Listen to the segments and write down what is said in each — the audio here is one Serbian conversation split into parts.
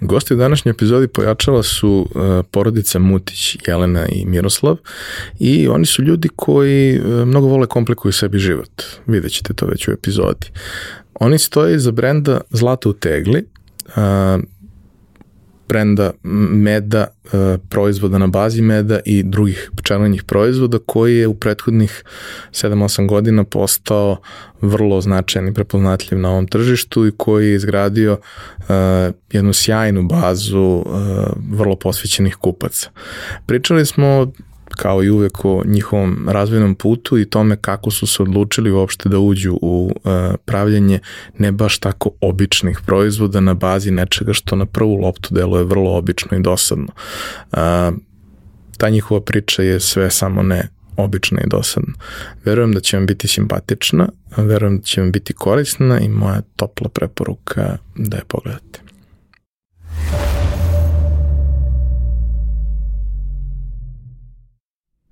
Gosti u današnjoj epizodi pojačala su uh, porodica Mutić, Jelena i Miroslav i oni su ljudi koji uh, mnogo vole komplikuju sebi život. Vidjet ćete to već u epizodi. Oni stoje iza brenda Zlata u tegli, brenda meda, e, proizvoda na bazi meda i drugih pčelinjih proizvoda koji je u prethodnih 7-8 godina postao vrlo značajan i prepoznatljiv na ovom tržištu i koji je izgradio uh, jednu sjajnu bazu uh, vrlo posvećenih kupaca. Pričali smo kao i uvek o njihovom razvojnom putu i tome kako su se odlučili uopšte da uđu u uh, pravljanje ne baš tako običnih proizvoda na bazi nečega što na prvu loptu deluje vrlo obično i dosadno. Uh, ta njihova priča je sve samo ne obična i dosadna. Verujem da će vam biti simpatična, verujem da će vam biti korisna i moja topla preporuka da je pogledate.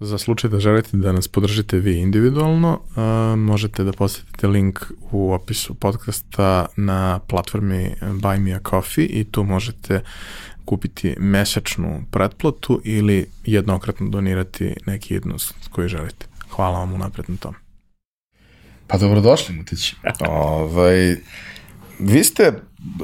Za slučaj da želite da nas podržite vi individualno, uh, možete da posetite link u opisu podcasta na platformi Buy Me a Coffee i tu možete kupiti mesečnu pretplatu ili jednokratno donirati neki jednost koji želite. Hvala vam unapred na tom. Pa dobrodošli, Mutić. ovaj, vi ste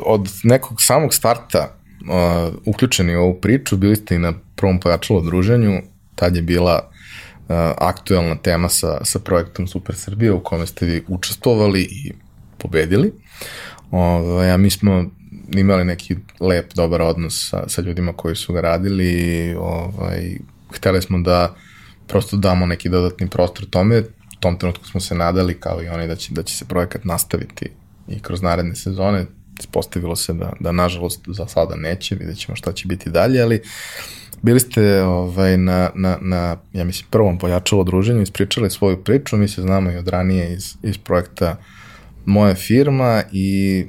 od nekog samog starta uh, uključeni u ovu priču, bili ste i na prvom pojačalo druženju, tad je bila uh, aktuelna tema sa, sa projektom Super Srbija u kome ste vi učestvovali i pobedili. Ovaj, a mi smo imali neki lep, dobar odnos sa, sa ljudima koji su ga radili ovaj, hteli smo da prosto damo neki dodatni prostor tome. U tom trenutku smo se nadali kao i oni da će, da će se projekat nastaviti i kroz naredne sezone. Ispostavilo se da, da nažalost za sada neće, vidjet ćemo šta će biti dalje, ali Bili ste ovaj, na, na, na, ja mislim, prvom pojačalo druženju, ispričali svoju priču, mi se znamo i od ranije iz, iz projekta moja firma i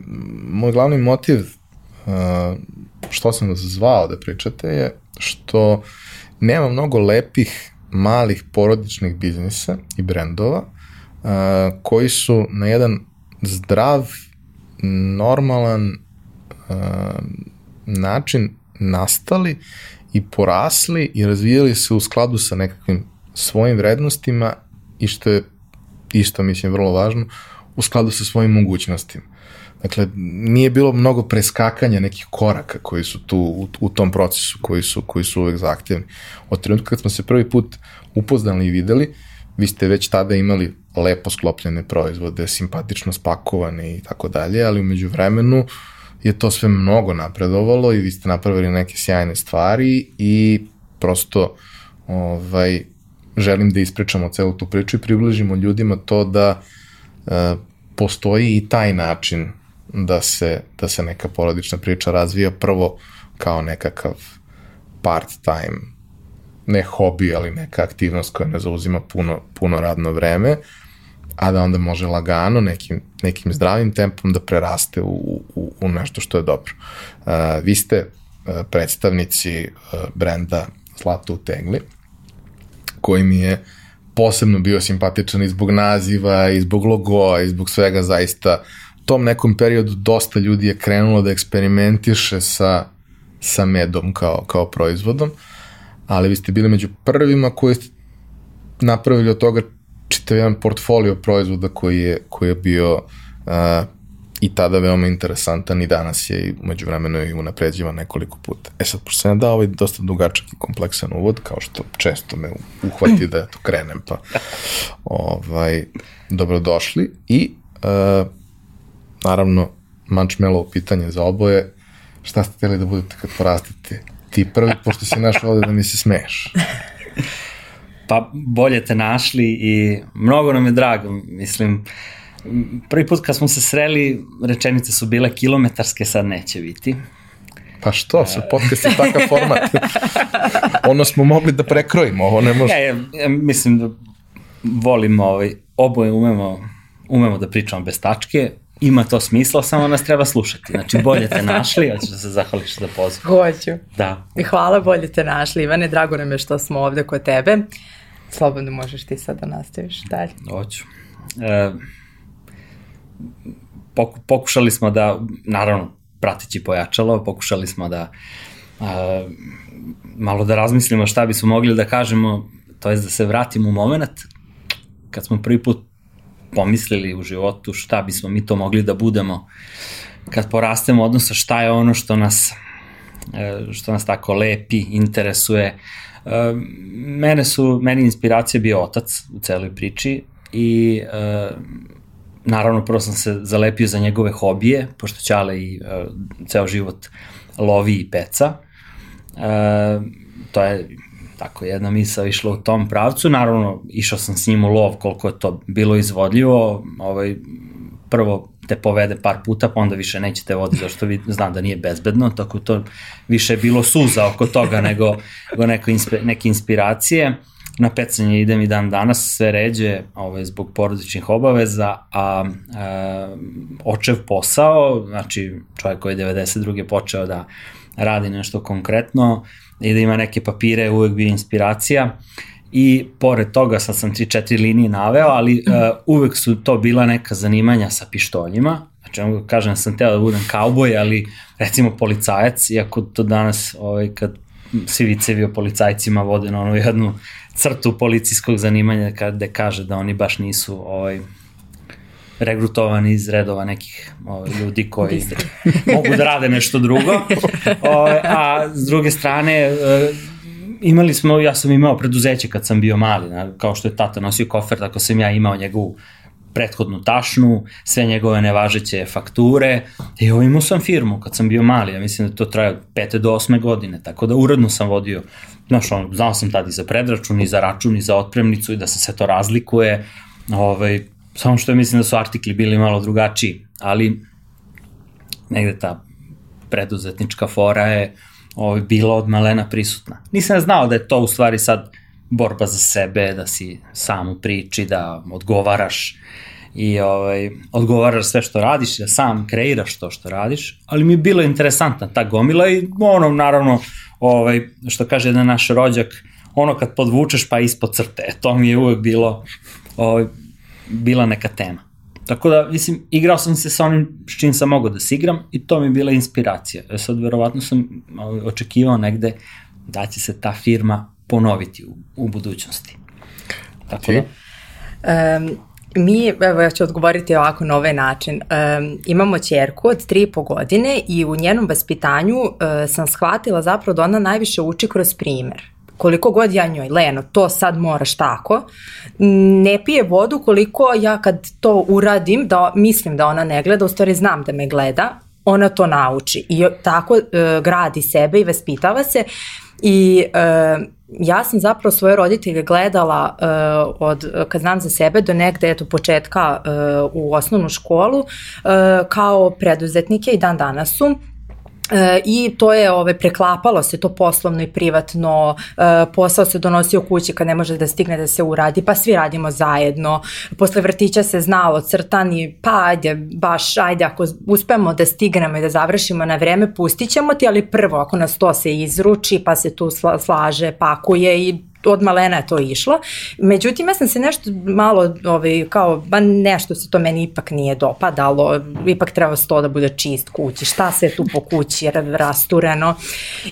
moj glavni motiv uh, što sam vas zvao da pričate je što nema mnogo lepih malih porodičnih biznisa i brendova uh, koji su na jedan zdrav, normalan uh, način nastali i porasli i razvijali se u skladu sa nekakvim svojim vrednostima i što je isto, mislim, vrlo važno, u skladu sa svojim mogućnostima. Dakle, nije bilo mnogo preskakanja nekih koraka koji su tu u, u tom procesu, koji su, koji su uvek zahtjevni. Od trenutka kad smo se prvi put upoznali i videli, vi ste već tada imali lepo sklopljene proizvode, simpatično spakovane i tako dalje, ali umeđu vremenu uh, je to sve mnogo napredovalo i vi ste napravili neke sjajne stvari i prosto ovaj, želim da ispričamo celu tu priču i približimo ljudima to da e, postoji i taj način da se, da se neka porodična priča razvija prvo kao nekakav part-time, ne hobi, ali neka aktivnost koja ne zauzima puno, puno radno vreme, a da onda može lagano nekim, nekim zdravim tempom da preraste u, u, u nešto što je dobro. Uh, vi ste uh, predstavnici uh, brenda Zlato u tegli, koji mi je posebno bio simpatičan i zbog naziva, i zbog logoa, i zbog svega zaista. U tom nekom periodu dosta ljudi je krenulo da eksperimentiše sa, sa medom kao, kao proizvodom, ali vi ste bili među prvima koji ste napravili od toga čitav jedan portfolio proizvoda koji je, koji je bio uh, i tada veoma interesantan i danas je i umeđu vremenu i unapređivan nekoliko puta. E sad, pošto sam ja dao ovaj dosta dugačak i kompleksan uvod, kao što često me uhvati da to krenem, pa ovaj, dobrodošli i uh, naravno Mančmelo pitanje za oboje, šta ste hteli da budete kad porastete? Ti prvi, pošto si našao ovde da mi se smeješ. Pa bolje te našli i mnogo nam je drago, mislim, prvi put kad smo se sreli, rečenice su bile kilometarske, sad neće biti. Pa što, sa podcast je takav format. ono smo mogli da prekrojimo, ovo ne može. Ja, ja, ja mislim da volim ovaj, oboje umemo, umemo da pričamo bez tačke, ima to smisla, samo nas treba slušati. Znači, bolje te našli, hoćeš da se zahvališ za poziv. Hoću. Da. I hvala, bolje te našli. Ivane, drago nam je što smo ovde kod tebe. Slobodno možeš ti sad da nastaviš dalje. Hoću. E, pokušali smo da, naravno, pratići pojačalo, pokušali smo da a, malo da razmislimo šta bismo mogli da kažemo, to je da se vratimo u moment kad smo prvi put pomislili u životu šta bismo mi to mogli da budemo kad porastemo, odnosno šta je ono što nas e, što nas tako lepi, interesuje. E, mene su, meni inspiracija bio otac u celoj priči i e, naravno prvo sam se zalepio za njegove hobije, pošto Ćale i uh, ceo život lovi i peca. Uh, to je tako jedna misa išla u tom pravcu. Naravno, išao sam s njim u lov koliko je to bilo izvodljivo. Ovaj, prvo te povede par puta, pa onda više neće te voditi, zašto vi znam da nije bezbedno, tako to više je bilo suza oko toga nego, nego neko inspe, neke inspiracije. Na pecanje idem i dan danas, sve ređe ovaj, zbog porodičnih obaveza, a, a očev posao, znači čovjek koji je 92. počeo da radi nešto konkretno i da ima neke papire, uvek bi inspiracija i pored toga sad sam 3-4 linije naveo, ali uh, uvek su to bila neka zanimanja sa pištoljima, znači ono kažem sam teo da budem kauboj, ali recimo policajac, iako to danas ovaj, kad svi vicevi o policajcima vode na onu jednu crtu policijskog zanimanja kada kaže da oni baš nisu ovaj, regrutovani iz redova nekih ovaj, ljudi koji mogu da rade nešto drugo. Ovaj, a s druge strane, eh, imali smo, ja sam imao preduzeće kad sam bio mali, kao što je tata nosio kofer, tako sam ja imao njegovu prethodnu tašnu, sve njegove nevažeće fakture i ovo imao sam firmu kad sam bio mali, ja mislim da to traje od 5. do 8. godine, tako da uredno sam vodio, znaš, on, znao sam tada i za predračun, i za račun, i za otpremnicu i da se sve to razlikuje, ovaj, samo što mislim da su artikli bili malo drugačiji, ali negde ta preduzetnička fora je ovaj, bila od malena prisutna. Nisam znao da je to u stvari sad borba za sebe, da si sam u priči, da odgovaraš i ovaj, odgovaraš sve što radiš, da sam kreiraš to što radiš, ali mi je bilo interesantna ta gomila i ono, naravno, ovaj, što kaže jedan naš rođak, ono kad podvučeš pa ispod crte, to mi je uvek bilo, ovaj, bila neka tema. Tako da, mislim, igrao sam se sa onim s čim sam mogao da se igram i to mi je bila inspiracija. E sad, verovatno sam očekivao negde da će se ta firma ponoviti u, u budućnosti. Tako da. Um, mi, evo ja ću odgovoriti ovako na ovaj način, um, imamo čerku od tri i po godine i u njenom vaspitanju uh, sam shvatila zapravo da ona najviše uči kroz primer koliko god ja njoj, Leno, to sad moraš tako, ne pije vodu koliko ja kad to uradim, da mislim da ona ne gleda, u stvari znam da me gleda, ona to nauči. I tako uh, gradi sebe i vaspitava se. I uh, ja sam zapravo svoje roditelje gledala uh, od, kad znam za sebe, do negde, eto, početka uh, u osnovnu školu, uh, kao preduzetnike i dan danas su E, I to je ove, preklapalo se to poslovno i privatno, e, posao se donosio kući kad ne može da stigne da se uradi, pa svi radimo zajedno. Posle vrtića se znalo crtani, pa ajde, baš ajde ako uspemo da stignemo i da završimo na vreme, pustit ćemo ti, ali prvo ako nas to se izruči, pa se tu slaže, pakuje i od malena je to išlo. Međutim, ja sam se nešto malo, ovaj, kao, ba nešto se to meni ipak nije dopadalo, ipak treba sto da bude čist kući, šta se tu po kući, rastureno.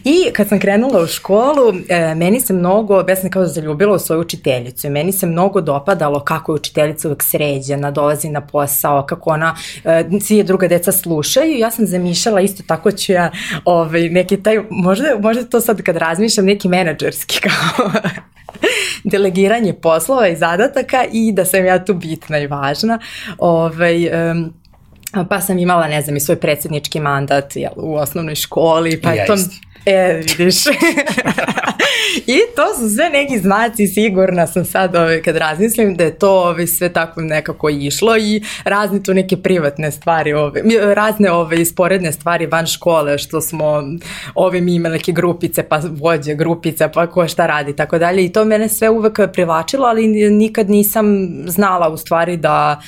I kad sam krenula u školu, e, meni se mnogo, ja sam kao zaljubila u svoju učiteljicu meni se mnogo dopadalo kako je učiteljica uvek sređena, dolazi na posao, kako ona, e, svi druga deca slušaju. Ja sam zamišljala isto tako ću ja ovaj, neki taj, možda, možda to sad kad razmišljam, neki menadžerski kao delegiranje poslova i zadataka i da sam ja tu bitna i važna. Ovaj, um, pa sam imala, ne znam, i svoj predsjednički mandat jel, u osnovnoj školi, pa ja to... Isti. E, vidiš. I to su sve neki znaci, sigurna sam sad ovaj, kad razmislim da je to ovaj, sve tako nekako išlo i razne tu neke privatne stvari, ovaj, razne ovaj, sporedne stvari van škole, što smo ove mi imali neke grupice, pa vođe grupice, pa ko šta radi, tako dalje. I to mene sve uvek privlačilo, ali nikad nisam znala u stvari da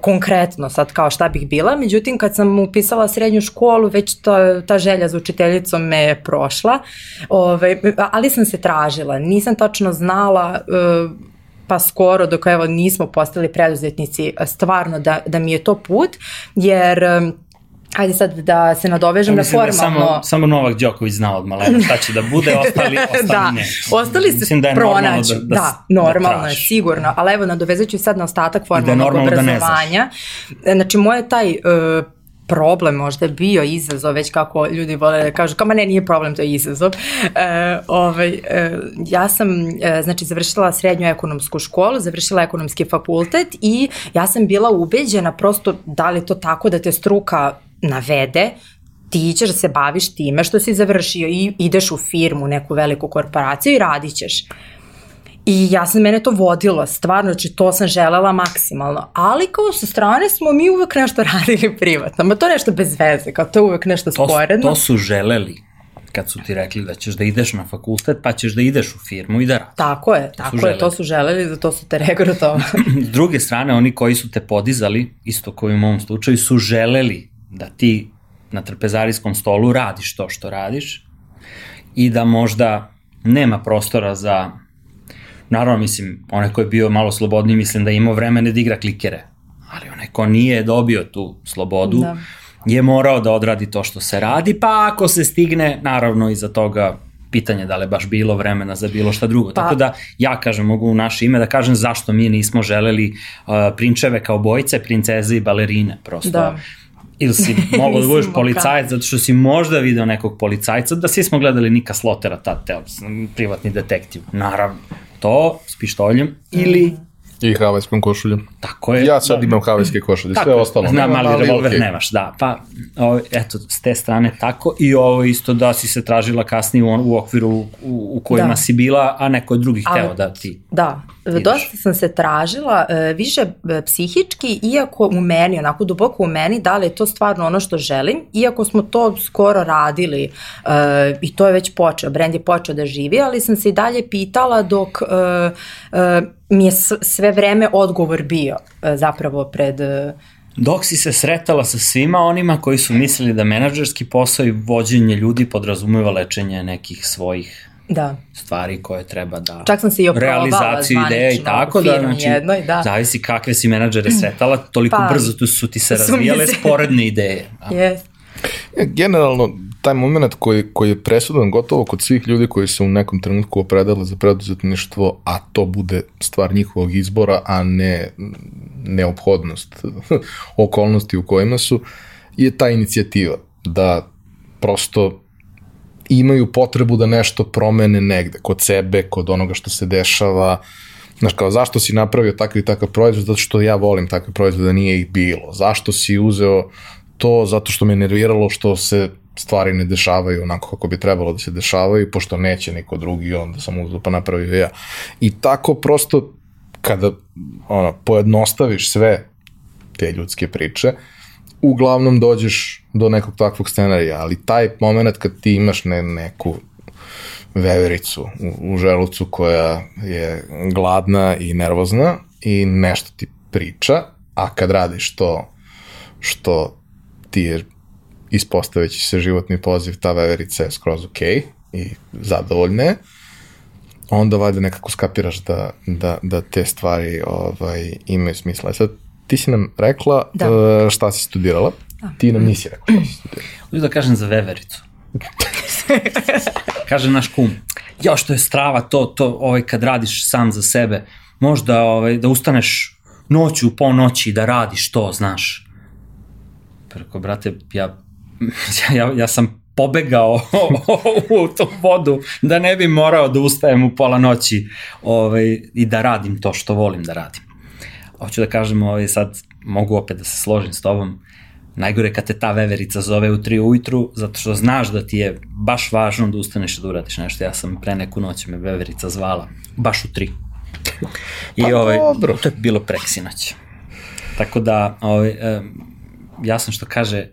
konkretno sad kao šta bih bila. Međutim, kad sam upisala srednju školu, već ta, ta želja za učiteljicom me je prošla, ovaj, ali sam se tražila. Nisam tačno znala uh, pa skoro dok evo nismo postali preduzetnici stvarno da, da mi je to put jer um, Ajde sad da se nadovežem na formalno. Da samo, samo Novak Đoković znao od malena šta će da bude, ostali, ostali da, ne. Ostali se da pronaći, da, da, da, normalno da je, sigurno, ali evo nadovezat ću sad na ostatak da formalnog da obrazovanja. Da znači, moje taj uh, problem možda bio izazov, već kako ljudi vole da kažu, kao ma ne, nije problem, to je izazov. E, ovaj, e, ja sam, e, znači, završila srednju ekonomsku školu, završila ekonomski fakultet i ja sam bila ubeđena prosto da li to tako da te struka navede, ti ćeš da se baviš time što si završio i ideš u firmu, neku veliku korporaciju i radit ćeš. I ja sam, mene to vodilo, stvarno, znači to sam želela maksimalno. Ali kao sa strane smo mi uvek nešto radili privatno, ma to nešto bez veze, kao to je uvek nešto to, sporedno. To su želeli kad su ti rekli da ćeš da ideš na fakultet, pa ćeš da ideš u firmu i da radiš. Tako je, to tako je, to su želeli, za to su te regrutovali. S druge strane, oni koji su te podizali, isto koji u mom slučaju, su želeli da ti na trpezarijskom stolu radiš to što radiš i da možda nema prostora za Naravno, mislim, onaj ko je bio malo slobodniji, mislim da je imao vremene da igra klikere. Ali onaj ko nije dobio tu slobodu, da. je morao da odradi to što se radi, pa ako se stigne, naravno iza toga pitanje da li je baš bilo vremena za bilo šta drugo. Pa. Tako da ja kažem, mogu u naše ime da kažem zašto mi nismo želeli uh, prinčeve kao bojice, princeze i balerine. Prosto da ili si mogao da budeš policajac zato što si možda video nekog policajca, da svi smo gledali Nika Slotera, ta, te, privatni detektiv. Naravno, to s pištoljem ili mm. I havajskom košuljom. Tako je. Ja sad da. imam havajske košulje, sve ostalo. Znam, mali ali revolver okay. nemaš, da. Pa, o, eto, s te strane tako. I ovo isto da si se tražila kasnije u, u okviru u, u kojima da. si bila, a neko drugih hteo da ti Da. Dosta sam se tražila, e, više e, psihički, iako u meni, onako duboko u meni, da li je to stvarno ono što želim, iako smo to skoro radili e, i to je već počeo, brend je počeo da živi, ali sam se i dalje pitala dok mi je sve vreme odgovor bio e, zapravo pred... E, Dok si se sretala sa svima onima koji su mislili da menadžerski posao i vođenje ljudi podrazumeva lečenje nekih svojih da. stvari koje treba da Čak sam se i realizaciju ideja i tako da znači jednoj, da. zavisi kakve si menadžere sretala toliko pa, brzo tu su ti se razvijale se. sporedne ideje. Da. Yes. Generalno taj moment koji, koji je presudan gotovo kod svih ljudi koji se u nekom trenutku opredale za preduzetništvo, a to bude stvar njihovog izbora, a ne neophodnost okolnosti u kojima su, je ta inicijativa da prosto imaju potrebu da nešto promene negde, kod sebe, kod onoga što se dešava, Znaš, kao, zašto si napravio takav i takav proizvod? Zato što ja volim takve proizvode, da nije ih bilo. Zašto si uzeo to? Zato što me nerviralo što se stvari ne dešavaju onako kako bi trebalo da se dešavaju, pošto neće niko drugi, onda sam uzelo pa napravio ja. I tako prosto, kada ono, pojednostaviš sve te ljudske priče, uglavnom dođeš do nekog takvog scenarija, ali taj moment kad ti imaš ne, neku vevericu u, u želucu koja je gladna i nervozna i nešto ti priča, a kad radiš to što ti je ispostaveći se životni poziv, ta veverica je skroz ok i zadovoljne, onda valjda nekako skapiraš da, da, da te stvari ovaj, imaju smisla. E sad, ti si nam rekla da. uh, šta si studirala, da. ti nam nisi rekla šta si studirala. Hoću da kažem za vevericu. Kaže naš kum, jo što je strava to, to ovaj, kad radiš sam za sebe, možda ovaj, da ustaneš noću po noći da radiš to, znaš. Preko, brate, ja, ja, ja sam pobegao u tu vodu da ne bi morao da ustajem u pola noći ovaj, i da radim to što volim da radim. Hoću da kažem, ovaj, sad mogu opet da se složim s tobom, najgore kad te ta veverica zove u 3 ujutru, zato što znaš da ti je baš važno da ustaneš i da uradiš nešto. Ja sam pre neku noć me veverica zvala, baš u 3. I pa ovaj, dobro. to je bilo preksinoć. Tako da, ovaj, jasno što kaže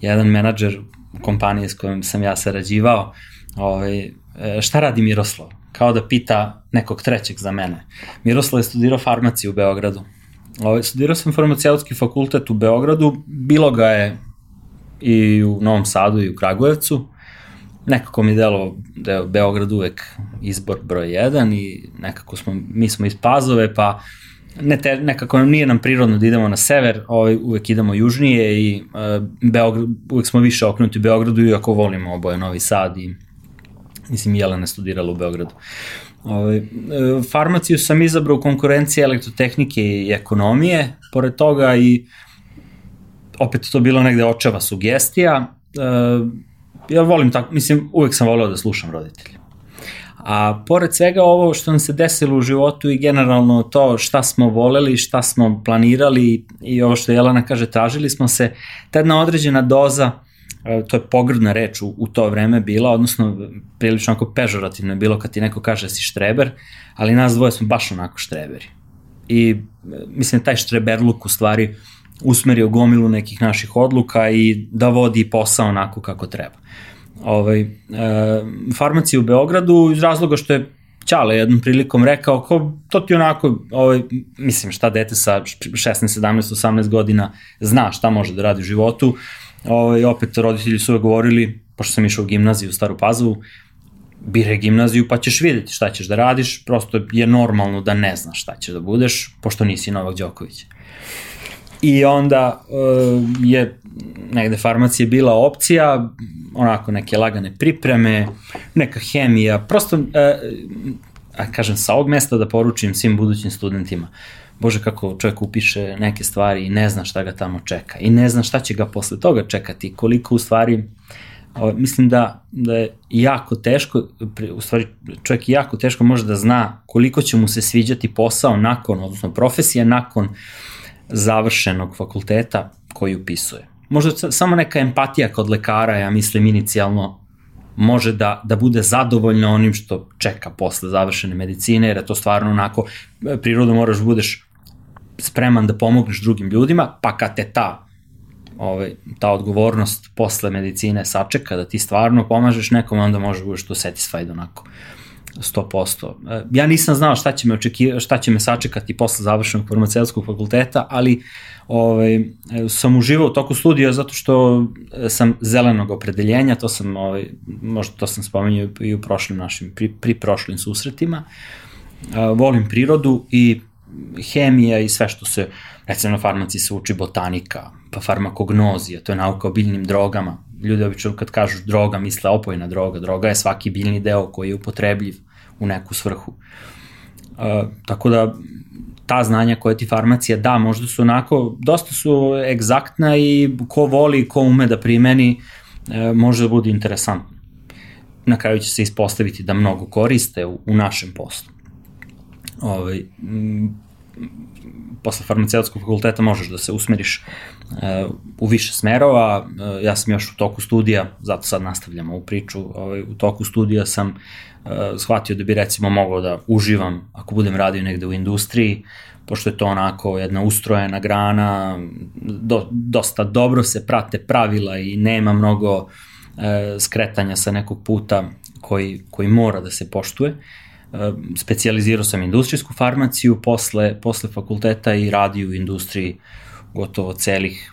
jedan menadžer kompanije s kojom sam ja sarađivao, ovaj, e, šta radi Miroslav? Kao da pita nekog trećeg za mene. Miroslav je studirao farmaciju u Beogradu. Ovaj, studirao sam farmaceutski fakultet u Beogradu, bilo ga je i u Novom Sadu i u Kragujevcu. Nekako mi delo da je Beograd uvek izbor broj 1 i nekako smo, mi smo iz Pazove, pa ne te, nekako nije nam prirodno da idemo na sever, ovaj, uvek idemo južnije i uh, Beograd, uvek smo više okrenuti Beogradu, iako volimo oboje Novi Sad i mislim Jelena studirala u Beogradu. Ovaj, e, farmaciju sam izabrao u konkurenciji elektrotehnike i ekonomije, pored toga i opet to bilo negde očeva sugestija. Uh, ja volim tako, mislim, uvek sam voleo da slušam roditelje. A pored svega ovo što nam se desilo u životu i generalno to šta smo voleli, šta smo planirali i ovo što Jelena kaže, tražili smo se, ta jedna određena doza, e, to je pogrdna reč u, u to vreme bila, odnosno prilično onako pežorativno je bilo kad ti neko kaže da si štreber, ali nas dvoje smo baš onako štreberi. I e, mislim taj štreberluk u stvari usmerio gomilu nekih naših odluka i da vodi posao onako kako treba ovaj, e, farmaciju u Beogradu iz razloga što je Ćale jednom prilikom rekao, ko, to ti onako, ovaj, mislim šta dete sa 16, 17, 18 godina zna šta može da radi u životu, ovaj, opet roditelji su govorili, pošto sam išao u gimnaziju u Staru Pazovu, bire gimnaziju pa ćeš videti šta ćeš da radiš, prosto je normalno da ne znaš šta ćeš da budeš, pošto nisi Novak Đoković. I onda uh, je negde farmacija bila opcija, onako neke lagane pripreme, neka hemija, prosto, uh, a kažem, sa ovog mesta da poručim svim budućim studentima, Bože kako čovjek upiše neke stvari i ne zna šta ga tamo čeka i ne zna šta će ga posle toga čekati, koliko u stvari o, mislim da, da je jako teško, u stvari čovjek jako teško može da zna koliko će mu se sviđati posao nakon, odnosno profesija nakon završenog fakulteta koji upisuje. Možda samo neka empatija kod lekara, ja mislim, inicijalno može da, da bude zadovoljna onim što čeka posle završene medicine, jer je to stvarno onako, prirodno moraš da budeš spreman da pomogneš drugim ljudima, pa kad te ta ovaj, ta odgovornost posle medicine sačeka da ti stvarno pomažeš nekom, onda možeš da budeš to satisfied onako 100%. E, ja nisam znao šta će me, očekiva, šta će me sačekati posle završenog farmaceutskog fakulteta, ali ovaj, sam uživao u toku studija zato što sam zelenog opredeljenja, to sam, ovaj, možda to sam spomenuo i u prošlim našim, pri, pri prošlim susretima. E, volim prirodu i hemija i sve što se, recimo na farmaciji se uči botanika, pa farmakognozija, to je nauka o biljnim drogama. Ljudi obično kad kažu droga misle opojna droga, droga je svaki biljni deo koji je upotrebljiv u neku svrhu. Uh, tako da ta znanja koje ti farmacija da, možda su onako, dosta su egzaktna i ko voli, ko ume da primeni, uh, može da bude interesantno. Na kraju će se ispostaviti da mnogo koriste u, u našem poslu. Ovaj, posle farmaceutskog fakulteta možeš da se usmeriš uh, u više smerova. Uh, ja sam još u toku studija, zato sad nastavljamo ovu priču, ovaj, u toku studija sam uh, shvatio da bi recimo mogao da uživam ako budem radio negde u industriji, pošto je to onako jedna ustrojena grana, do, dosta dobro se prate pravila i nema mnogo uh, skretanja sa nekog puta koji, koji mora da se poštuje. Specijalizirao sam industrijsku farmaciju posle, posle fakulteta i radio u industriji gotovo celih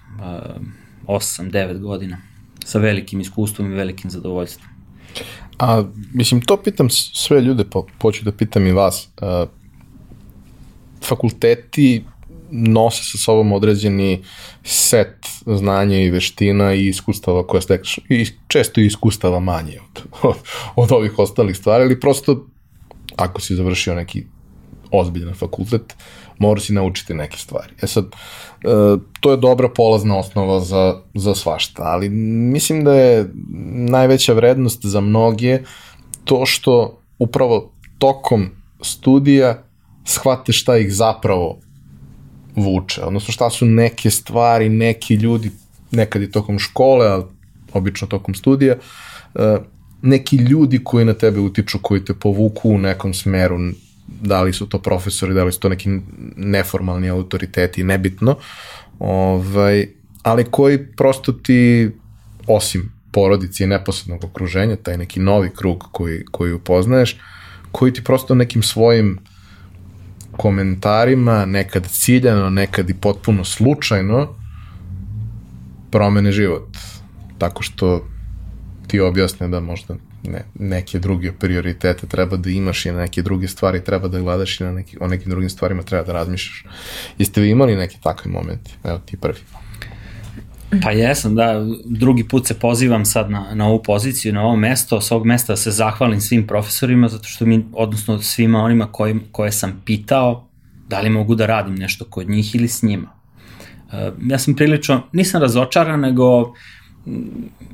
uh, 8-9 godina sa velikim iskustvom i velikim zadovoljstvom. A, mislim, to pitam sve ljude, pa poću da pitam i vas. Uh, fakulteti nose sa sobom određeni set znanja i veština i iskustava koje stekneš, i često i iskustava manje od, od, od ovih ostalih stvari, ali prosto ako si završio neki ozbiljan fakultet, mora si naučiti neke stvari. E sad, e, to je dobra polazna osnova za, za svašta, ali mislim da je najveća vrednost za mnoge to što upravo tokom studija shvate šta ih zapravo vuče, odnosno šta su neke stvari, neki ljudi, nekad i tokom škole, ali obično tokom studija, e, neki ljudi koji na tebe utiču, koji te povuku u nekom smeru, da li su to profesori, da li su to neki neformalni autoriteti, nebitno, ovaj, ali koji prosto ti, osim porodice i neposrednog okruženja, taj neki novi krug koji, koji upoznaješ, koji ti prosto nekim svojim komentarima, nekad ciljano, nekad i potpuno slučajno, promene život. Tako što ti objasne da možda ne, neke druge prioritete treba da imaš i na neke druge stvari treba da gledaš i na neki, o nekim drugim stvarima treba da razmišljaš. Jeste vi imali neki takvi momenti? Evo ti prvi. Pa jesam, da, drugi put se pozivam sad na, na ovu poziciju, na ovo mesto, s ovog mesta se zahvalim svim profesorima, zato što mi, odnosno svima onima koji, koje sam pitao, da li mogu da radim nešto kod njih ili s njima. Uh, ja sam prilično, nisam razočaran, nego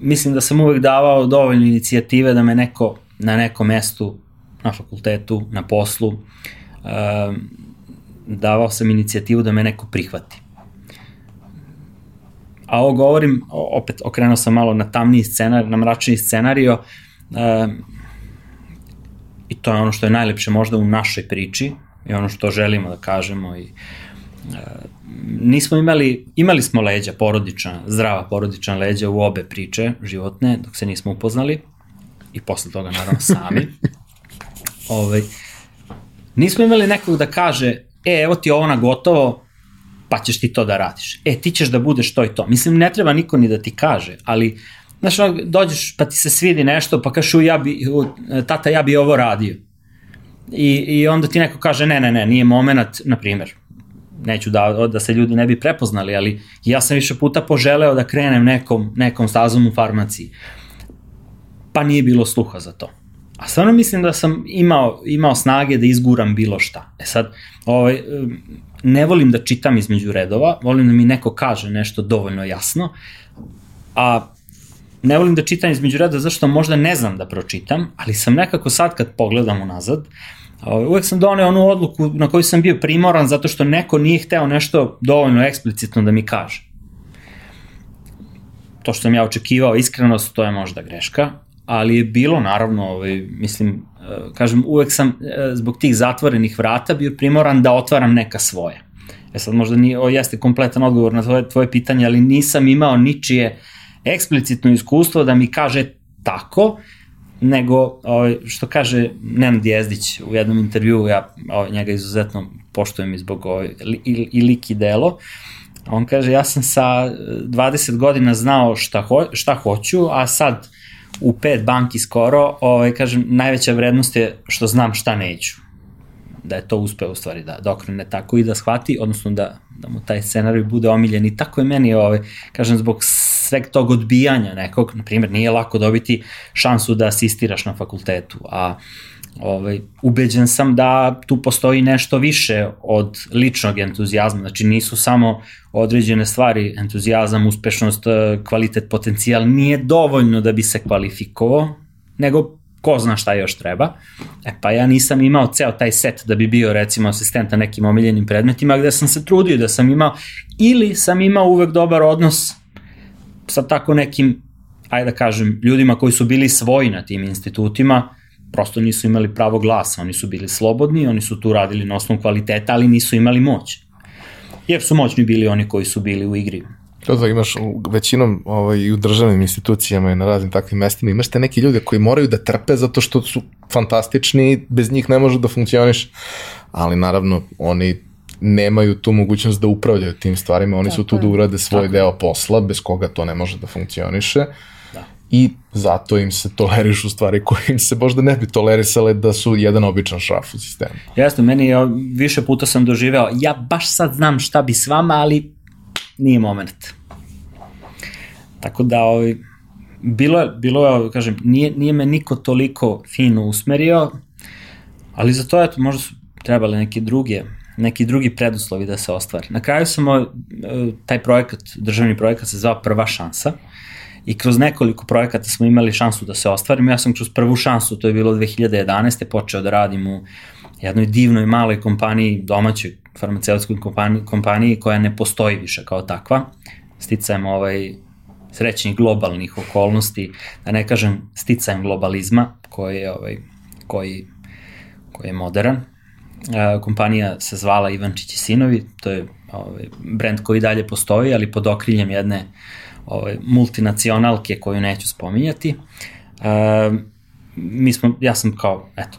mislim da sam uvek davao dovoljno inicijative da me neko na nekom mestu, na fakultetu, na poslu, uh, davao sam inicijativu da me neko prihvati. A ovo govorim, opet okrenuo sam malo na tamniji scenar, na mračniji scenario, uh, i to je ono što je najlepše možda u našoj priči, i ono što želimo da kažemo i nismo imali, imali smo leđa porodična, zdrava porodična leđa u obe priče životne, dok se nismo upoznali i posle toga naravno sami. Ove, ovaj, nismo imali nekog da kaže, e, evo ti ovo na gotovo, pa ćeš ti to da radiš. E, ti ćeš da budeš to i to. Mislim, ne treba niko ni da ti kaže, ali, znaš, dođeš pa ti se svidi nešto, pa kažu, ja bi, tata, ja bi ovo radio. I, I onda ti neko kaže, ne, ne, ne, nije moment, na primer, neću da, da se ljudi ne bi prepoznali, ali ja sam više puta poželeo da krenem nekom, nekom stazom u farmaciji. Pa nije bilo sluha za to. A stvarno mislim da sam imao, imao snage da izguram bilo šta. E sad, ovaj, ne volim da čitam između redova, volim da mi neko kaže nešto dovoljno jasno, a ne volim da čitam između redova zašto možda ne znam da pročitam, ali sam nekako sad kad pogledam unazad, uh, uvek sam doneo onu odluku na koju sam bio primoran zato što neko nije hteo nešto dovoljno eksplicitno da mi kaže. To što sam ja očekivao iskrenost, to je možda greška, ali je bilo naravno, ovaj, mislim, eh, kažem, uvek sam eh, zbog tih zatvorenih vrata bio primoran da otvaram neka svoje. E sad možda nije, o, jeste kompletan odgovor na tvoje, tvoje pitanje, ali nisam imao ničije eksplicitno iskustvo da mi kaže tako, nego ovaj, što kaže Nenad Jezdić u jednom intervjuu, ja ovaj, njega izuzetno poštujem i zbog ovaj, i, i lik i delo, on kaže ja sam sa 20 godina znao šta, ho, šta hoću, a sad u pet banki skoro, ovaj, kažem, najveća vrednost je što znam šta neću. Da je to uspeo u stvari da, da okrene tako i da shvati, odnosno da, da mu taj scenarij bude omiljen. I tako je meni, ovaj, kažem, zbog sveg tog odbijanja nekog, na primjer, nije lako dobiti šansu da asistiraš na fakultetu, a ovaj, ubeđen sam da tu postoji nešto više od ličnog entuzijazma, znači nisu samo određene stvari, entuzijazam, uspešnost, kvalitet, potencijal, nije dovoljno da bi se kvalifikovao, nego ko zna šta još treba. E pa ja nisam imao ceo taj set da bi bio recimo asistent na nekim omiljenim predmetima gde sam se trudio da sam imao ili sam imao uvek dobar odnos sa tako nekim, ajde da kažem, ljudima koji su bili svoji na tim institutima, prosto nisu imali pravo glasa, oni su bili slobodni, oni su tu radili na osnovu kvaliteta, ali nisu imali moć. Jer su moćni bili oni koji su bili u igri. To da imaš većinom ovaj, i u državnim institucijama i na raznim takvim mestima, imaš te neki ljude koji moraju da trpe zato što su fantastični i bez njih ne može da funkcioniš, ali naravno oni nemaju tu mogućnost da upravljaju tim stvarima, oni Tako su tu da urade svoj Tako deo posla, bez koga to ne može da funkcioniše. Da. i zato im se tolerišu stvari koje im se možda ne bi tolerisale da su jedan običan šraf u sistemu. Jasno, meni je, više puta sam doživeo, ja baš sad znam šta bi s vama, ali nije moment. Tako da, ovaj, bilo je, bilo je, kažem, nije, nije me niko toliko fino usmerio, ali za to, eto, možda su trebali neki druge, neki drugi preduslovi da se ostvari. Na kraju sam ovaj, taj projekat, državni projekat se zvao Prva šansa i kroz nekoliko projekata smo imali šansu da se ostvarimo. Ja sam kroz prvu šansu, to je bilo 2011. počeo da radim u jednoj divnoj maloj kompaniji, domaćoj farmaceutskoj kompaniji, kompaniji koja ne postoji više kao takva. Sticajem ovaj, srećnih globalnih okolnosti, da ne kažem sticajem globalizma koji je, ovaj, koji, koji je modern. E, kompanija se zvala Ivančić i Sinovi, to je ovaj, brand koji dalje postoji, ali pod okriljem jedne ovaj, multinacionalke koju neću spominjati. E, mi smo, ja sam kao, eto,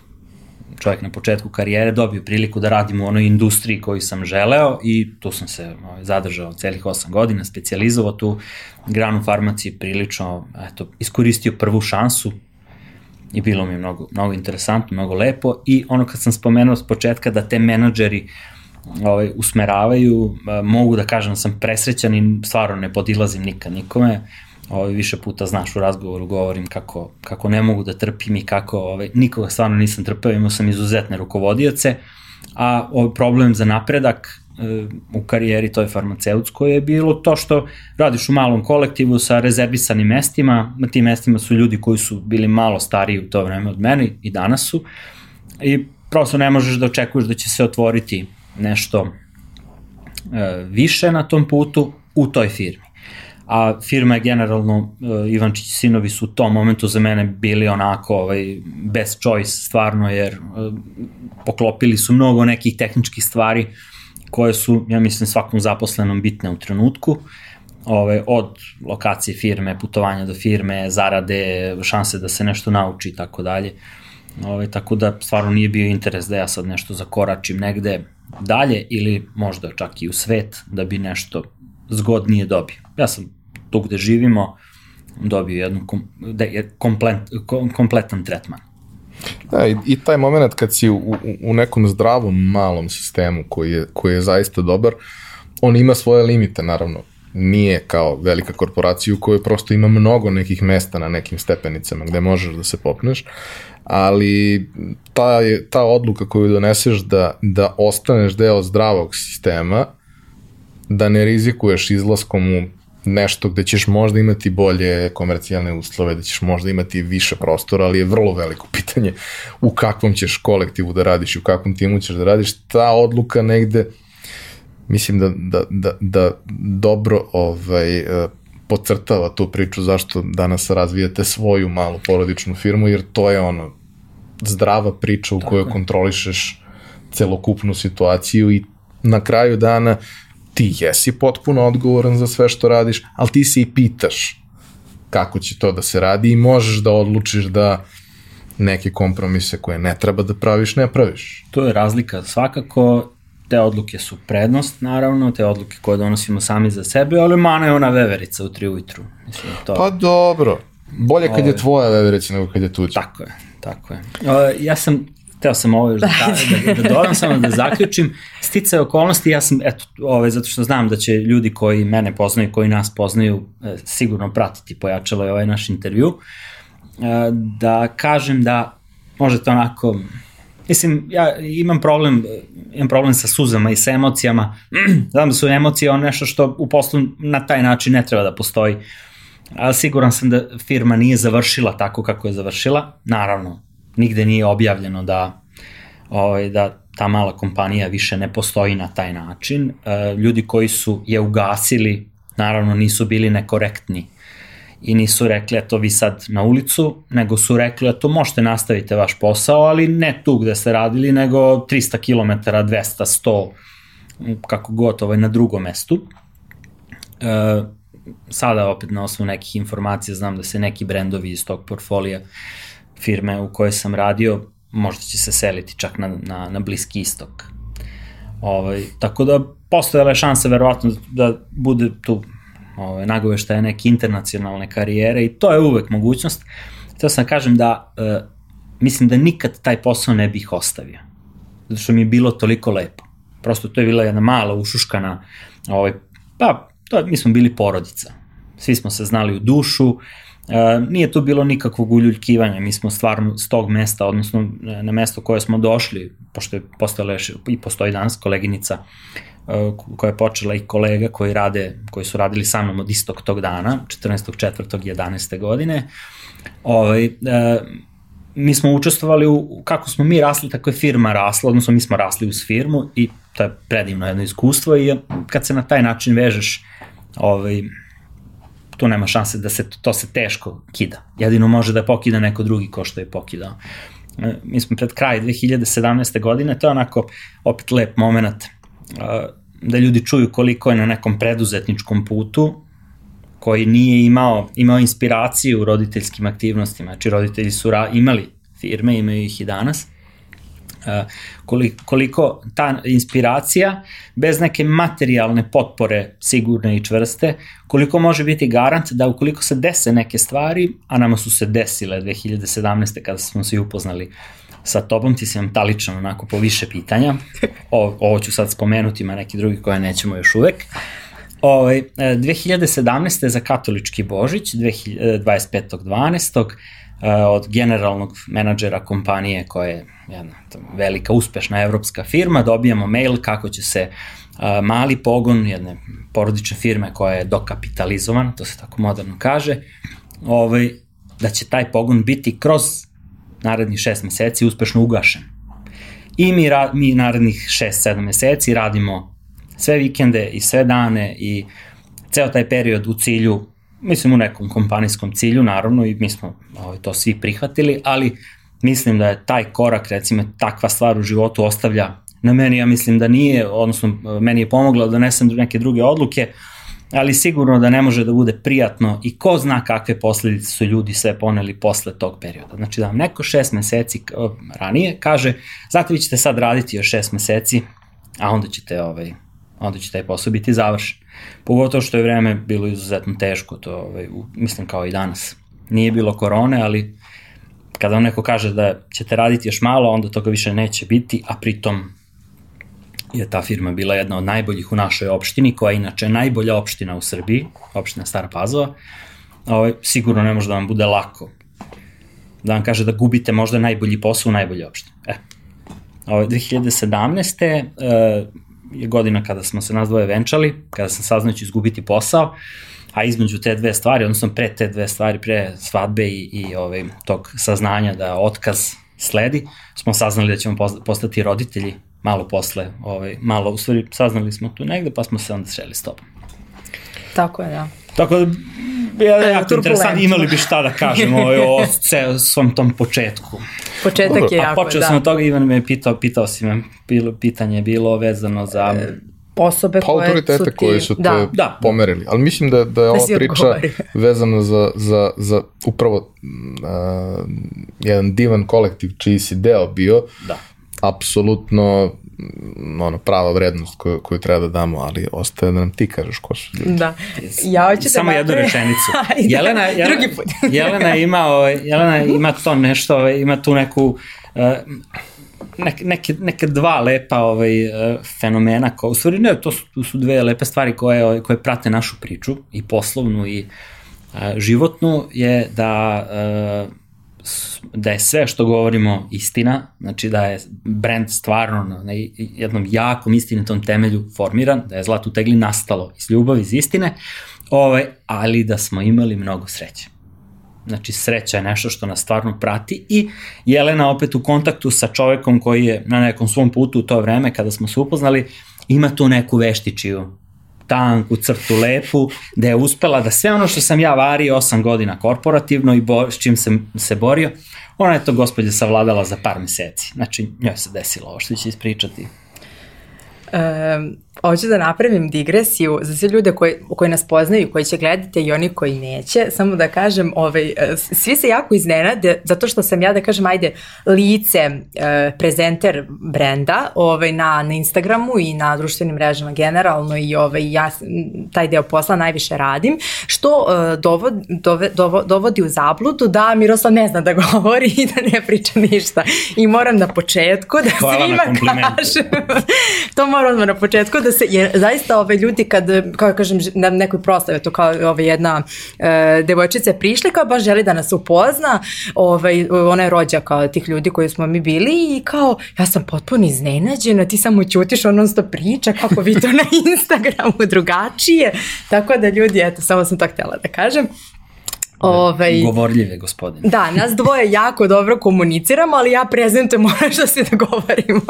čovjek na početku karijere dobio priliku da radim u onoj industriji koju sam želeo i tu sam se ovaj, zadržao celih 8 godina, specializovao tu granu farmacije prilično, eto, iskoristio prvu šansu i bilo mi je mnogo, mnogo interesantno, mnogo lepo. I ono kad sam spomenuo s početka da te menadžeri ovaj, usmeravaju, mogu da kažem da sam presrećan i stvarno ne podilazim nikad nikome, ovaj, više puta znaš u razgovoru govorim kako, kako ne mogu da trpim i kako ovaj, nikoga stvarno nisam trpeo, imao sam izuzetne rukovodioce, a ovaj problem za napredak u karijeri toj farmaceutskoj je bilo to što radiš u malom kolektivu sa rezervisanim mestima, na tim mestima su ljudi koji su bili malo stariji u to vreme od mene i danas su. I prosto ne možeš da očekuješ da će se otvoriti nešto e, više na tom putu u toj firmi. A firma je generalno, uh, Ivančić i sinovi su u tom momentu za mene bili onako ovaj, best choice stvarno, jer uh, poklopili su mnogo nekih tehničkih stvari koje su, ja mislim, svakom zaposlenom bitne u trenutku, ovaj, od lokacije firme, putovanja do firme, zarade, šanse da se nešto nauči i tako dalje. Ovaj, tako da stvarno nije bio interes da ja sad nešto zakoračim negde dalje ili možda čak i u svet da bi nešto zgodnije dobio. Ja sam tu gde živimo dobio jednu kom, da je komplet, kom, kompletan tretman. Da, i, i taj moment kad si u, u, nekom zdravom malom sistemu koji je, koji je zaista dobar, on ima svoje limite, naravno. Nije kao velika korporacija u kojoj prosto ima mnogo nekih mesta na nekim stepenicama gde možeš da se popneš, ali ta, je, ta odluka koju doneseš da, da ostaneš deo zdravog sistema, da ne rizikuješ izlaskom u nešto gde ćeš možda imati bolje komercijalne uslove, da ćeš možda imati više prostora, ali je vrlo veliko pitanje u kakvom ćeš kolektivu da radiš i u kakvom timu ćeš da radiš. Ta odluka negde, mislim da, da, da, da dobro ovaj, e, pocrtava tu priču zašto danas razvijate svoju malu porodičnu firmu, jer to je ono zdrava priča u kojoj kontrolišeš celokupnu situaciju i na kraju dana ti jesi potpuno odgovoran za sve što radiš, ali ti se i pitaš kako će to da se radi i možeš da odlučiš da neke kompromise koje ne treba da praviš, ne praviš. To je razlika svakako, te odluke su prednost, naravno, te odluke koje donosimo sami za sebe, ali mana je ona veverica u tri ujutru. Mislim, to... Pa dobro, bolje kad je ovaj. tvoja veverica nego kad je tuđa. Tako je, tako je. Ja sam Teo sam ovo još da, da, da dodam, samo da zaključim. Stice okolnosti, ja sam, eto, ovaj, zato što znam da će ljudi koji mene poznaju, koji nas poznaju, e, sigurno pratiti, pojačalo je ovaj naš intervju, e, da kažem da možete onako, mislim, ja imam problem, imam problem sa suzama i sa emocijama, znam da su emocije ono nešto što u poslu na taj način ne treba da postoji, ali siguran sam da firma nije završila tako kako je završila, naravno, nigde nije objavljeno da, ovaj, da ta mala kompanija više ne postoji na taj način. E, ljudi koji su je ugasili, naravno nisu bili nekorektni i nisu rekli eto vi sad na ulicu, nego su rekli eto možete nastavite vaš posao, ali ne tu gde ste radili, nego 300 km, 200, 100, kako god, ovaj, na drugom mestu. E, sada opet na osnovu nekih informacija znam da se neki brendovi iz tog portfolija firme u kojoj sam radio, možda će se seliti čak na, na, na Bliski istok. Ovaj, tako da postojala je šansa verovatno da bude tu ovaj, nagoveštaje neke internacionalne karijere i to je uvek mogućnost. Htio sam da kažem da e, mislim da nikad taj posao ne bih ostavio. Zato što mi je bilo toliko lepo. Prosto to je bila jedna mala ušuškana, ovaj, pa to, mi smo bili porodica. Svi smo se znali u dušu, nije tu bilo nikakvog uljuljkivanja, mi smo stvarno s tog mesta, odnosno na mesto koje smo došli, pošto je postala i postoji danas koleginica e, koja je počela i kolega koji rade, koji su radili sa mnom od istog tog dana, 14. 4. 11. godine. Ovaj, e, mi smo učestvovali u, kako smo mi rasli, tako je firma rasla, odnosno mi smo rasli uz firmu i to je predivno jedno iskustvo i kad se na taj način vežeš ovaj, tu nema šanse da se, to se teško kida. Jedino može da pokida neko drugi ko što je pokidao. E, mi smo pred kraj 2017. godine, to je onako opet lep moment da ljudi čuju koliko je na nekom preduzetničkom putu koji nije imao, imao inspiraciju u roditeljskim aktivnostima. Znači roditelji su imali firme, imaju ih i danas koliko ta inspiracija bez neke materijalne potpore sigurne i čvrste, koliko može biti garant da ukoliko se dese neke stvari, a nama su se desile 2017. kada smo se upoznali sa tobom, ti si nam taličan onako po više pitanja, o, ovo ću sad spomenuti, ima neki drugi koje nećemo još uvek. Ovaj, 2017. za katolički Božić, 25.12 od generalnog menadžera kompanije koja je jedna velika uspešna evropska firma, dobijamo mail kako će se mali pogon jedne porodične firme koja je dokapitalizovan, to se tako moderno kaže, ovaj, da će taj pogon biti kroz narednih šest meseci uspešno ugašen. I mi, ra, mi narednih šest, sedam meseci radimo sve vikende i sve dane i ceo taj period u cilju mislim u nekom kompanijskom cilju naravno i mi smo ovaj, to svi prihvatili, ali mislim da je taj korak, recimo takva stvar u životu ostavlja na meni, ja mislim da nije, odnosno meni je pomoglo da donesem neke druge odluke, ali sigurno da ne može da bude prijatno i ko zna kakve posledice su ljudi sve poneli posle tog perioda. Znači da vam neko šest meseci ranije kaže, znate vi ćete sad raditi još šest meseci, a onda ćete, ovaj, onda će taj posao biti završen. Pogotovo što je vreme bilo izuzetno teško, to ovaj, mislim kao i danas. Nije bilo korone, ali kada vam neko kaže da ćete raditi još malo, onda toga više neće biti, a pritom je ta firma bila jedna od najboljih u našoj opštini, koja je inače najbolja opština u Srbiji, opština Stara Pazova, ovaj, sigurno ne može da vam bude lako. Da vam kaže da gubite možda najbolji posao u najbolje opštini. E, ovaj, 2017. E, je godina kada smo se nas dvoje venčali, kada sam saznao da ću izgubiti posao, a između te dve stvari, odnosno pre te dve stvari, pre svadbe i, i ovaj, tog saznanja da otkaz sledi, smo saznali da ćemo postati roditelji malo posle, ovaj, malo, u stvari saznali smo tu negde, pa smo se onda sreli s tobom. Tako je, da. Tako da, ja, jako interesantno, imali bi šta da kažemo ovaj, o ce, svom tom početku. Početak je jako, A počeo da. sam od toga, Ivan me pitao, pitao si me, bilo, pitanje je bilo vezano za... E, osobe pa koje su ti... koji su te da. da. pomerili. Ali mislim da, da je da ova priča odgovori. vezana za, za, za upravo uh, jedan divan kolektiv čiji si deo bio. Da. Apsolutno ono, prava vrednost koju, koju treba da damo, ali ostaje da nam ti kažeš ko su ljudi. Da. Ja hoću da Samo da jednu rečenicu. Jelena, Jelena, Drugi put. Jelena, ima, ovaj, Jelena ima to nešto, ovaj, ima tu neku uh, neke, neke, neke dva lepa ovaj, uh, fenomena, ko, u stvari ne, to su, to su dve lepe stvari koje, ovaj, koje prate našu priču, i poslovnu i uh, životnu, je da uh, da je sve što govorimo istina, znači da je brand stvarno na jednom jakom istinitom temelju formiran, da je Zlatu tegli nastalo iz ljubavi, iz istine, ovaj, ali da smo imali mnogo sreće. Znači sreća je nešto što nas stvarno prati i Jelena opet u kontaktu sa čovekom koji je na nekom svom putu u to vreme kada smo se upoznali, ima tu neku veštičiju tanku crtu lepu, da je uspela da sve ono što sam ja vario 8 godina korporativno i bo, s čim sam se borio, ona je to gospodje savladala za par meseci. Znači, njoj se desilo ovo što će ispričati. Um, hoću da napravim digresiju za sve ljude koji, koji nas poznaju, koji će gledati i oni koji neće, samo da kažem, ovaj, e, svi se jako iznenade zato što sam ja, da kažem, ajde, lice, e, prezenter brenda ovaj, na, na Instagramu i na društvenim mrežama generalno i ovaj, ja taj deo posla najviše radim, što e, dovod, dove, dovo, dovodi u zabludu da Miroslav ne zna da govori i da ne priča ništa. I moram na početku da Hvala svima kažem, to moram na početku da se, jer zaista ove ljudi kad, kao kažem, na nekoj proslavi, to kao ove jedna e, devojčica je prišla kao baš želi da nas upozna, ovaj, ona je rođaka tih ljudi koji smo mi bili i kao, ja sam potpuno iznenađena, ti samo ćutiš, on non stop priča, kako vi to na Instagramu drugačije, tako da ljudi, eto, samo sam to htjela da kažem. Ovaj, Govorljive gospodine. Da, nas dvoje jako dobro komuniciramo, ali ja prezentujem ono što se da govorimo.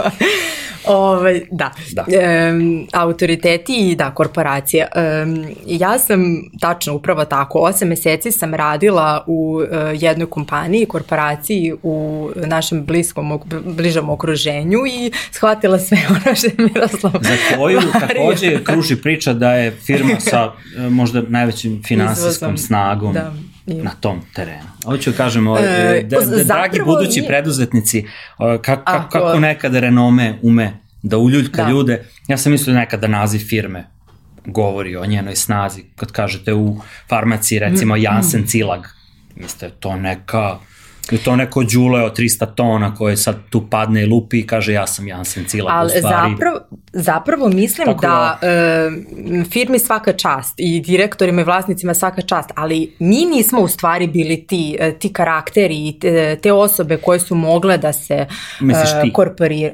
ovaj, da. da. E, autoriteti i da, korporacije. E, ja sam, tačno, upravo tako, osam meseci sam radila u e, jednoj kompaniji, korporaciji u našem bliskom, bližom okruženju i shvatila sve ono što je Miroslav Za koju takođe kruži priča da je firma sa e, možda najvećim finansijskom snagom. Da na tom terenu. Hoću da kažem, e, da, da, dragi budući nije. preduzetnici, kako, kako, kako nekada renome ume da uljuljka da. ljude, ja sam mislio da nekada naziv firme govori o njenoj snazi, kad kažete u farmaciji recimo mm. Janssen Cilag, mislite to neka I to neko đule od 300 tona koje sad tu padne i lupi i kaže ja sam Jansen Cilak Ali u stvari. Zapravo, zapravo mislim Tako da, da e, firmi svaka čast i direktorima i vlasnicima svaka čast, ali mi nismo u stvari bili ti, e, ti karakteri i te, te osobe koje su mogle da se e, korporiraju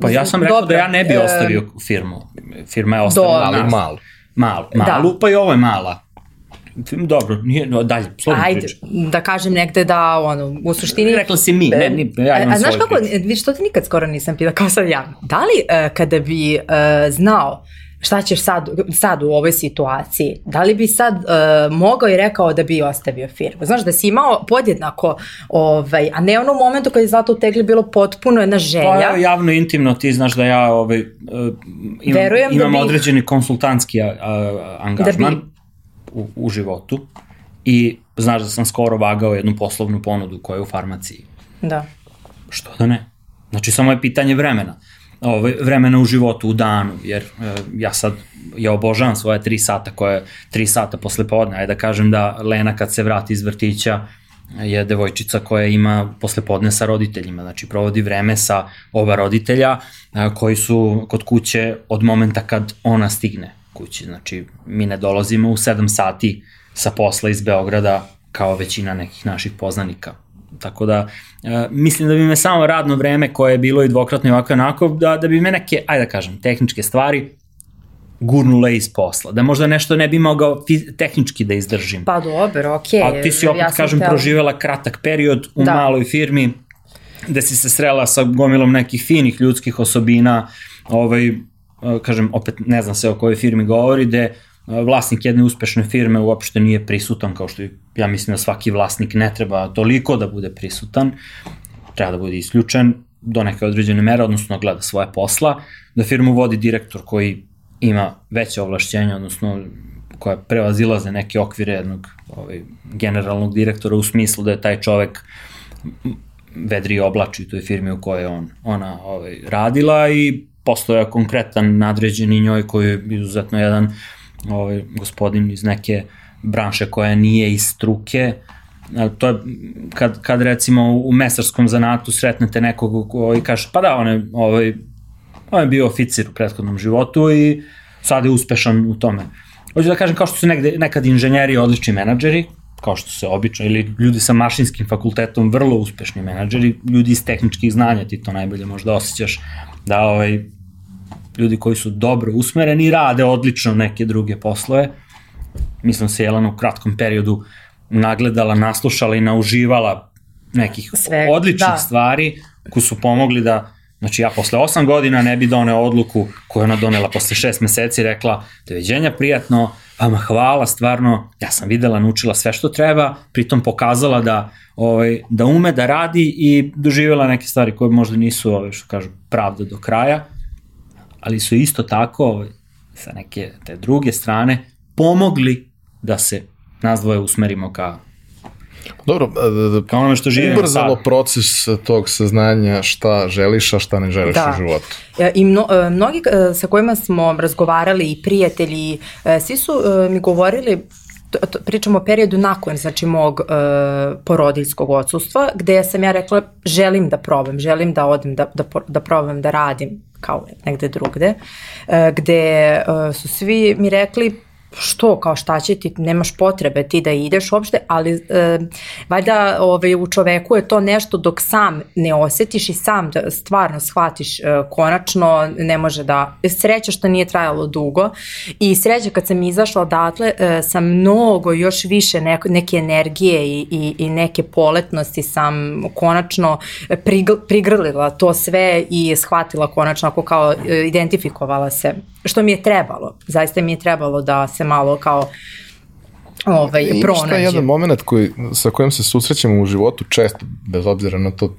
Pa ja sam rekao Dobre, da ja ne bi ostavio firmu. Firma je ostavila ali malu. Malu, malu, da. pa i ovo je mala. Dobro, nije, no, dalje, slobodno Ajde, priča. da kažem negde da, ono, u suštini... Rekla si mi, ne, ni, ja imam a, a znaš kako, vi što ti nikad skoro nisam pitala, kao sad ja, da li uh, kada bi uh, znao šta ćeš sad, sad u ovoj situaciji, da li bi sad uh, mogao i rekao da bi ostavio firmu? Znaš, da si imao podjednako, ovaj, a ne ono u momentu kada je zato u tegli bilo potpuno jedna želja. Pa javno intimno, ti znaš da ja ovaj, uh, imam, Verujem da imam da bi, određeni konsultantski uh, angažman. Da bi, u, u životu i znaš da sam skoro vagao jednu poslovnu ponudu koja je u farmaciji. Da. Što da ne? Znači samo je pitanje vremena. Ove, vremena u životu, u danu, jer e, ja sad, ja obožavam svoje tri sata koje, tri sata posle podne, ajde da kažem da Lena kad se vrati iz vrtića, je devojčica koja ima posle podne sa roditeljima, znači provodi vreme sa oba roditelja koji su kod kuće od momenta kad ona stigne kući. Znači, mi ne dolazimo u 7 sati sa posla iz Beograda kao većina nekih naših poznanika. Tako da, e, mislim da bi me samo radno vreme koje je bilo i dvokratno i ovako onako, da, da bi me neke, ajde da kažem, tehničke stvari gurnule iz posla. Da možda nešto ne bi mogao tehnički da izdržim. Pa dobro, okej. Okay. A ti si opet, ja kažem, teo... proživela kratak period u da. maloj firmi, da si se srela sa gomilom nekih finih ljudskih osobina, ovaj, kažem, opet ne znam se o kojoj firmi govori, gde vlasnik jedne uspešne firme uopšte nije prisutan, kao što ja mislim da svaki vlasnik ne treba toliko da bude prisutan, treba da bude isključen do neke određene mere, odnosno gleda svoje posla, da firmu vodi direktor koji ima veće ovlašćenja, odnosno koja prevazilaze neke okvire jednog ovaj, generalnog direktora u smislu da je taj čovek vedri oblači u toj firmi u kojoj on, ona ovaj, radila i postoja konkretan nadređeni njoj koji je izuzetno jedan ovaj, gospodin iz neke branše koja nije iz struke, to je kad, kad recimo u mesarskom zanatu sretnete nekog koji kaže pa da on je, ovaj, on je bio oficir u prethodnom životu i sad je uspešan u tome. Hoću da kažem kao što su negde, nekad inženjeri odlični menadžeri, kao što se obično, ili ljudi sa mašinskim fakultetom vrlo uspešni menadžeri, ljudi iz tehničkih znanja, ti to najbolje možda osjećaš, da ovaj, ljudi koji su dobro usmereni rade odlično neke druge poslove. Mislim se Jelena u kratkom periodu nagledala, naslušala i nauživala nekih Sve, odličnih da. stvari koji su pomogli da Znači ja posle 8 godina ne bi doneo odluku koju ona donela posle 6 meseci rekla doviđenja prijatno, vama hvala stvarno, ja sam videla, naučila sve što treba, pritom pokazala da ovaj, da ume da radi i doživjela neke stvari koje možda nisu, ovaj, što kažu, pravda do kraja ali su isto tako ovaj, sa neke te druge strane pomogli da se nas dvoje usmerimo ka Dobro, kao onome što živimo ubrzalo sad. proces tog saznanja šta želiš, a šta ne želiš da. u životu. I mno, e, mnogi e, sa kojima smo razgovarali i prijatelji, e, svi su mi govorili pričamo o periodu nakon, znači mog e, porodiljskog odsustva, gde sam ja rekla želim da probam, želim da odem da, da, da probam da radim kao negde drugde, e, gde e, su svi mi rekli što, kao šta će ti, nemaš potrebe ti da ideš uopšte, ali e, valjda ovaj, u čoveku je to nešto dok sam ne osetiš i sam da stvarno shvatiš e, konačno, ne može da, sreća što nije trajalo dugo i sreća kad sam izašla odatle e, sa mnogo još više neko, neke energije i, i, i neke poletnosti sam konačno prigl, prigrlila to sve i shvatila konačno ako kao e, identifikovala se što mi je trebalo, zaista mi je trebalo da se malo kao ovaj, pronađe. Ima je jedan moment koji, sa kojim se susrećemo u životu često, bez obzira na to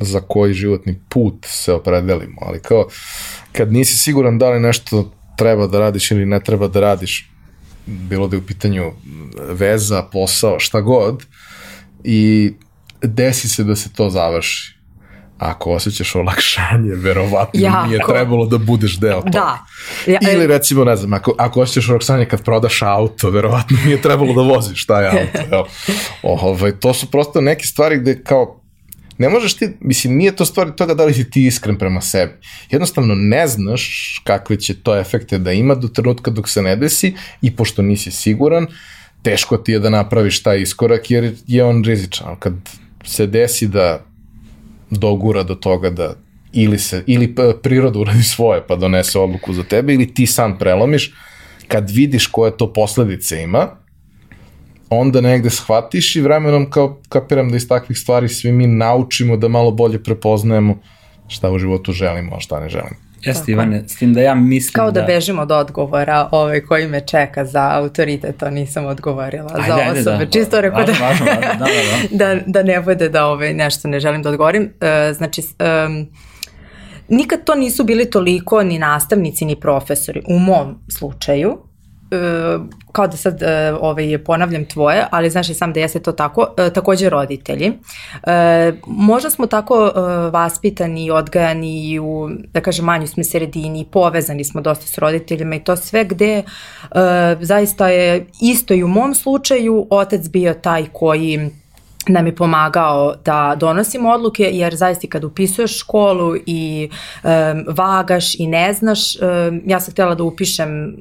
za koji životni put se opredelimo, ali kao kad nisi siguran da li nešto treba da radiš ili ne treba da radiš, bilo da je u pitanju veza, posao, šta god, i desi se da se to završi ako osjećaš olakšanje, verovatno jako. nije trebalo da budeš deo toga. Da. Ja, Ili recimo, ne znam, ako, ako osjećaš olakšanje kad prodaš auto, verovatno nije trebalo da voziš taj auto. Evo. Ovaj, to su prosto neke stvari gde kao ne možeš ti, mislim, nije to stvari toga da li si ti iskren prema sebi. Jednostavno ne znaš kakve će to efekte da ima do trenutka dok se ne desi i pošto nisi siguran, teško ti je da napraviš taj iskorak jer je on rizičan. Kad se desi da dogura do toga da ili se ili priroda uradi svoje pa donese odluku za tebe ili ti sam prelomiš kad vidiš koje to posledice ima onda negde shvatiš i vremenom kao kapiram da iz takvih stvari svi mi naučimo da malo bolje prepoznajemo šta u životu želimo, a šta ne želimo. Jeste Ivane, s tim da ja mislim Kao da, da bežimo od odgovora ovaj, koji me čeka za autoritet, to nisam odgovorila ajde, za ajde, osobe. Da. Čisto rekao da, važno, važno, da, da, da. da, da ne bude da ovaj, nešto ne želim da odgovorim. Uh, znači, um, nikad to nisu bili toliko ni nastavnici ni profesori, u mom slučaju, E, kao da sad e, ovaj, ponavljam tvoje, ali znaš i sam da jeste to tako, e, takođe roditelji. Možda smo tako vaspitani i odgajani u, da kažem, manju smo sredini, povezani smo dosta s roditeljima i to sve gde zaista je isto i u mom slučaju otac bio taj koji nam je pomagao da donosimo odluke, jer zaista kad upisuješ školu i um, vagaš i ne znaš, um, ja sam htjela da upišem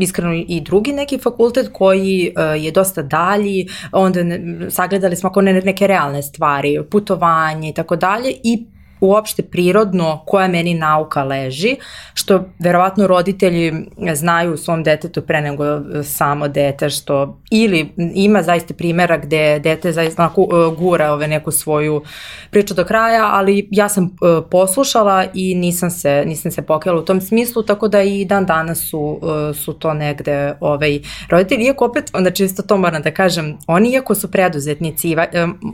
iskreno i drugi neki fakultet koji uh, je dosta dalji, onda ne, sagledali smo ako ne, neke realne stvari, putovanje i tako dalje i uopšte prirodno koja meni nauka leži, što verovatno roditelji znaju u svom detetu pre nego samo dete, što ili ima zaista primjera gde dete zaista e, gura ove neku svoju priču do kraja, ali ja sam e, poslušala i nisam se, nisam se pokajala u tom smislu, tako da i dan danas su, e, su to negde ovaj, roditelji, iako opet, znači isto to moram da kažem, oni iako su preduzetnici,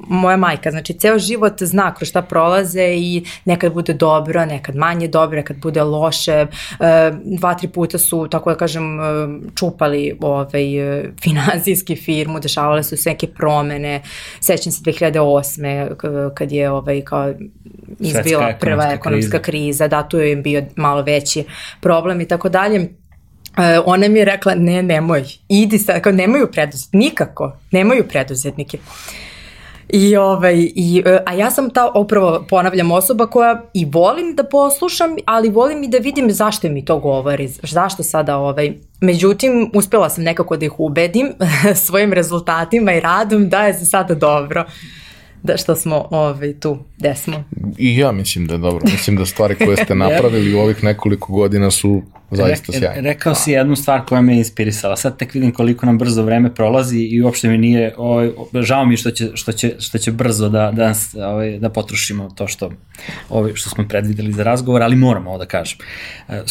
moja majka, znači ceo život zna kroz šta prolaze i nekad bude dobro, nekad manje dobro, nekad bude loše. E, dva, tri puta su, tako da kažem, e, čupali ovaj, e, finansijski firmu, dešavale su se neke promene. Sećam se 2008. kad je ovaj, kao izbila prva ekonomska kriza. kriza, da, tu je bio malo veći problem i tako dalje. ona mi je rekla, ne, nemoj, idi sad, kao nemaju preduzetnike, nikako, nemaju preduzetnike. Uh, I, ovaj, i, e, a ja sam ta, upravo ponavljam, osoba koja i volim da poslušam, ali volim i da vidim zašto mi to govori, zašto sada ovaj, Međutim, uspela sam nekako da ih ubedim svojim rezultatima i radom da je za sada dobro da što smo ovaj, tu, gde smo. I ja mislim da je dobro. Mislim da stvari koje ste napravili u ovih nekoliko godina su zaista sjajne. Rekao si jednu stvar koja me je inspirisala. Sad tek vidim koliko nam brzo vreme prolazi i uopšte mi nije, ovaj, žao mi što će, što će, što će brzo da, da, ovaj, da potrošimo to što, ovaj, što smo predvideli za razgovor, ali moramo ovo da kažem. E,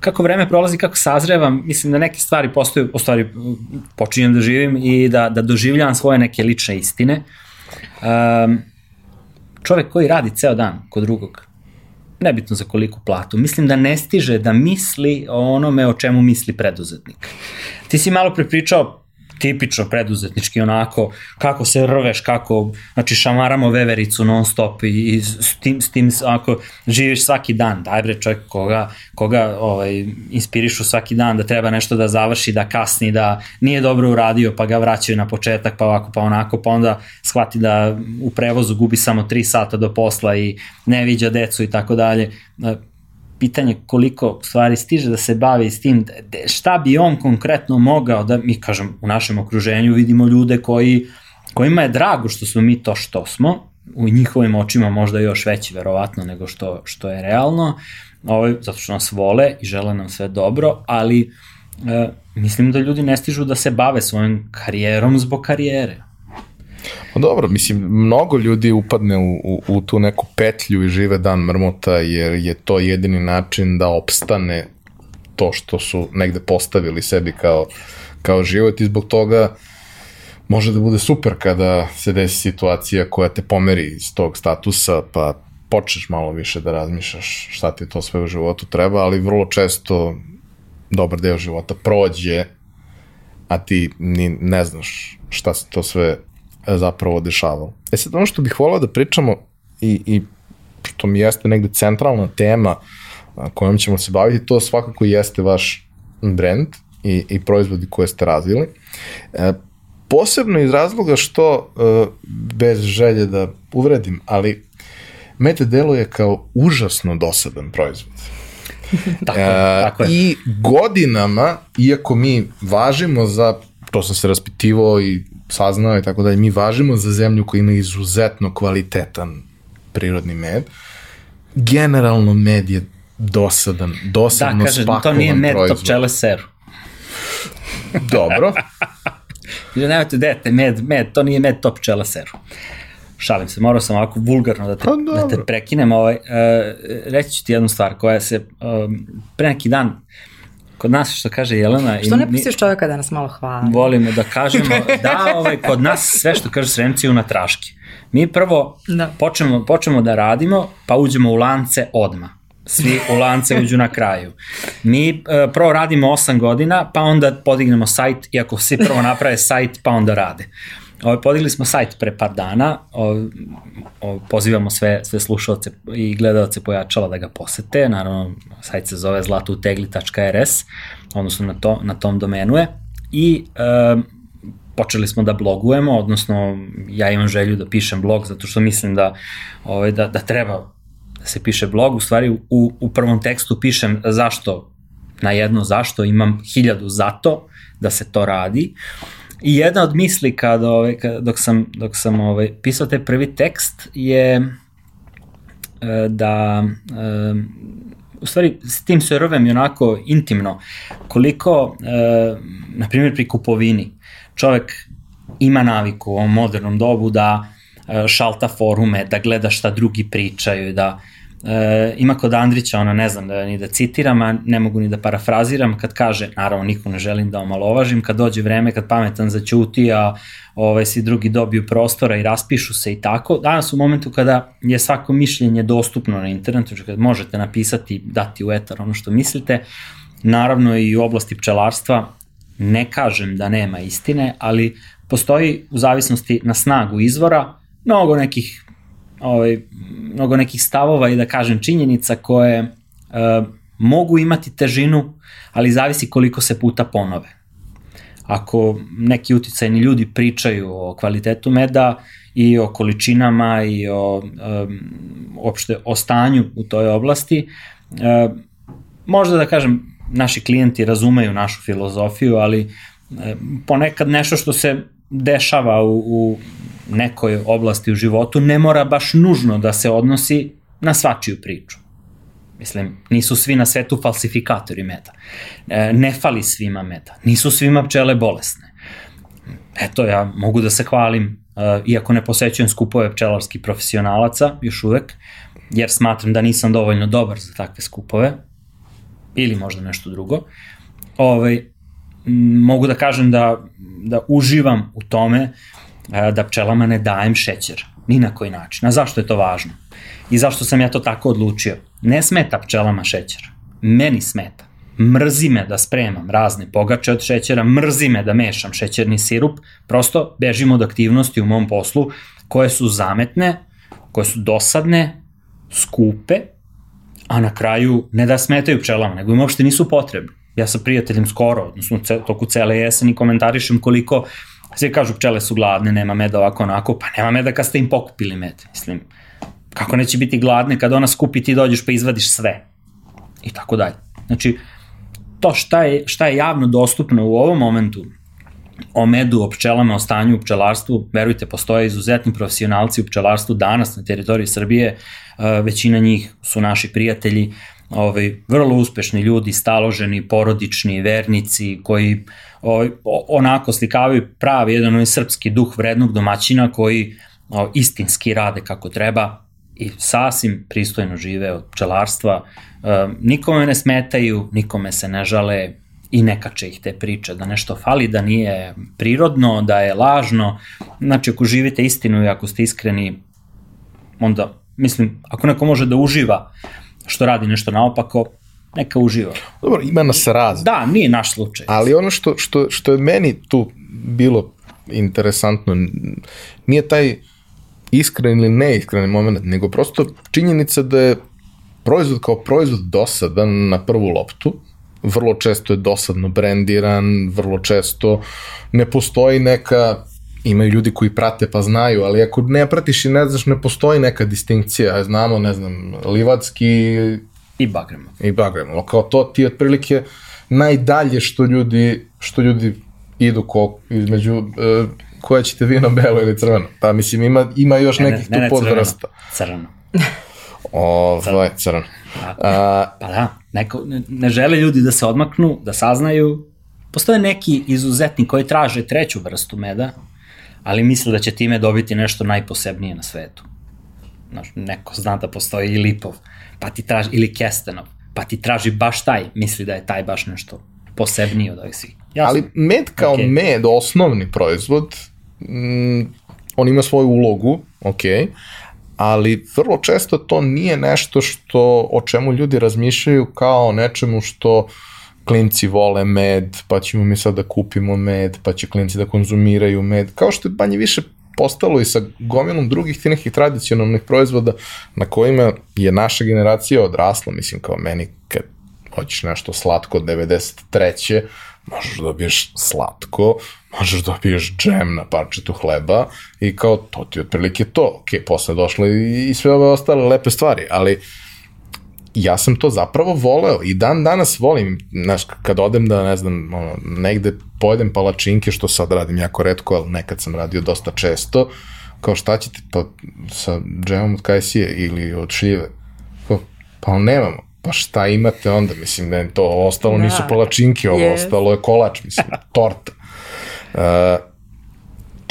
kako vreme prolazi, kako sazrevam, mislim da neke stvari postaju, u stvari počinjem da živim i da, da doživljavam svoje neke lične istine. Um, čovek koji radi ceo dan kod drugog, nebitno za koliku platu, mislim da ne stiže da misli o onome o čemu misli preduzetnik. Ti si malo prepričao tipično preduzetnički onako, kako se rveš, kako, znači šamaramo vevericu non stop i, i s tim, s tim ako živiš svaki dan, daj bre čovjek koga, koga ovaj, inspirišu svaki dan da treba nešto da završi, da kasni, da nije dobro uradio pa ga vraćaju na početak pa ovako pa onako pa onda shvati da u prevozu gubi samo 3 sata do posla i ne viđa decu i tako dalje pitanje koliko stvari stiže da se bavi s tim, šta bi on konkretno mogao da, mi kažem, u našem okruženju vidimo ljude koji, kojima je drago što smo mi to što smo, u njihovim očima možda još veći verovatno nego što, što je realno, ovaj, zato što nas vole i žele nam sve dobro, ali e, mislim da ljudi ne stižu da se bave svojom karijerom zbog karijere. Pa dobro, mislim, mnogo ljudi upadne u, u, u tu neku petlju i žive dan mrmota jer je to jedini način da opstane to što su negde postavili sebi kao, kao život i zbog toga može da bude super kada se desi situacija koja te pomeri iz tog statusa, pa počneš malo više da razmišljaš šta ti to sve u životu treba, ali vrlo često dobar deo života prođe, a ti ni ne znaš šta se to sve zapravo dešavalo. E sad, ono što bih volao da pričamo i, i što mi jeste negde centralna tema kojom ćemo se baviti, to svakako jeste vaš brand i, i proizvodi koje ste razvili. E, posebno iz razloga što, e, bez želje da uvredim, ali Mete deluje kao užasno dosadan proizvod. tako, e, tako je. I godinama, iako mi važimo za, to sam se raspitivao i saznao i tako dalje, mi važimo za zemlju koja ima izuzetno kvalitetan prirodni med. Generalno med je dosadan, dosadno da, spakovan to nije med, proizvod. to pčele seru. Dobro. Ili nemojte dete, med, med, to nije med, to pčele seru. Šalim se, morao sam ovako vulgarno da te, pa, da te prekinem. Ovaj, uh, reći ću ti jednu stvar koja se um, pre neki dan kod nas što kaže Jelena... Što ne pustiš čovjeka da nas malo hvali? Volimo da kažemo, da, ovaj, kod nas sve što kaže Sremci u na traški. Mi prvo da. počnemo, počnemo da radimo, pa uđemo u lance odma. Svi u lance uđu na kraju. Mi uh, prvo radimo 8 godina, pa onda podignemo sajt, iako svi prvo naprave sajt, pa onda rade. Ovo, podigli smo sajt pre par dana, o, o, pozivamo sve, sve slušalce i gledalce pojačala da ga posete, naravno sajt se zove zlatoutegli.rs, odnosno na, to, na tom domenu je, i e, počeli smo da blogujemo, odnosno ja imam želju da pišem blog zato što mislim da, ovaj, da, da treba da se piše blog, u stvari u, u prvom tekstu pišem zašto, na jedno zašto, imam hiljadu zato da se to radi, I jedna od misli kad, ovaj, kad, dok sam, dok sam ovaj, pisao taj prvi tekst je e, da e, u stvari s tim se rvem onako intimno. Koliko e, na primjer pri kupovini čovek ima naviku u ovom modernom dobu da šalta forume, da gleda šta drugi pričaju, da e, ima kod Andrića, ona ne znam da ni da citiram, a ne mogu ni da parafraziram, kad kaže, naravno niko ne želim da omalovažim, kad dođe vreme, kad pametan zaćuti, a ovaj, svi drugi dobiju prostora i raspišu se i tako. Danas u momentu kada je svako mišljenje dostupno na internetu, kad možete napisati, dati u etar ono što mislite, naravno i u oblasti pčelarstva, ne kažem da nema istine, ali postoji u zavisnosti na snagu izvora mnogo nekih ovaj, mnogo nekih stavova i da kažem činjenica koje uh, mogu imati težinu, ali zavisi koliko se puta ponove. Ako neki uticajni ljudi pričaju o kvalitetu meda i o količinama i o um, uopšte o stanju u toj oblasti, uh, možda da kažem naši klijenti razumeju našu filozofiju, ali ponekad nešto što se dešava u, u nekoj oblasti u životu ne mora baš nužno da se odnosi na svačiju priču. Mislim, nisu svi na svetu falsifikatori meda. E, ne fali svima meda. Nisu svima pčele bolesne. Eto, ja mogu da se hvalim, e, iako ne posećujem skupove pčelarskih profesionalaca, još uvek, jer smatram da nisam dovoljno dobar za takve skupove, ili možda nešto drugo. Ovaj, mogu da kažem da, da uživam u tome da pčelama ne dajem šećer. Ni na koji način. A zašto je to važno? I zašto sam ja to tako odlučio? Ne smeta pčelama šećer. Meni smeta. Mrzi me da spremam razne pogače od šećera, mrzi me da mešam šećerni sirup, prosto bežim od aktivnosti u mom poslu koje su zametne, koje su dosadne, skupe, a na kraju ne da smetaju pčelama, nego im uopšte nisu potrebni. Ja sa prijateljem skoro, odnosno toku cele jeseni komentarišem koliko svi kažu pčele su gladne, nema meda ovako onako, pa nema meda kad ste im pokupili med. Mislim, kako neće biti gladne kad ona skupi ti dođeš pa izvadiš sve. I tako dalje. Znači, to šta je, šta je javno dostupno u ovom momentu o medu, o pčelama, o stanju u pčelarstvu, verujte, postoje izuzetni profesionalci u pčelarstvu danas na teritoriji Srbije, većina njih su naši prijatelji, ovaj, vrlo uspešni ljudi, staloženi, porodični, vernici, koji ovaj, onako slikavaju pravi jedan ovaj srpski duh vrednog domaćina koji ovaj, istinski rade kako treba i sasvim pristojno žive od pčelarstva. nikome ne smetaju, nikome se ne žale, i nekače ih te priče, da nešto fali, da nije prirodno, da je lažno. Znači, ako živite istinu i ako ste iskreni, onda, mislim, ako neko može da uživa što radi nešto naopako, neka uživa. Dobro, ima nas raz. Da, nije naš slučaj. Ali ono što, što, što je meni tu bilo interesantno, nije taj iskren ili neiskreni moment, nego prosto činjenica da je proizvod kao proizvod dosadan na prvu loptu, vrlo često je dosadno brendiran, vrlo često ne postoji neka imaju ljudi koji prate pa znaju, ali ako ne pratiš i ne znaš, ne postoji neka distinkcija, znamo, ne znam, Livacki i Bagremo. I Bagremo, kao to ti otprilike najdalje što ljudi, što ljudi idu ko, između uh, koje ćete vino belo ili crveno. Pa mislim ima, ima još ne, nekih ne, ne, tu podvrsta. Crveno. Ovaj, crveno. A, pa da, neko, ne, ne žele ljudi da se odmaknu, da saznaju. Postoje neki izuzetni koji traže treću vrstu meda, ali misle da će time dobiti nešto najposebnije na svetu. Znaš, neko zna da postoji i lipov, pa ti traži, ili kestenov, pa ti traži baš taj, misli da je taj baš nešto posebniji od ovih svih. Ja ali med kao okay. med, osnovni proizvod, mm, on ima svoju ulogu, ok, ali vrlo često to nije nešto što, o čemu ljudi razmišljaju kao nečemu što klinci vole med, pa ćemo mi sad da kupimo med, pa će klinci da konzumiraju med, kao što je banje više postalo i sa gomilom drugih ti nekih tradicionalnih proizvoda na kojima je naša generacija odrasla, mislim kao meni kad hoćeš nešto slatko od 93 možeš da dobiješ slatko, možeš da dobiješ džem na parčetu hleba i kao to ti otprilike to. Ok, posle došlo i, i sve ove ostale lepe stvari, ali ja sam to zapravo voleo i dan danas volim, znaš, kad odem da, ne znam, ono, negde pojedem palačinke, što sad radim jako redko, ali nekad sam radio dosta često, kao šta ćete, pa sa džemom od kajsije ili od šljive, kao, pa nemamo, pa šta imate onda, mislim, da to ostalo da. nisu palačinke, ovo yes. ostalo je kolač, mislim, torta. Uh,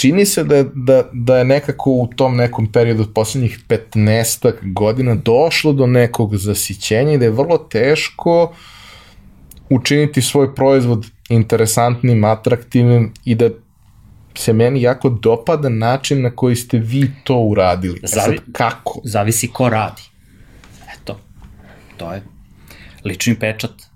čini se da da, da je nekako u tom nekom periodu od poslednjih 15 godina došlo do nekog zasićenja i da je vrlo teško učiniti svoj proizvod interesantnim, atraktivnim i da se meni jako dopada način na koji ste vi to uradili. Zavi, e sad, kako? Zavisi ko radi to je lični pečat.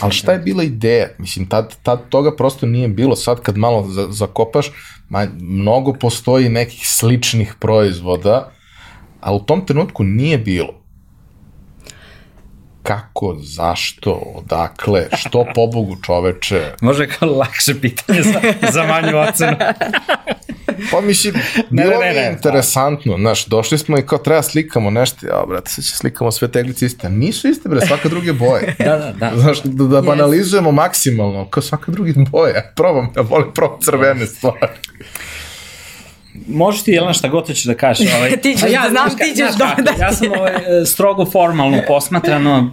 Ali šta je bila ideja? Mislim, tad, tad toga prosto nije bilo. Sad kad malo zakopaš, ma, mnogo postoji nekih sličnih proizvoda, a u tom trenutku nije bilo kako, zašto, odakle, što pobogu čoveče. Može kao lakše pitanje za, za manju ocenu. pa mislim, bilo ne, ne, ne, mi je interesantno, znaš, došli smo i kao treba slikamo nešto, ja, brate, sad će slikamo sve teglice iste. Nisu iste, bre, svaka druge boje. da, da, da. Znaš, da, da banalizujemo yes. maksimalno, kao svaka drugi boje. Probam, ja volim probam crvene stvari. Možeš ti, Jelena, šta god hoćeš da kažeš. Ovaj, ti ćeš, ja, znam, ti ćeš dodati. Ja sam ovaj, strogo formalno posmatrano,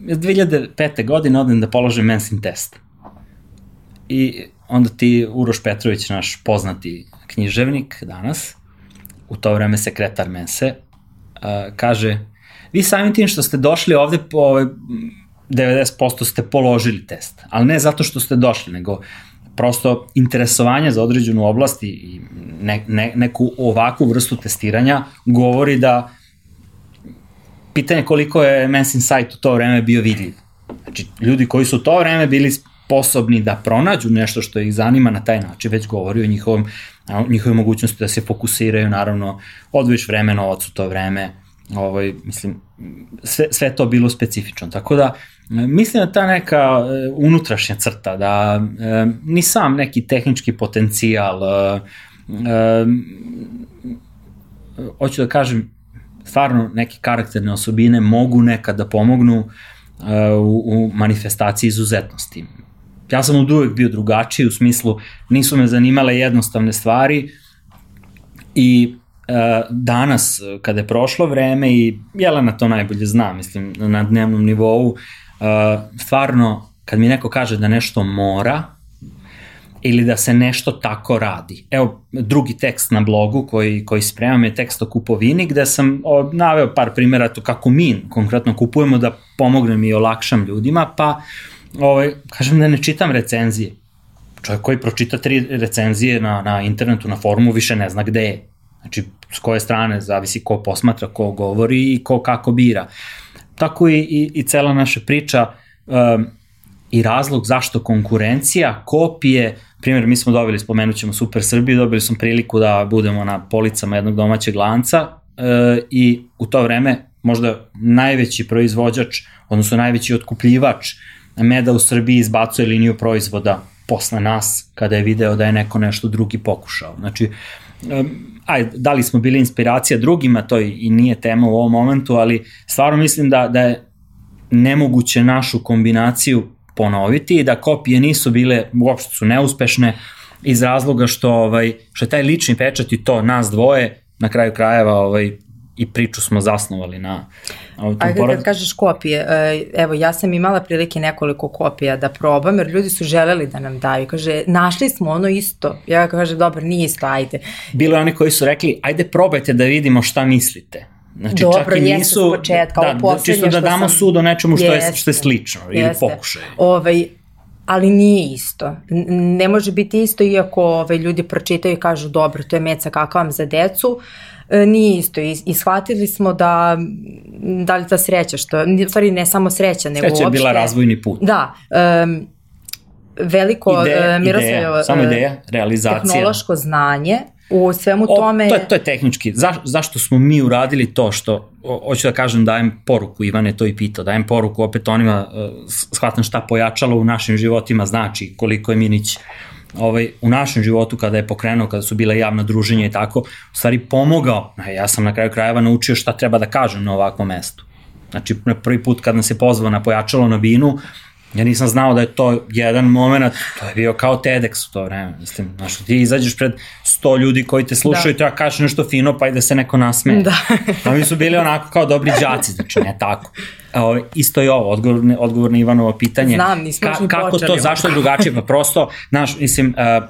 2005. godine odem da položim mensin test. I onda ti, Uroš Petrović, naš poznati književnik danas, u to vreme sekretar mense, kaže, vi samim tim što ste došli ovde po 90% ste položili test, ali ne zato što ste došli, nego prosto interesovanje za određenu oblast i ne, ne, neku ovakvu vrstu testiranja govori da pitanje koliko je Men's Insight u to vreme bio vidljiv. Znači, ljudi koji su u to vreme bili sposobni da pronađu nešto što ih zanima na taj način, već govori o njihovom, njihovoj mogućnosti da se fokusiraju, naravno, odvojiš vreme, novac u to vreme, ovaj, mislim, sve, sve to bilo specifično. Tako da, mislim da ta neka e, unutrašnja crta, da e, ni sam neki tehnički potencijal, e, hoću da kažem, stvarno neke karakterne osobine mogu nekad da pomognu u, u manifestaciji izuzetnosti. Ja sam od uvek bio drugačiji u smislu nisu me zanimale jednostavne stvari i uh, danas kada je prošlo vreme i Jelena to najbolje zna, mislim na dnevnom nivou, uh, stvarno kad mi neko kaže da nešto mora, ili da se nešto tako radi. Evo, drugi tekst na blogu koji, koji spremam je tekst o kupovini gde sam o, naveo par primjera to kako mi konkretno kupujemo da pomognem i olakšam ljudima, pa ovaj, kažem da ne čitam recenzije. Čovjek koji pročita tri recenzije na, na internetu, na forumu, više ne zna gde je. Znači, s koje strane, zavisi ko posmatra, ko govori i ko kako bira. Tako i, i, i cela naša priča um, i razlog zašto konkurencija, kopije, primjer, mi smo dobili, spomenut ćemo Super Srbiju, dobili smo priliku da budemo na policama jednog domaćeg lanca e, i u to vreme možda najveći proizvođač, odnosno najveći otkupljivač meda u Srbiji izbacuje liniju proizvoda posle nas, kada je video da je neko nešto drugi pokušao. Znači, aj, da li smo bili inspiracija drugima, to i nije tema u ovom momentu, ali stvarno mislim da, da je nemoguće našu kombinaciju ponoviti i da kopije nisu bile, uopšte su neuspešne iz razloga što, ovaj, što je taj lični pečat i to nas dvoje na kraju krajeva ovaj, i priču smo zasnovali na Ajde porod... kad kažeš kopije, e, evo ja sam imala prilike nekoliko kopija da probam jer ljudi su želeli da nam daju. Kaže, našli smo ono isto. Ja kaže, dobro, nije isto, ajde. Bilo je oni koji su rekli, ajde probajte da vidimo šta mislite. Znači, Dobro, čak i nisu, početka, da, ovo čisto da damo sam... sud o nečemu što jeste, je, što je slično ili jeste. pokušaj. Ovaj, ali nije isto. Ne može biti isto iako ovaj, ljudi pročitaju i kažu dobro, to je meca kakavam za decu. E, nije isto i, i shvatili smo da da li ta sreća što, u stvari ne samo sreća, nego sreća uopšte. Sreća je bila razvojni put. Da, um, veliko ideja, uh, Miroslavljevo samo ideja, realizacija. Tehnološko znanje u svemu o, tome... To je, to je tehnički. Za, zašto smo mi uradili to što, o, hoću da kažem, dajem poruku, Ivan je to i pitao, dajem poruku opet onima, uh, shvatam šta pojačalo u našim životima znači, koliko je Minić ovaj, u našem životu kada je pokrenuo, kada su bile javna druženja i tako, u stvari pomogao. Ja sam na kraju krajeva naučio šta treba da kažem na ovakvom mestu. Znači, na prvi put kad nam se pozvao na pojačalo na binu, Ja nisam znao da je to jedan moment, to je bio kao TEDx u to vreme, mislim, znaš, ti izađeš pred sto ljudi koji te slušaju da. i treba kažeš nešto fino pa i da se neko nasmeje. Da. A mi su bili onako kao dobri đaci, znači ne tako. O, isto je ovo, odgovor, odgovor na Ivanovo pitanje. Znam, nismo Ka, Kako počeli. to, zašto je drugačije? Pa prosto, znaš, mislim, uh,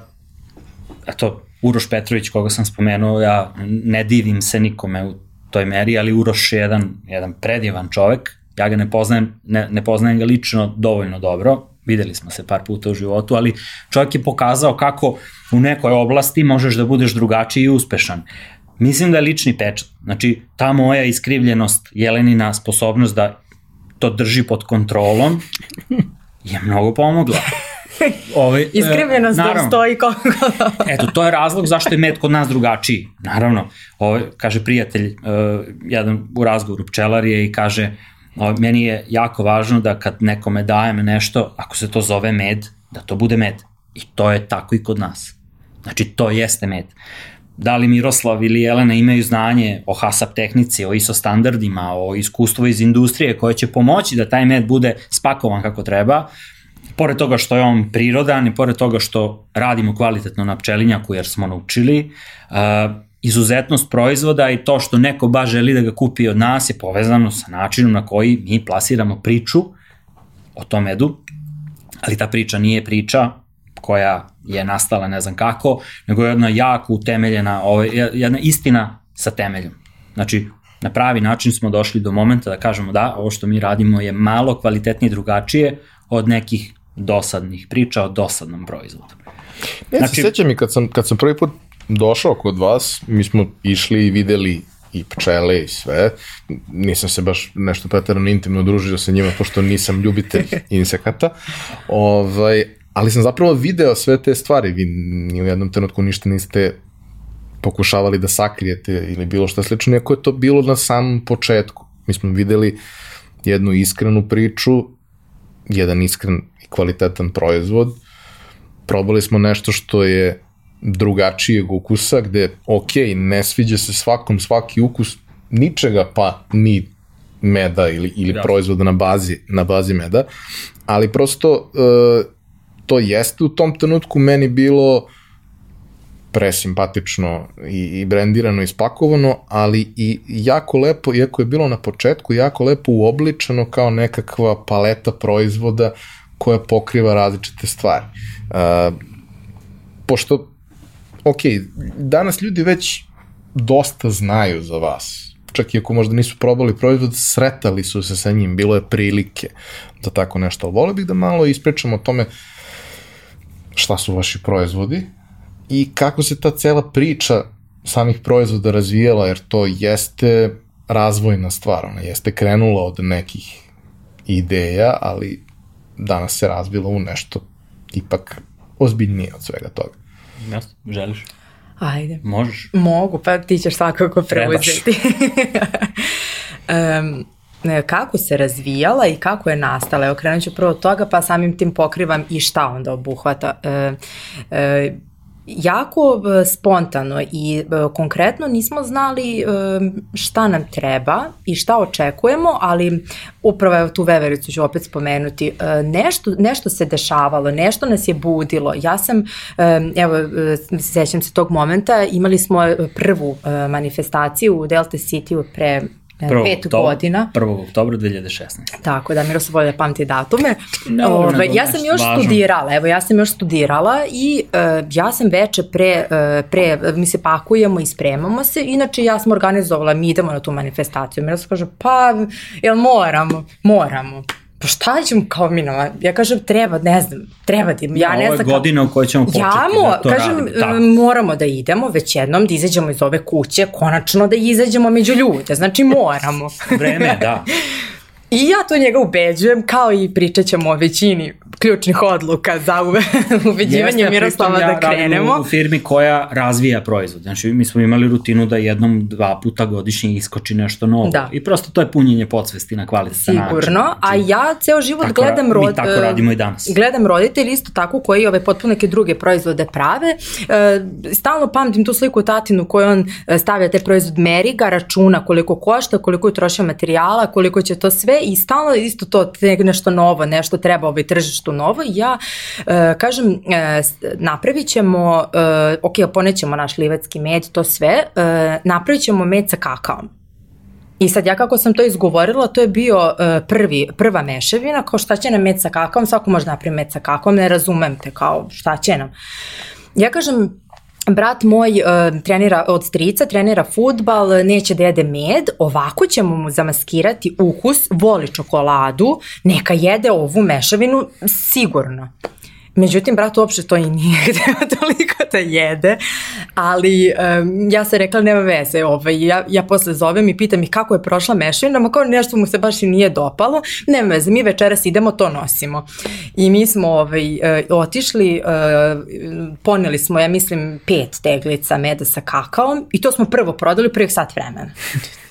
eto, Uroš Petrović, koga sam spomenuo, ja ne divim se nikome u toj meri, ali Uroš je jedan, jedan predivan čovek, Ja ga ne poznajem, ne, ne poznajem ga lično dovoljno dobro, videli smo se par puta u životu, ali čovjek je pokazao kako u nekoj oblasti možeš da budeš drugačiji i uspešan. Mislim da je lični pečat. Znači, ta moja iskrivljenost, Jelenina sposobnost da to drži pod kontrolom je mnogo pomogla. Ovaj, Iskrivljenost da stoji koliko Eto, to je razlog zašto je med kod nas drugačiji. Naravno, ovaj, kaže prijatelj, uh, jedan u razgovoru pčelar je i kaže, meni je jako važno da kad nekome dajem nešto, ako se to zove med, da to bude med. I to je tako i kod nas. Znači, to jeste med. Da li Miroslav ili Jelena imaju znanje o HASAP tehnici, o ISO standardima, o iskustvu iz industrije koje će pomoći da taj med bude spakovan kako treba, pored toga što je on prirodan i pored toga što radimo kvalitetno na pčelinjaku jer smo naučili, uh, izuzetnost proizvoda i to što neko baš želi da ga kupi od nas je povezano sa načinom na koji mi plasiramo priču o tom medu, ali ta priča nije priča koja je nastala ne znam kako, nego je jedna jako utemeljena, ovaj, jedna istina sa temeljom. Znači, na pravi način smo došli do momenta da kažemo da, ovo što mi radimo je malo kvalitetnije drugačije od nekih dosadnih priča o dosadnom proizvodu. Ja znači, se sećam i kad sam, kad sam prvi put došao kod vas, mi smo išli i videli i pčele i sve. Nisam se baš nešto pretarano intimno družio sa njima, pošto nisam ljubitelj insekata. Ovaj, ali sam zapravo video sve te stvari. Vi ni u jednom trenutku ništa niste pokušavali da sakrijete ili bilo šta slično, iako je to bilo na samom početku. Mi smo videli jednu iskrenu priču, jedan iskren i kvalitetan proizvod, probali smo nešto što je drugačijeg ukusa, gde, ok, ne sviđa se svakom svaki ukus ničega, pa ni meda ili, ili ja. proizvoda na bazi, na bazi meda, ali prosto e, to jeste u tom trenutku meni bilo presimpatično i, i brendirano i spakovano, ali i jako lepo, iako je bilo na početku, jako lepo uobličeno kao nekakva paleta proizvoda koja pokriva različite stvari. Uh, pošto ok, danas ljudi već dosta znaju za vas. Čak i ako možda nisu probali proizvod, sretali su se sa njim, bilo je prilike da tako nešto. Ali volio bih da malo ispričamo o tome šta su vaši proizvodi i kako se ta cela priča samih proizvoda razvijela, jer to jeste razvojna stvar, ona jeste krenula od nekih ideja, ali danas se razvila u nešto ipak ozbiljnije od svega toga. Ja, želiš? Ajde. Možeš? Mogu, pa ti ćeš svakako preuzeti. um, kako se razvijala i kako je nastala. Evo, krenut ću prvo od toga, pa samim tim pokrivam i šta onda obuhvata. E, e, jako e, spontano i e, konkretno nismo znali e, šta nam treba i šta očekujemo, ali upravo evo tu vevericu ću opet spomenuti, nešto, nešto se dešavalo, nešto nas je budilo. Ja sam, evo, sećam se tog momenta, imali smo prvu manifestaciju u Delta City pre Prvo, pet oktober, godina. 1. oktobra 2016. Tako da, Miroslav volje pamti datume. No, Ove, ovaj, ja sam još važno. studirala, evo ja sam još studirala i uh, ja sam veče pre, uh, pre, mi se pakujemo i spremamo se, inače ja sam organizovala, mi idemo na tu manifestaciju. Miroslav kaže, pa, jel moramo? Moramo pa šta ćemo kao mi na, ja kažem treba, ne znam, treba da, ja ne znam. Ovo je godina u kojoj ćemo početi ja mo, da to kažem, radimo. Da. moramo da idemo već jednom, da izađemo iz ove kuće, konačno da izađemo među ljude, znači moramo. Vreme, da. I ja to njega ubeđujem, kao i pričat ćemo o većini ključnih odluka za ubeđivanje Miroslava ja da krenemo. u firmi koja razvija proizvod. Znači, mi smo imali rutinu da jednom, dva puta godišnje iskoči nešto novo. Da. I prosto to je punjenje podsvesti na kvalitetan način. Sigurno, znači, a ja ceo život tako, gledam... Rod, mi tako radimo i danas. Gledam roditelji isto tako koji ove potpuno neke druge proizvode prave. E, stalno pamtim tu sliku tatinu koju on e, stavlja te proizvod, meri ga, računa koliko košta, koliko je trošio materijala, koliko će to sve i stalno isto to nešto novo, nešto treba ovaj tržištu novo i ja e, kažem e, napravit ćemo, e, ok, ponećemo naš livetski med, to sve, e, napravit ćemo med sa kakaom. I sad ja kako sam to izgovorila, to je bio uh, prvi, prva mešavina, kao šta će nam med sa kakaom, svako može napraviti med sa kakaom, ne razumem te, kao šta će nam. Ja kažem, brat moj uh, trenira od strica, trenira futbal, neće da jede med, ovako ćemo mu zamaskirati ukus, voli čokoladu, neka jede ovu mešavinu sigurno. Međutim, brat uopšte to i nije hteo toliko da jede, ali um, ja sam rekla nema veze, ovaj, ja, ja posle zovem i pitam ih kako je prošla mešavina, ma kao nešto mu se baš i nije dopalo, nema veze, mi večeras idemo, to nosimo. I mi smo ovaj, uh, otišli, uh, poneli smo, ja mislim, pet teglica meda sa kakaom i to smo prvo prodali prvih sat vremena.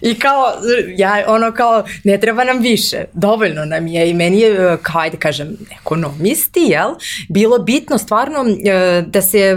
I kao, ja, ono kao, ne treba nam više, dovoljno nam je i meni je, kao ajde kažem, ekonomisti, jel, bilo bitno stvarno e, da se e,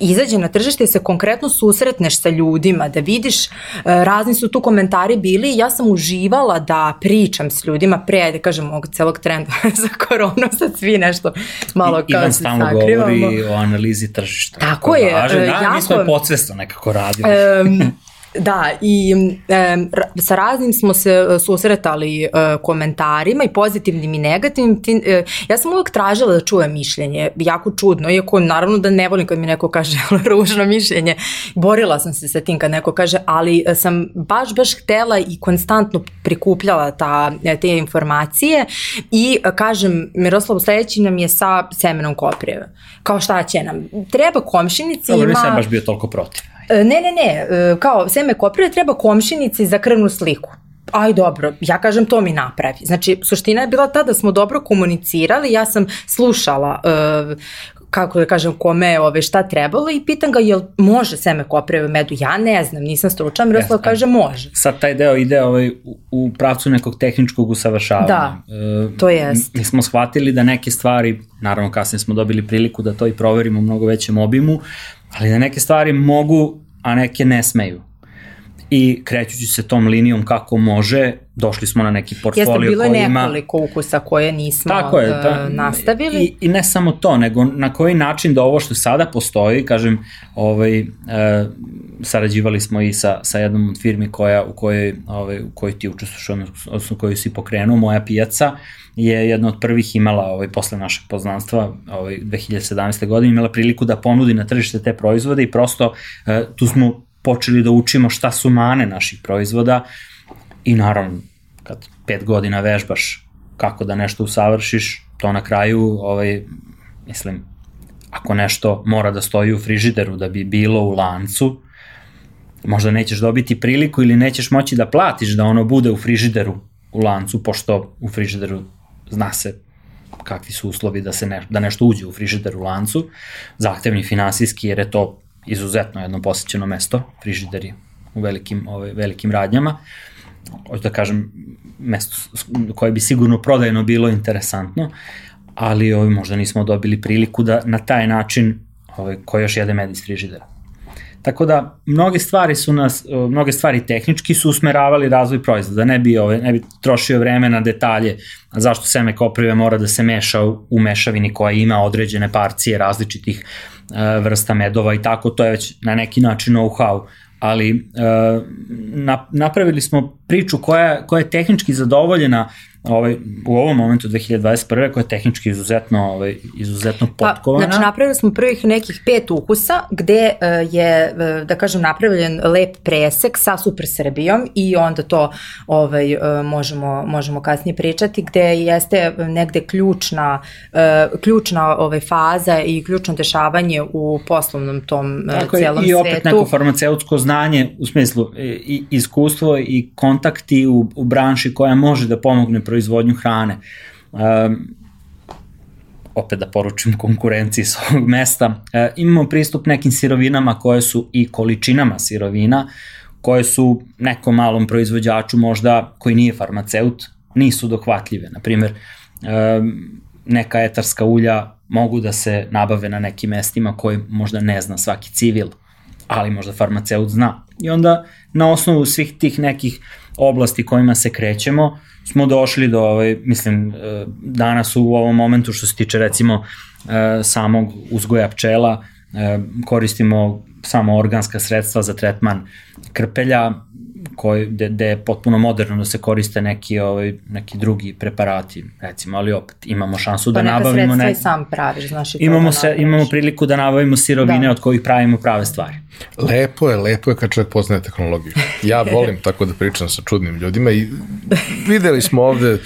izađe na tržište, da se konkretno susretneš sa ljudima, da vidiš, e, razni su tu komentari bili ja sam uživala da pričam s ljudima pre, ajde kažem, ovog celog trenda za koronu, sad svi nešto malo I, kao Ivan se sakrivamo. Ivan govori o analizi tržišta. Tako je. Da, jako, mi smo podsvesno nekako radili. Um, Da, i e, sa raznim smo se e, susretali e, komentarima i pozitivnim i negativnim. Ti, e, ja sam uvek tražila da čujem mišljenje, jako čudno, iako naravno da ne volim kad mi neko kaže ružno mišljenje. Borila sam se sa tim kad neko kaže, ali e, sam baš, baš htela i konstantno prikupljala ta, e, te informacije i kažem, Miroslav sledeći nam je sa semenom koprijeva. Kao šta će nam? Treba komšinici Dobro, ima... nisam baš bio toliko protiv. E, ne, ne, ne, e, kao seme koprile treba komšinici za krvnu sliku. Aj dobro, ja kažem to mi napravi. Znači, suština je bila ta da smo dobro komunicirali, ja sam slušala uh, kako da kažem, kome ove, šta trebalo i pitan ga jel može seme koprive u medu. Ja ne znam, nisam stručan, Miroslav kaže može. Sad taj deo ide ovaj, u, u pravcu nekog tehničkog usavršavanja. Da, e, to jest. Mi smo shvatili da neke stvari, naravno kasnije smo dobili priliku da to i proverimo u mnogo većem obimu, ali da neke stvari mogu, a neke ne smeju. I krećući se tom linijom kako može, došli smo na neki portfolio koji ima... Jeste, bilo je nekoliko ukusa koje nismo Tako je, da, nastavili. I, I ne samo to, nego na koji način da ovo što sada postoji, kažem, ovaj, e, sarađivali smo i sa, sa jednom od firmi koja, u kojoj, ovaj, u kojoj ti učestvuš, odnosno koju si pokrenuo, moja pijaca, je jedna od prvih imala ovaj, posle našeg poznanstva ovaj, 2017. godine imala priliku da ponudi na tržište te proizvode i prosto e, tu smo počeli da učimo šta su mane naših proizvoda i naravno kad pet godina vežbaš kako da nešto usavršiš, to na kraju, ovaj, mislim, ako nešto mora da stoji u frižideru da bi bilo u lancu, možda nećeš dobiti priliku ili nećeš moći da platiš da ono bude u frižideru u lancu, pošto u frižideru zna se kakvi su uslovi da se ne, da nešto uđe u frižider u lancu, zahtevni finansijski jer je to izuzetno jedno posjećeno mesto, frižideri u velikim, ove, velikim radnjama. Hoću da kažem, mesto koje bi sigurno prodajno bilo interesantno, ali ovaj, možda nismo dobili priliku da na taj način ovaj, ko još jede med iz frižidera. Tako da mnoge stvari su nas, mnoge stvari tehnički su usmeravali razvoj proizvoda, ne bi, ove, ne bi trošio vreme na detalje zašto seme koprive mora da se meša u mešavini koja ima određene parcije različitih vrsta medova i tako, to je već na neki način know-how, ali uh, na, napravili smo priču koja, koja je tehnički zadovoljena ovaj, u ovom momentu 2021. koja je tehnički izuzetno, ovaj, izuzetno potkovana. Pa, znači napravili smo prvih nekih pet ukusa gde uh, je, uh, da kažem, napravljen lep presek sa Super Srbijom i onda to ovaj, uh, možemo, možemo kasnije pričati gde jeste negde ključna, uh, ključna ovaj, faza i ključno dešavanje u poslovnom tom uh, Tako celom svetu. I opet svetu. neko farmaceutsko znanje u smislu i iskustvo i kontakti u, u branši koja može da pomogne proizvodnju hrane. Um, opet da poručim konkurenciji s ovog mesta, e, imamo pristup nekim sirovinama koje su i količinama sirovina, koje su nekom malom proizvođaču možda koji nije farmaceut, nisu dohvatljive. Naprimer, e, neka etarska ulja mogu da se nabave na nekim mestima koje možda ne zna svaki civil, ali možda farmaceut zna. I onda na osnovu svih tih nekih oblasti kojima se krećemo, smo došli do, ovaj, mislim, e, danas u ovom momentu što se tiče recimo e, samog uzgoja pčela, e, koristimo samo organska sredstva za tretman krpelja, koji, gde, gde je potpuno moderno da se koriste neki, ovaj, neki drugi preparati, recimo, ali opet imamo šansu da pa nabavimo... Pa neka sredstva i sam praviš, znaš i imamo, da se, imamo priliku da nabavimo sirovine da. od kojih pravimo prave stvari. Lepo je, lepo je kad čovjek poznaje tehnologiju. Ja volim tako da pričam sa čudnim ljudima i videli smo ovde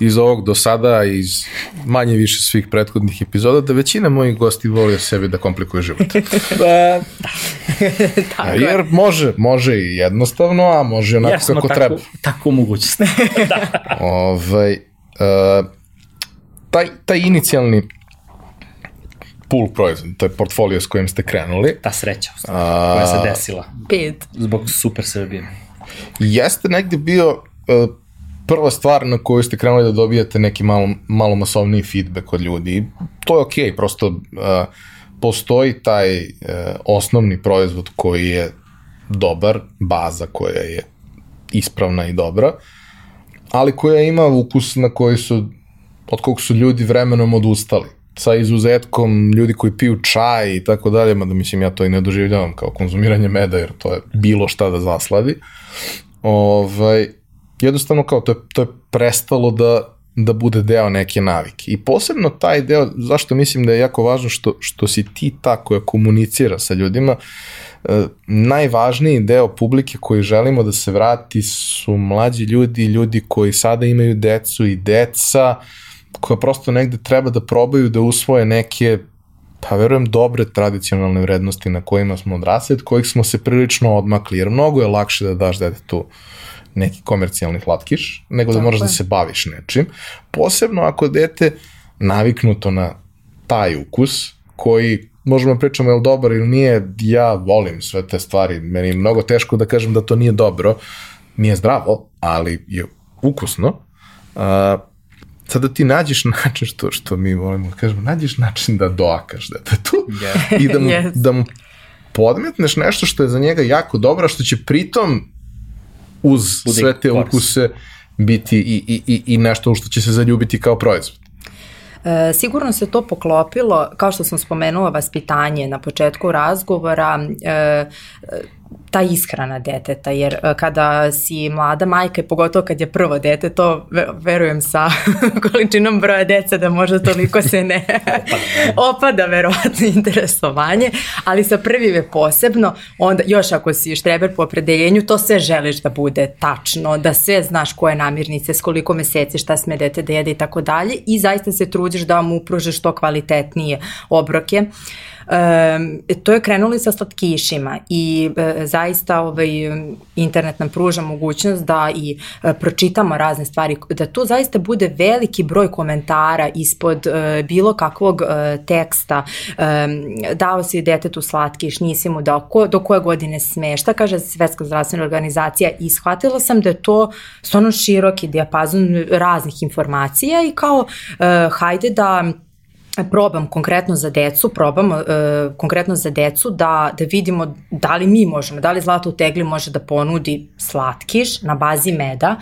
iz ovog do sada, iz manje više svih prethodnih epizoda, da većina mojih gosti voli sebi da komplikuje život. Pa, tako Jer može, može i jednostavno, a može onako Jesmo kako tako, treba. Tako mogućnost. da. ovaj, uh, taj, taj inicijalni pool proizvod, to je portfolio s kojim ste krenuli. Ta sreća a, koja se desila. Pet. Zbog Super Srbije. Jeste negde bio uh, prva stvar na koju ste krenuli da dobijate neki malo, malo masovniji feedback od ljudi. To je okej, okay, prosto uh, postoji taj uh, osnovni proizvod koji je dobar, baza koja je ispravna i dobra, ali koja ima ukus na koji su, od kog su ljudi vremenom odustali. sa izuzetkom ljudi koji piju čaj i tako dalje, mada mislim ja to i ne doživljavam kao konzumiranje meda, jer to je bilo šta da zasladi. Ovaj, jednostavno kao to je, to je prestalo da, da bude deo neke navike. I posebno taj deo, zašto mislim da je jako važno što, što si ti ta koja komunicira sa ljudima, e, najvažniji deo publike koji želimo da se vrati su mlađi ljudi, ljudi koji sada imaju decu i deca, koja prosto negde treba da probaju da usvoje neke pa verujem dobre tradicionalne vrednosti na kojima smo odrasli, od kojih smo se prilično odmakli, jer mnogo je lakše da daš detetu neki komercijalni slatkiš, nego da Tako moraš da je. da se baviš nečim. Posebno ako dete naviknuto na taj ukus, koji možemo da pričamo je li dobar ili nije, ja volim sve te stvari, meni je mnogo teško da kažem da to nije dobro, nije zdravo, ali je ukusno. Uh, sada ti nađeš način što, što mi volimo da kažemo, nađeš način da doakaš detetu yeah. i da mu, yes. da mu podmetneš nešto što je za njega jako dobro, što će pritom uz Budi sve te kors. ukuse biti i, i, i, i nešto u što će se zaljubiti kao proizvod. E, sigurno se to poklopilo, kao što sam spomenula, vaspitanje na početku razgovora, e, ta ishrana deteta, jer e, kada si mlada majka i pogotovo kad je prvo dete, to verujem sa količinom broja dece da možda toliko se ne opada verovatno interesovanje, ali sa prvim je posebno, onda još ako si štreber po opredeljenju, to sve želiš da bude tačno, da sve znaš koje namirnice, s koliko meseci, šta sme dete da jede i tako dalje i zaista se trudiš da mu upružiš što kvalitetnije obroke. E, to je krenuli sa slatkišima i e, zaista ovaj, internet nam pruža mogućnost da i e, pročitamo razne stvari, da tu zaista bude veliki broj komentara ispod e, bilo kakvog e, teksta, dao si detetu slatkiš, nisi mu dao, ko, do koje godine sme, šta kaže Svetska zdravstvena organizacija? I shvatila sam da je to stvarno široki dijapazon raznih informacija i kao hajde da probam konkretno za decu, probam uh, konkretno za decu da, da vidimo da li mi možemo, da li Zlata u tegli može da ponudi slatkiš na bazi meda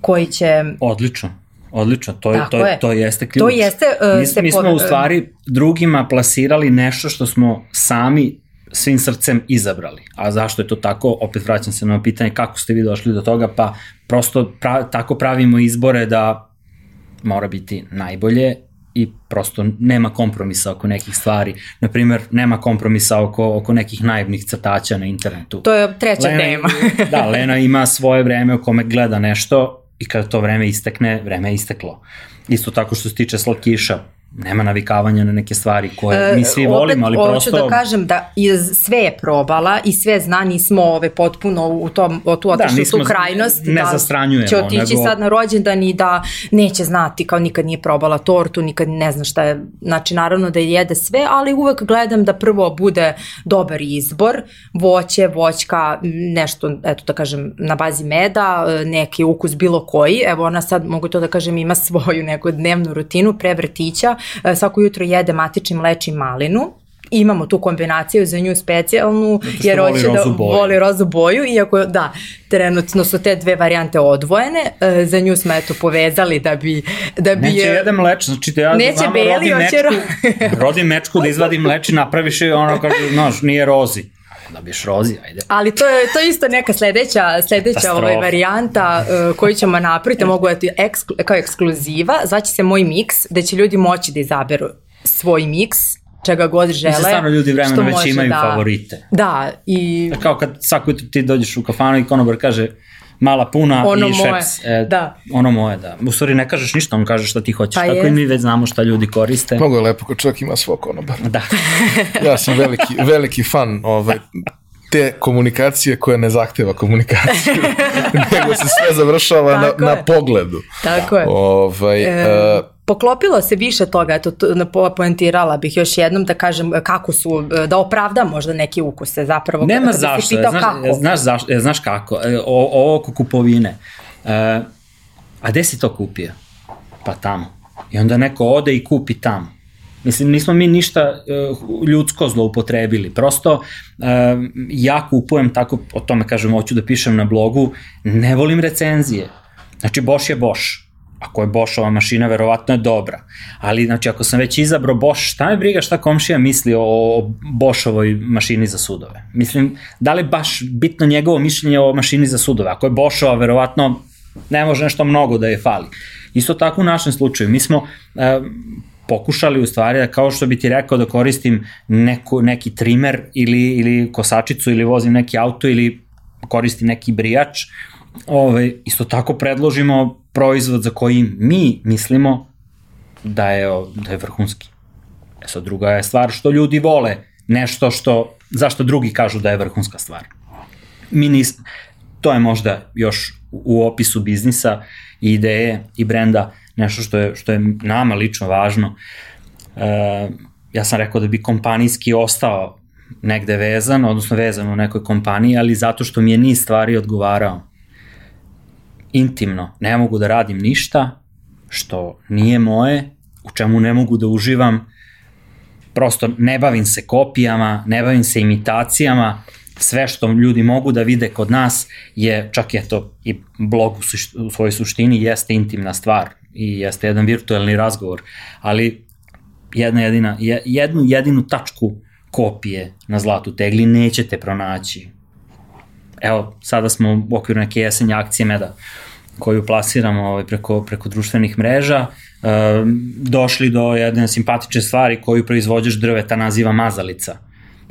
koji će... Odlično. Odlično, to, je, to, je. to jeste ključ. To jeste... Uh, mi, mi smo u stvari drugima plasirali nešto što smo sami svim srcem izabrali. A zašto je to tako? Opet vraćam se na pitanje kako ste vi došli do toga, pa prosto pra, tako pravimo izbore da mora biti najbolje i prosto nema kompromisa oko nekih stvari. Naprimer, nema kompromisa oko, oko nekih naivnih crtača na internetu. To je treća Lena, tema. da, Lena ima svoje vreme u kome gleda nešto i kada to vreme istekne, vreme je isteklo. Isto tako što se tiče slatkiša, nema navikavanja na neke stvari koje mi svi e, volimo, ali prosto... Opet, da kažem da iz, sve je probala i sve zna, nismo ove potpuno u tom, o tu otišli da, tu krajnost. Ne da zastranjujemo. Će otići nego... sad na rođendan i da neće znati, kao nikad nije probala tortu, nikad ne zna šta je, znači naravno da jede sve, ali uvek gledam da prvo bude dobar izbor, voće, voćka, nešto, eto da kažem, na bazi meda, neki ukus bilo koji, evo ona sad, mogu to da kažem, ima svoju neku dnevnu rutinu pre vrtića, E, svako jutro jede matični mleč i malinu, imamo tu kombinaciju za nju specijalnu jer hoće da voli rozu boju iako da trenutno su te dve varijante odvojene e, za nju smo eto povezali da bi da bi neće jede mleč znači da ja neće znamo beli, rodim mečku ro... rodim mečku da izvadim mleč i napraviš je ono kaže znaš nije rozi da biš rozi, ajde. Ali to je to je isto neka sledeća sledeća ovaj varijanta uh, koju ćemo napraviti, mogu da eksklu, kao ekskluziva, zvaće se moj miks, da će ljudi moći da izaberu svoj miks čega god žele. Mislim, stvarno ljudi vremena već imaju da, favorite. Da, i... Kao kad svako ti dođeš u kafanu i konobar kaže mala puna ono i moje. šeps. E, da. Ono moje, da. U stvari ne kažeš ništa, on kaže šta ti hoćeš. Pa Tako je. i mi već znamo šta ljudi koriste. Mnogo je lepo kad čovjek ima svog konobara. Da. ja sam veliki, veliki fan ovaj, te komunikacije koja ne zahteva komunikaciju, nego se sve završava na, na pogledu. Tako je. Ovaj, e, uh, poklopilo se više toga, eto, poentirala bih još jednom da kažem kako su, da opravdam možda neke ukuse zapravo. Nema kada zašto, pitao znaš, kako. znaš, zašto, znaš kako, e, o, ovo oko kupovine. E, a gde si to kupio? Pa tamo. I onda neko ode i kupi tamo. Mislim, nismo mi ništa uh, ljudsko zloupotrebili. Prosto uh, ja kupujem tako, o tome kažem, hoću da pišem na blogu, ne volim recenzije. Znači, Bosch je Bosch Ako je Boschova mašina, verovatno je dobra. Ali, znači, ako sam već izabrao Bosch, šta me briga šta komšija misli o, o Boschovoj mašini za sudove? Mislim, da li baš bitno njegovo mišljenje o mašini za sudove? Ako je Boschova, verovatno ne može nešto mnogo da je fali. Isto tako u našem slučaju. Mi smo e, pokušali u stvari da kao što bi ti rekao da koristim neku, neki trimer ili, ili kosačicu ili vozim neki auto ili koristim neki brijač, ovaj, isto tako predložimo proizvod za koji mi mislimo da je, da je vrhunski. E sad druga je stvar što ljudi vole nešto što, zašto drugi kažu da je vrhunska stvar. Mi nis, to je možda još u opisu biznisa i ideje i brenda nešto što je, što je nama lično važno. E, ja sam rekao da bi kompanijski ostao negde vezan, odnosno vezan u nekoj kompaniji, ali zato što mi je niz stvari odgovarao. Intimno, ne mogu da radim ništa što nije moje, u čemu ne mogu da uživam, prosto ne bavim se kopijama, ne bavim se imitacijama, sve što ljudi mogu da vide kod nas je, čak je to i blog u, u svojoj suštini, jeste intimna stvar i jeste jedan virtuelni razgovor, ali jedna jedina, jednu jedinu tačku kopije na zlatu tegli nećete pronaći. Evo, sada smo u okviru neke jesenje akcije meda koju plasiramo ovaj, preko, preko društvenih mreža, e, došli do jedne simpatične stvari koju proizvođač drveta naziva mazalica.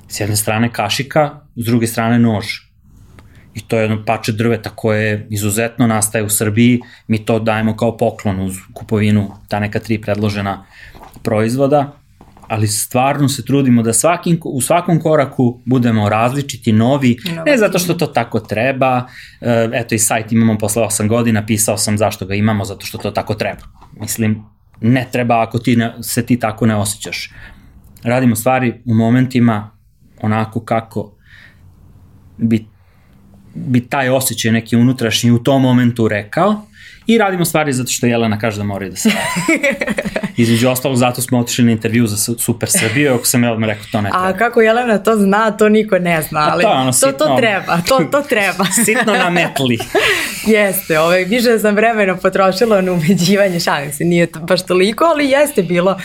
S jedne strane kašika, s druge strane nož. I to je jedno pače drveta koje izuzetno nastaje u Srbiji, mi to dajemo kao poklon uz kupovinu ta neka tri predložena proizvoda ali stvarno se trudimo da svakim, u svakom koraku budemo različiti, novi, ne zato što to tako treba, e, eto i sajt imamo posle 8 godina, pisao sam zašto ga imamo, zato što to tako treba. Mislim, ne treba ako ti ne, se ti tako ne osjećaš. Radimo stvari u momentima onako kako bi, bi taj osjećaj neki unutrašnji u tom momentu rekao i radimo stvari zato što Jelena kaže da moraju da se radi. Između ostalog, zato smo otišli na intervju za Super Srbiju, ako sam ja odmah rekao, to ne treba. A kako Jelena to zna, to niko ne zna, ali to, ono, sitno, to, to treba, to, to treba. sitno na metli. jeste, ovaj, više sam vremena potrošila na ubeđivanje, šalim se, nije to baš toliko, ali jeste bilo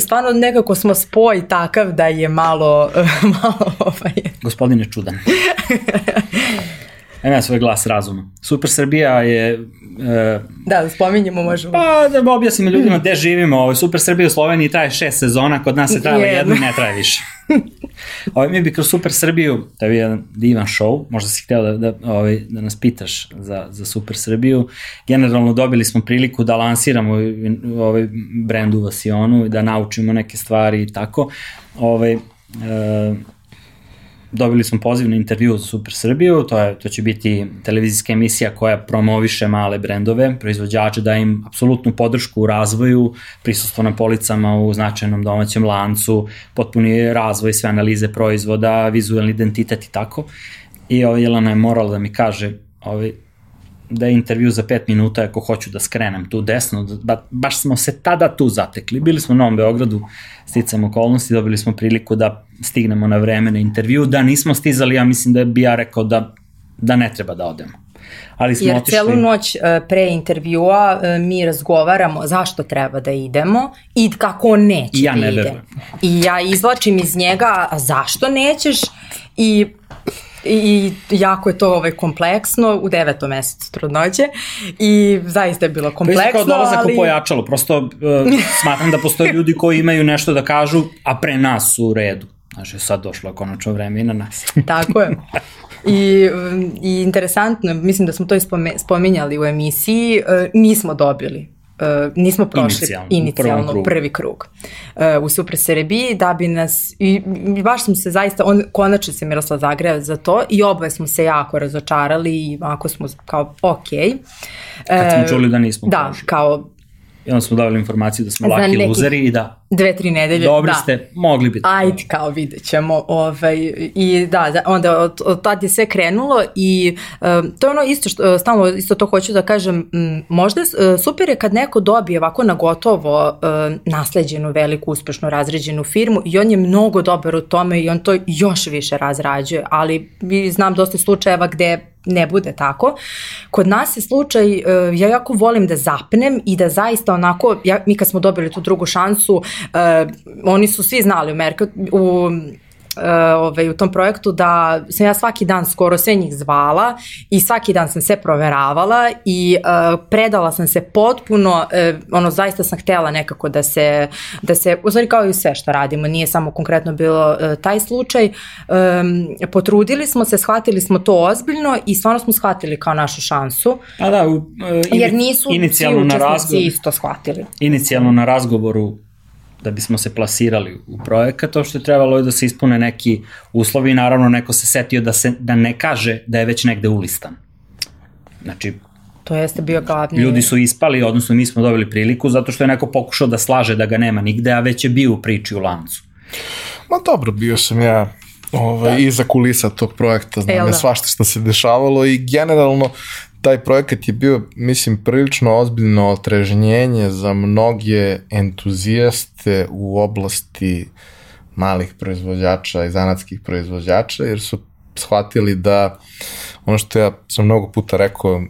stvarno nekako smo spoj takav da je malo, malo ovaj... Gospodin je čudan. Ima svoj glas razuma. Super Srbija je... E, da, da spominjemo možemo. Pa da objasnimo ljudima gde živimo. Ovo, Super Srbija u Sloveniji traje šest sezona, kod nas je trajala jednu i ne traje više. Ovo, mi bi kroz Super Srbiju, to je jedan divan show, možda si hteo da, da, ovaj, da nas pitaš za, za Super Srbiju. Generalno dobili smo priliku da lansiramo ovaj brend u Vasionu i da naučimo neke stvari i tako. Ovaj, e, dobili smo poziv na intervju za Super Srbiju, to, je, to će biti televizijska emisija koja promoviše male brendove, proizvođače, da im apsolutnu podršku u razvoju, prisustvo na policama u značajnom domaćem lancu, potpuni razvoj, sve analize proizvoda, vizualni identitet i tako. I ovaj Jelena je morala da mi kaže, ovaj, da je intervju za 5 minuta ako hoću da skrenem tu desno, ba, baš smo se tada tu zatekli. Bili smo u Novom Beogradu, sticam okolnosti, dobili smo priliku da stignemo na vreme na intervju, da nismo stizali, ja mislim da bi ja rekao da, da ne treba da odemo. Ali smo Jer otišli... celu noć e, pre intervjua e, mi razgovaramo zašto treba da idemo i kako on neće ja da ne ide. I ja izvlačim iz njega a zašto nećeš i i jako je to ovaj, kompleksno u devetom mesecu trudnoće i zaista je bilo kompleksno. To je kao dolazak ali... u pojačalo, prosto uh, smatram da postoje ljudi koji imaju nešto da kažu, a pre nas su u redu. Znači, sad došlo konačno vreme i na nas. Tako je. I, I interesantno, mislim da smo to spominjali u emisiji, uh, nismo dobili uh, nismo prošli inicijalno, inicijalno prvi krug uh, u Super Serebiji da bi nas i baš smo se zaista on konačno se Miroslav zagreo za to i oboje smo se jako razočarali i ako smo kao ok. Kad smo čuli da nismo da, prošli. kao I onda smo davali informaciju da smo laki neki, luzeri i da... Dve, tri nedelje, Dobri da. ste, mogli biti. Ajde, kao vidjet ćemo. Ovaj, I da, da onda od, od tad je sve krenulo i um, to je ono isto što, stalno isto to hoću da kažem, m, možda super je kad neko dobije ovako na gotovo uh, nasleđenu, veliku, uspešno razređenu firmu i on je mnogo dobar u tome i on to još više razrađuje, ali znam dosta slučajeva gde ne bude tako. Kod nas je slučaj, uh, ja jako volim da zapnem i da zaista onako, ja, mi kad smo dobili tu drugu šansu, uh, oni su svi znali u, Merka, u ovaj, u tom projektu da sam ja svaki dan skoro sve njih zvala i svaki dan sam sve proveravala i uh, predala sam se potpuno, uh, ono zaista sam htela nekako da se, da se, u stvari kao i sve što radimo, nije samo konkretno bilo uh, taj slučaj, um, potrudili smo se, shvatili smo to ozbiljno i stvarno smo shvatili kao našu šansu. Pa da, u, uh, jer nisu svi učesnici isto shvatili. Inicijalno na razgovoru da bismo se plasirali u projekat, to što je trebalo je da se ispune neki uslovi i naravno neko se setio da, se, da ne kaže da je već negde ulistan. Znači, To jeste bio glavni... Ljudi su ispali, odnosno mi smo dobili priliku zato što je neko pokušao da slaže da ga nema nigde, a već je bio u priči u lancu. Ma dobro, bio sam ja ovaj, da. iza kulisa tog projekta, znam ja da. svašta što se dešavalo i generalno taj projekat je bio, mislim, prilično ozbiljno otrežnjenje za mnoge entuzijaste u oblasti malih proizvođača i zanatskih proizvođača, jer su shvatili da ono što ja sam mnogo puta rekao,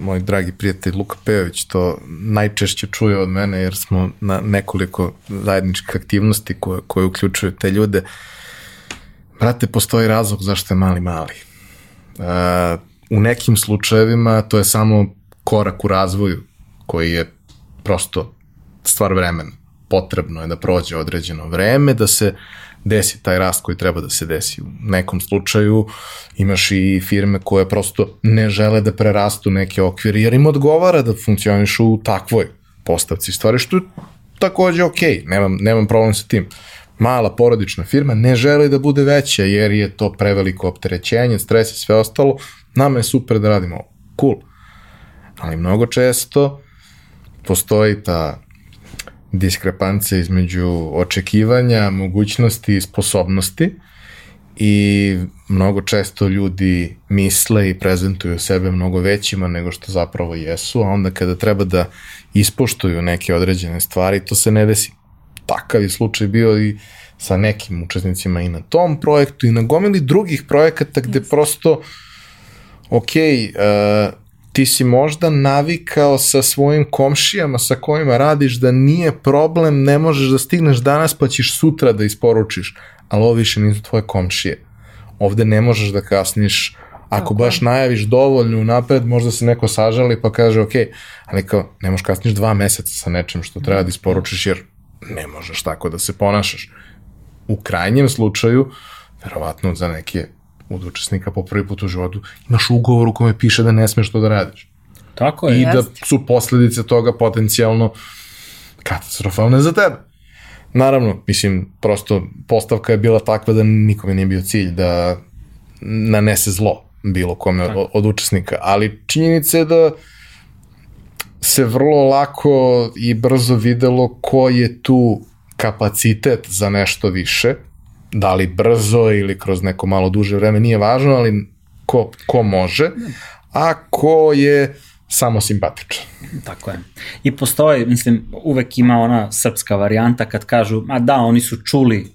moj dragi prijatelj Luka Pejović to najčešće čuje od mene, jer smo na nekoliko zajedničkih aktivnosti koje, koje uključuju te ljude. Brate, postoji razlog zašto je mali mali. Uh, u nekim slučajevima to je samo korak u razvoju koji je prosto stvar vremena. Potrebno je da prođe određeno vreme, da se desi taj rast koji treba da se desi. U nekom slučaju imaš i firme koje prosto ne žele da prerastu neke okvire, jer im odgovara da funkcionišu u takvoj postavci stvari, što je takođe ok, nemam, nemam problem sa tim. Mala porodična firma ne želi da bude veća, jer je to preveliko opterećenje, stres i sve ostalo, nama je super da radimo ovo, cool. Ali mnogo često postoji ta diskrepancija između očekivanja, mogućnosti i sposobnosti i mnogo često ljudi misle i prezentuju sebe mnogo većima nego što zapravo jesu, a onda kada treba da ispoštuju neke određene stvari, to se ne desi. Takav je slučaj bio i sa nekim učesnicima i na tom projektu i na gomili drugih projekata gde prosto uh, ok, uh, ti si možda navikao sa svojim komšijama sa kojima radiš da nije problem, ne možeš da stigneš danas pa ćeš sutra da isporučiš, ali ovo više nisu tvoje komšije. Ovde ne možeš da kasniš, ako okay. baš najaviš dovoljno napred, možda se neko sažali pa kaže ok, ali kao ne možeš kasniš dva meseca sa nečem što treba da isporučiš jer ne možeš tako da se ponašaš. U krajnjem slučaju, verovatno za neke od učesnika po prvi put u životu, imaš ugovor u kome piše da ne smeš to da radiš. Tako je. I da su posledice toga potencijalno katastrofalne za tebe. Naravno, mislim, prosto postavka je bila takva da nikome nije bio cilj da nanese zlo bilo kome od, od učesnika, ali činjenica je da se vrlo lako i brzo videlo ko je tu kapacitet za nešto više da li brzo ili kroz neko malo duže vreme, nije važno, ali ko, ko može, a ko je samo simpatičan. Tako je. I postoji, mislim, uvek ima ona srpska varijanta kad kažu, a da, oni su čuli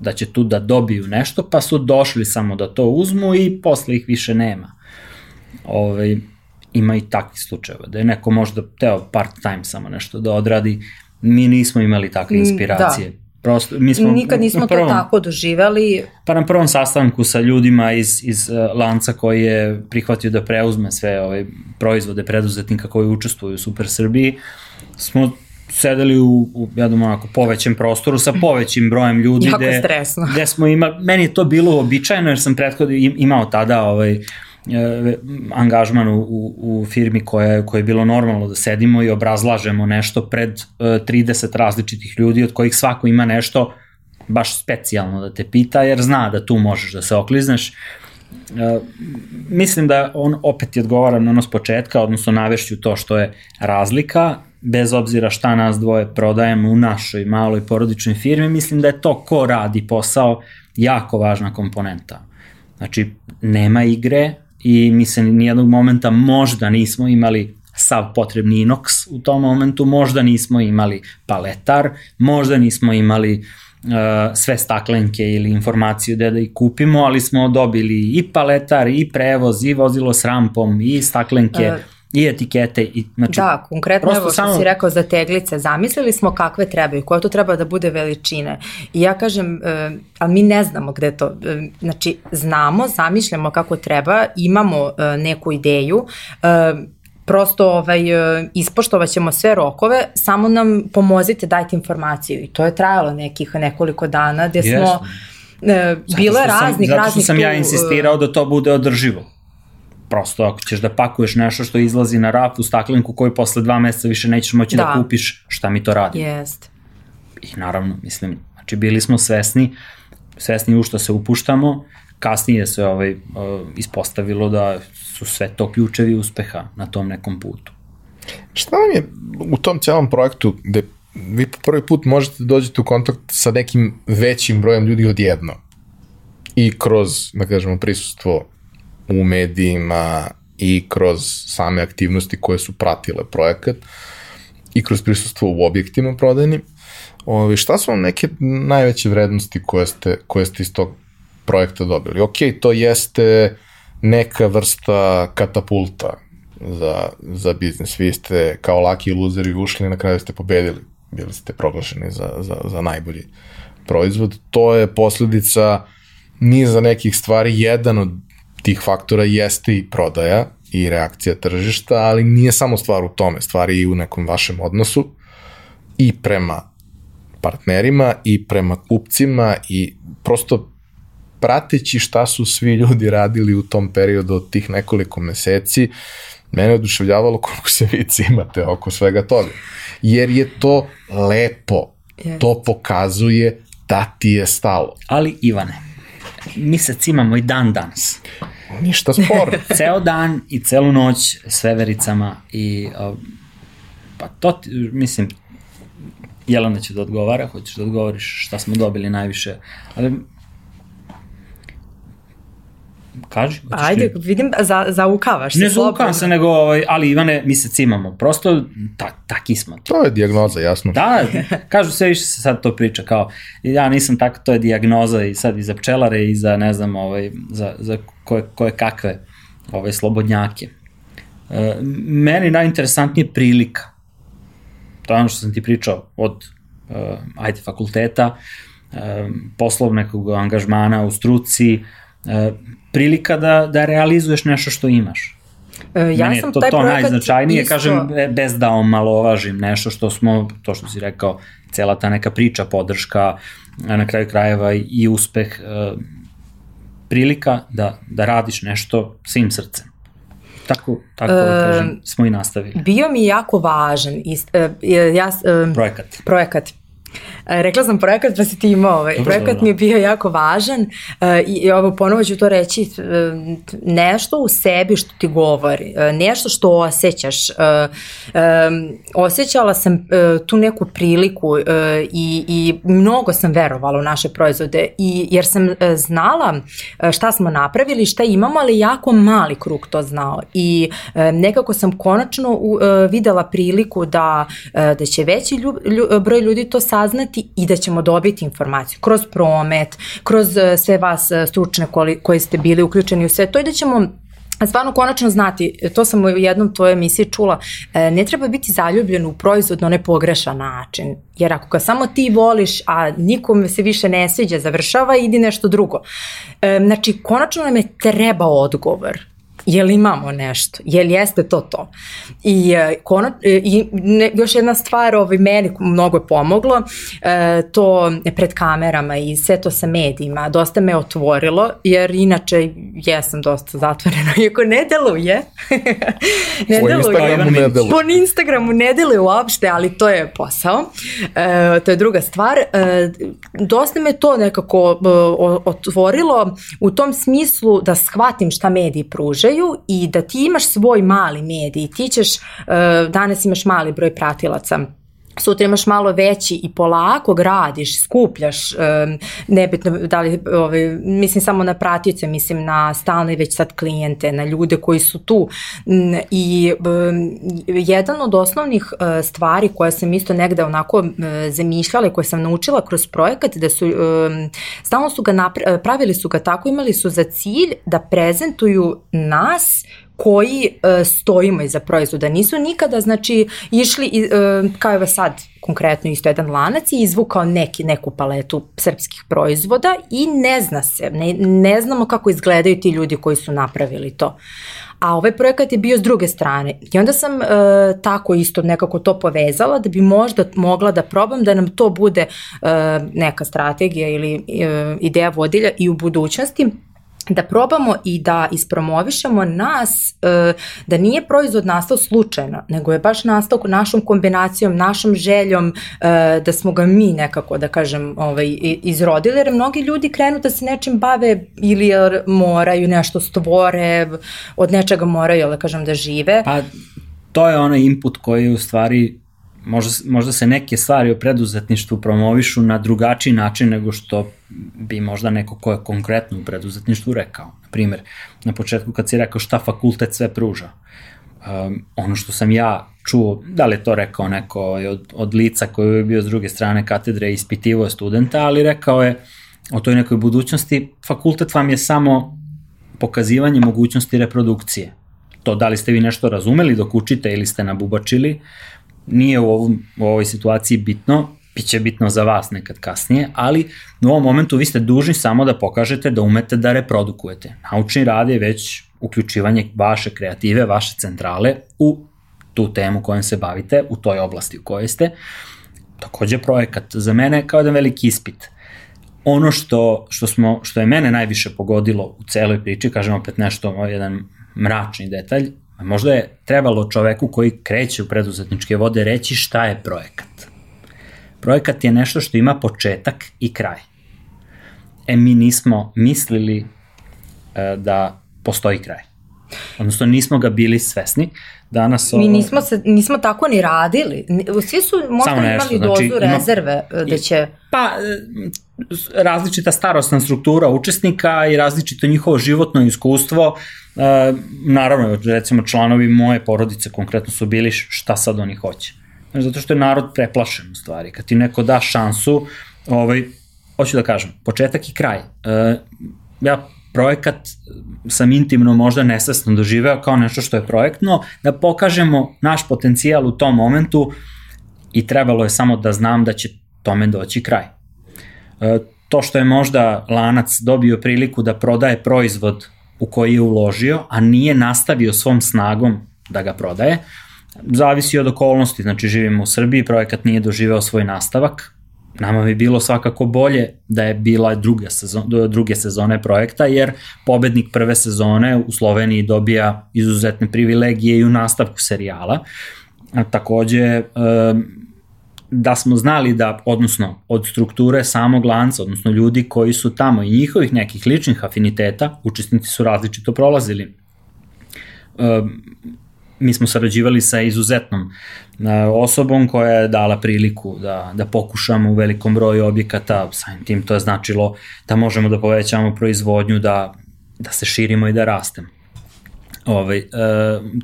da će tu da dobiju nešto, pa su došli samo da to uzmu i posle ih više nema. Ove, ovaj, ima i takvi slučajeva, da je neko možda teo part time samo nešto da odradi, mi nismo imali takve mm, inspiracije. Da Prosto, mi smo Nikad nismo prvom, to tako doživali. Pa na prvom sastanku sa ljudima iz, iz uh, lanca koji je prihvatio da preuzme sve ove proizvode preduzetnika koji učestvuju u Super Srbiji, smo sedeli u, u jednom onako povećem prostoru sa povećim brojem ljudi. Jako gde, stresno. Gde smo imali, meni je to bilo uobičajeno jer sam prethodno imao tada ovaj, E, angažman u, u firmi koja, koja je bilo normalno da sedimo i obrazlažemo nešto pred 30 e, različitih ljudi od kojih svako ima nešto baš specijalno da te pita jer zna da tu možeš da se oklizneš. Uh, mislim da on opet je odgovara na ono s početka, odnosno navešću to što je razlika, bez obzira šta nas dvoje prodajemo u našoj maloj porodičnoj firmi, mislim da je to ko radi posao jako važna komponenta. Znači, nema igre, i mi se nijednog momenta možda nismo imali sav potrebni inox u tom momentu, možda nismo imali paletar, možda nismo imali sve staklenke ili informaciju gde da ih kupimo, ali smo dobili i paletar, i prevoz, i vozilo s rampom, i staklenke, uh, i etikete. I, znači, da, konkretno evo što samo... si rekao za teglice, zamislili smo kakve trebaju, koja to treba da bude veličine. I ja kažem, e, ali mi ne znamo gde to, e, znači znamo, zamišljamo kako treba, imamo e, neku ideju, e, prosto ovaj, e, ispoštovat ćemo sve rokove, samo nam pomozite, dajte informaciju. I to je trajalo nekih nekoliko dana gde smo... Yes. E, bilo je raznih, zato raznih... Zato što sam tu, ja insistirao da to bude održivo prosto ako ćeš da pakuješ nešto što izlazi na raf u staklenku koji posle dva meseca više nećeš moći da, da kupiš, šta mi to radi? Jest. I naravno, mislim, znači bili smo svesni, svesni u što se upuštamo, kasnije se ovaj, uh, ispostavilo da su sve to ključevi uspeha na tom nekom putu. Šta vam je u tom celom projektu gde vi po prvi put možete da dođete u kontakt sa nekim većim brojem ljudi odjedno i kroz, da kažemo, prisustvo u medijima i kroz same aktivnosti koje su pratile projekat i kroz prisustvo u objektima prodajnim. Ove, šta su vam neke najveće vrednosti koje ste, koje ste iz tog projekta dobili? Ok, to jeste neka vrsta katapulta za, za biznis. Vi ste kao laki luzeri ušli i na kraju ste pobedili. Bili ste proglašeni za, za, za najbolji proizvod. To je posledica niza nekih stvari. Jedan od tih faktora jeste i prodaja i reakcija tržišta, ali nije samo stvar u tome, stvar je i u nekom vašem odnosu i prema partnerima i prema kupcima i prosto prateći šta su svi ljudi radili u tom periodu od tih nekoliko meseci, mene je oduševljavalo koliko se vi cimate oko svega toga. Jer je to lepo. Yes. To pokazuje da ti je stalo. Ali Ivane, mi se cimamo i dan danas. Ništa spor. Ceo dan i celu noć s vevericama i uh, pa to, mislim, Jelena će da odgovara, hoćeš da odgovoriš šta smo dobili najviše, ali kaži. Ajde, ti... vidim, za, zaukavaš se. Ne zaukavam se, nego, ovaj, ali Ivane, mi se cimamo. Prosto, ta, taki smo. To je diagnoza, jasno. Da, kažu sve više se sad to priča, kao, ja nisam tako, to je diagnoza i sad i za pčelare i za, ne znam, ovaj, za, za koje, koje kakve ovaj, slobodnjake. E, meni najinteresantnije prilika. To je ono što sam ti pričao od uh, ajde fakulteta, uh, poslovnog angažmana u struci, uh, prilika da, da realizuješ nešto što imaš. E, ja Meni sam to, taj to najznačajnije, isto... kažem, bez da omalovažim nešto što smo, to što si rekao, cela ta neka priča, podrška, na kraju krajeva i uspeh, e, prilika da, da radiš nešto svim srcem. Tako, tako e, da kažem, smo i nastavili. Bio mi jako važan. Ist, uh, ja, uh, projekat. Projekat. E, rekla sam projekat pa si ti imao ovaj. Dobro, projekat dobro. mi je bio jako važan uh, i, i ovo ponovo ću to reći uh, nešto u sebi što ti govori, nešto što osjećaš. Osjećala sam tu neku priliku i, i mnogo sam verovala u naše proizvode i jer sam znala šta smo napravili, šta imamo, ali jako mali krug to znao i nekako sam konačno videla priliku da, da će veći lju, lju, broj ljudi to saznati saznati i da ćemo dobiti informaciju kroz promet, kroz e, sve vas e, stručne koji ste bili uključeni u sve to i da ćemo stvarno konačno znati, to sam u jednom tvojoj emisiji čula, e, ne treba biti zaljubljen u proizvod na onaj pogrešan način. Jer ako ga samo ti voliš, a nikome se više ne sviđa, završava, idi nešto drugo. Znači, konačno nam je treba odgovor jel imamo nešto, jel jeste to to. I, e, kono, e, i ne, još jedna stvar, ovaj, meni mnogo je pomoglo, e, to pred kamerama i sve to sa medijima, dosta me otvorilo, jer inače jesam dosta zatvorena, iako ne deluje. ne po deluje. Instagramu ne deluje. Po Instagramu ne deluje uopšte, ali to je posao. E, to je druga stvar. E, dosta me to nekako e, otvorilo u tom smislu da shvatim šta mediji pružaju gledaju i da ti imaš svoj mali medij, ti ćeš, uh, danas imaš mali broj pratilaca sutra imaš malo veći i polako gradiš, skupljaš, nebitno da li, ovaj, mislim samo na pratioce, mislim na stalne već sad klijente, na ljude koji su tu. I jedan od osnovnih e, stvari koje sam isto negde onako zamišljala i koje sam naučila kroz projekat, da su, stalno su ga pravili su ga tako, imali su za cilj da prezentuju nas koji e, stojimo iza proizvoda. Nisu nikada, znači, išli, e, kao je sad konkretno isto jedan lanac i izvukao neki, neku paletu srpskih proizvoda i ne zna se, ne, ne znamo kako izgledaju ti ljudi koji su napravili to. A ovaj projekat je bio s druge strane. I onda sam e, tako isto nekako to povezala da bi možda mogla da probam da nam to bude e, neka strategija ili e, ideja vodilja i u budućnosti da probamo i da ispromovišemo nas, e, da nije proizvod nastao slučajno, nego je baš nastao našom kombinacijom, našom željom e, da smo ga mi nekako, da kažem, ovaj, izrodili, jer mnogi ljudi krenu da se nečim bave ili moraju nešto stvore, od nečega moraju, da kažem, da žive. Pa, to je onaj input koji u stvari možda, možda se neke stvari o preduzetništvu promovišu na drugačiji način nego što bi možda neko ko je konkretno u preduzetništvu rekao. Na primer, na početku kad si rekao šta fakultet sve pruža, um, ono što sam ja čuo, da li je to rekao neko od, od lica koji je bio s druge strane katedre i ispitivo je studenta, ali rekao je o toj nekoj budućnosti, fakultet vam je samo pokazivanje mogućnosti reprodukcije. To da li ste vi nešto razumeli dok učite ili ste nabubačili, nije u, ovom, u ovoj situaciji bitno, bit će bitno za vas nekad kasnije, ali u ovom momentu vi ste dužni samo da pokažete da umete da reprodukujete. Naučni rad je već uključivanje vaše kreative, vaše centrale u tu temu kojom se bavite, u toj oblasti u kojoj ste. Takođe projekat za mene kao jedan veliki ispit. Ono što, što, smo, što je mene najviše pogodilo u celoj priči, kažem opet nešto, jedan mračni detalj, Možda je trebalo čoveku koji kreće u preduzetničke vode reći šta je projekat. Projekat je nešto što ima početak i kraj. E, mi nismo mislili e, da postoji kraj. Odnosno, nismo ga bili svesni. Danas ovo... Mi nismo, se, nismo tako ni radili. Svi su možda nešto, imali dozu znači, rezerve ima, da će... Pa, e, različita starostna struktura učesnika i različito njihovo životno iskustvo E, naravno, recimo članovi moje porodice konkretno su bili šta sad oni hoće. Znači, zato što je narod preplašen u stvari. Kad ti neko da šansu, ovaj, hoću da kažem, početak i kraj. E, ja projekat sam intimno možda nesvesno doživeo kao nešto što je projektno, da pokažemo naš potencijal u tom momentu i trebalo je samo da znam da će tome doći kraj. E, to što je možda lanac dobio priliku da prodaje proizvod u koji je uložio, a nije nastavio svom snagom da ga prodaje, zavisi od okolnosti, znači živimo u Srbiji, projekat nije doživeo svoj nastavak, nama bi bilo svakako bolje da je bila druga sezon, druge sezone projekta, jer pobednik prve sezone u Sloveniji dobija izuzetne privilegije i u nastavku serijala. A, takođe, da smo znali da, odnosno od strukture samog lanca, odnosno ljudi koji su tamo i njihovih nekih ličnih afiniteta, učesnici su različito prolazili. Mi smo sarađivali sa izuzetnom osobom koja je dala priliku da, da pokušamo u velikom broju objekata, samim tim to je značilo da možemo da povećamo proizvodnju, da, da se širimo i da rastemo. Ovaj, e,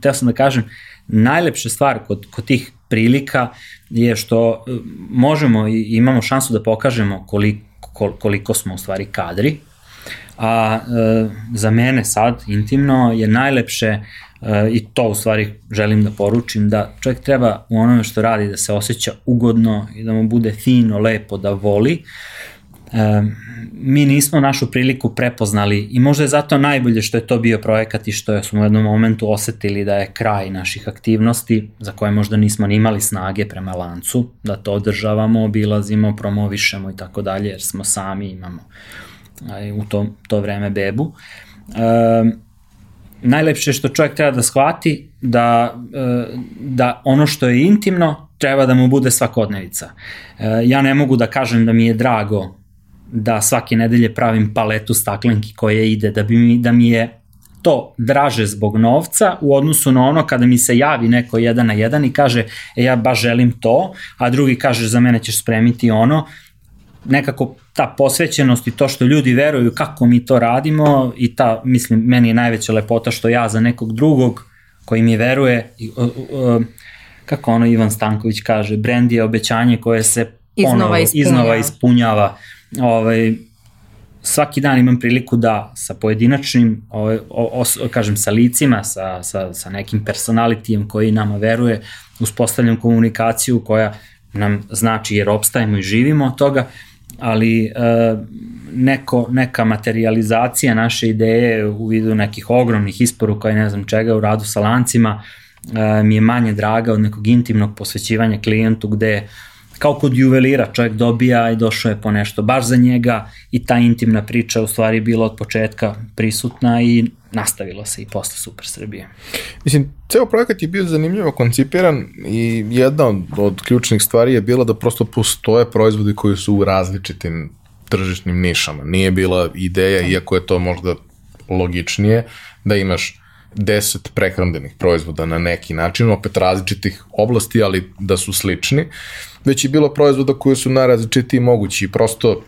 teo sam da kažem, najlepša stvar kod, kod tih prilika je što e, možemo i imamo šansu da pokažemo koliko, koliko smo u stvari kadri, a e, za mene sad intimno je najlepše i to u stvari želim da poručim da čovjek treba u onome što radi da se osjeća ugodno i da mu bude fino, lepo, da voli mi nismo našu priliku prepoznali i možda je zato najbolje što je to bio projekat i što smo u jednom momentu osetili da je kraj naših aktivnosti za koje možda nismo ni imali snage prema lancu, da to održavamo, obilazimo, promovišemo i tako dalje, jer smo sami imamo u to, to vreme bebu. E, najlepše što čovjek treba da shvati da, e, da ono što je intimno treba da mu bude svakodnevica. E, ja ne mogu da kažem da mi je drago da svake nedelje pravim paletu staklenki koje ide, da, bi mi, da mi je to draže zbog novca u odnosu na ono kada mi se javi neko jedan na jedan i kaže e, ja baš želim to, a drugi kaže za mene ćeš spremiti ono, nekako ta posvećenost i to što ljudi veruju kako mi to radimo i ta, mislim, meni je najveća lepota što ja za nekog drugog koji mi veruje, kako ono Ivan Stanković kaže, brand je obećanje koje se iznova ponovo, ispunjava. iznova ispunjava. Ovaj, svaki dan imam priliku da sa pojedinačnim, ovaj, o, o, kažem, sa licima, sa, sa, sa nekim personalitijem koji nama veruje, uspostavljam komunikaciju koja nam znači jer opstajemo i živimo od toga, ali e, neko, neka materializacija naše ideje u vidu nekih ogromnih isporuka i ne znam čega u radu sa lancima e, mi je manje draga od nekog intimnog posvećivanja klijentu gde kao kod juvelira čovjek dobija i došao je po nešto baš za njega i ta intimna priča u stvari bila od početka prisutna i nastavilo se i posle Super Srbije. Mislim, ceo projekat je bio zanimljivo koncipiran i jedna od, od ključnih stvari je bila da prosto postoje proizvodi koji su u različitim tržišnim nišama. Nije bila ideja, iako je to možda logičnije, da imaš 10 prehrambenih proizvoda na neki način, opet različitih oblasti, ali da su slični, već je bilo proizvoda koji su najrazličitiji mogući i prosto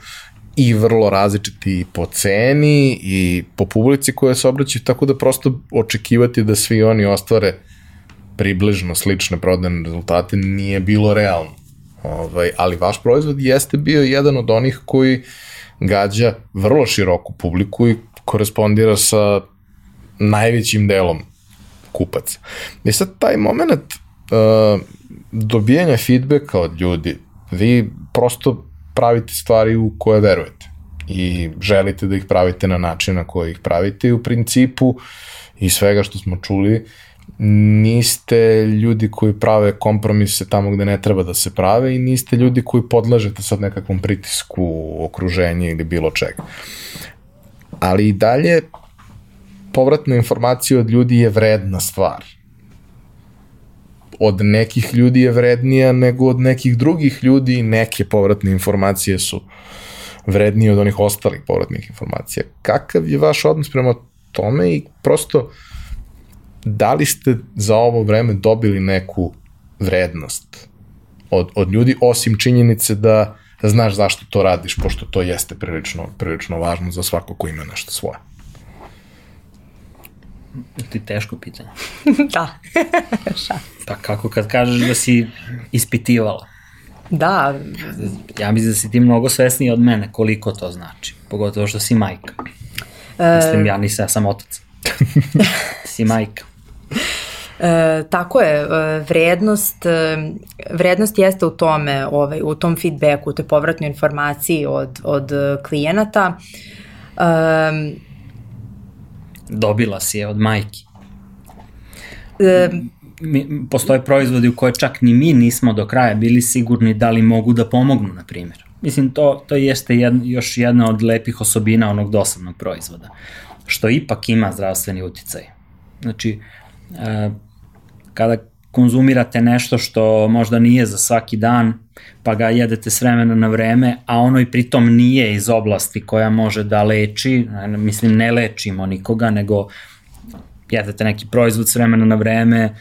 i vrlo različiti po ceni i po publici koja se obraća, tako da prosto očekivati da svi oni ostvare približno slične prodajne rezultate nije bilo realno. Ovaj, ali vaš proizvod jeste bio jedan od onih koji gađa vrlo široku publiku i korespondira sa najvećim delom kupaca. I sad taj moment uh, dobijanja feedbacka od ljudi, vi prosto pravite stvari u koje verujete i želite da ih pravite na način na koji ih pravite i u principu i svega što smo čuli niste ljudi koji prave kompromise tamo gde ne treba da se prave i niste ljudi koji podlažete sad nekakvom pritisku, okruženje ili bilo čega. Ali i dalje povratna informacija od ljudi je vredna stvar. Od nekih ljudi je vrednija nego od nekih drugih ljudi neke povratne informacije su vrednije od onih ostalih povratnih informacija. Kakav je vaš odnos prema tome i prosto da li ste za ovo vreme dobili neku vrednost od, od ljudi, osim činjenice da znaš zašto to radiš, pošto to jeste prilično, prilično važno za svako ko ima nešto svoje. Ti teško pitanje. da. pa kako kad kažeš da si ispitivala? Da. Ja mislim da si ti mnogo svesniji od mene koliko to znači. Pogotovo što si majka. E... Mislim, ja nisam, ja sam otac. si majka. E, tako je, e, vrednost, e, vrednost jeste u tome, ovaj, u tom feedbacku, u toj povratnoj informaciji od, od klijenata. E, dobila si je od majki. E, mi, postoje proizvodi u koje čak ni mi nismo do kraja bili sigurni da li mogu da pomognu, na primjer. Mislim, to, to jeste jed, još jedna od lepih osobina onog dosadnog proizvoda, što ipak ima zdravstveni uticaj. Znači, e, kada konzumirate nešto što možda nije za svaki dan, pa ga jedete s vremena na vreme, a ono i pritom nije iz oblasti koja može da leči, mislim ne lečimo nikoga, nego jedete neki proizvod s vremena na vreme,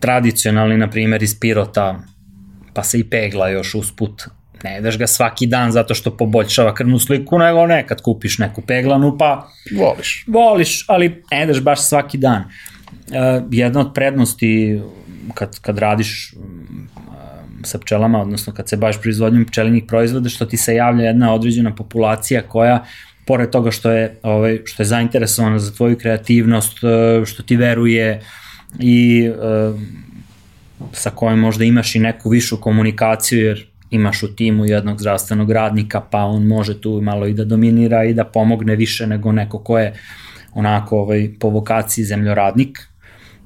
tradicionalni, na primjer, iz pirota, pa se i pegla još usput. Ne jedeš ga svaki dan zato što poboljšava krvnu sliku, nego nekad kupiš neku peglanu, pa... Voliš. Voliš, ali ne jedeš baš svaki dan. Uh, jedna od prednosti kad, kad radiš um, sa pčelama, odnosno kad se baš proizvodnjom pčelinih proizvoda, što ti se javlja jedna određena populacija koja pored toga što je ovaj što je zainteresovana za tvoju kreativnost, uh, što ti veruje i uh, sa kojom možda imaš i neku višu komunikaciju jer imaš u timu jednog zdravstvenog radnika, pa on može tu malo i da dominira i da pomogne više nego neko ko je onako ovaj, po vokaciji zemljoradnik,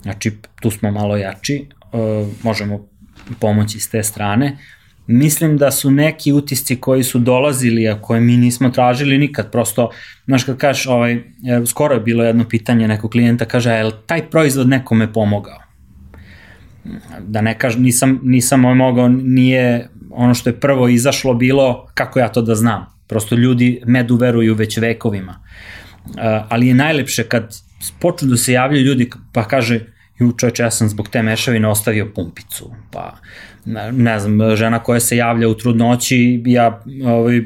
Znači, tu smo malo jači, uh, možemo pomoći s te strane. Mislim da su neki utisci koji su dolazili, a koje mi nismo tražili nikad, prosto, znaš kad kažeš, ovaj, skoro je bilo jedno pitanje nekog klijenta, kaže, je li taj proizvod nekome pomogao? Da ne kažem, nisam, nisam ovaj mogao, nije ono što je prvo izašlo bilo, kako ja to da znam. Prosto ljudi medu veruju već vekovima. Uh, ali je najlepše kad počnu da se javljaju ljudi, pa kaže, ju čoveče, ja sam zbog te mešavine ostavio pumpicu, pa ne, znam, žena koja se javlja u trudnoći, ja ovaj,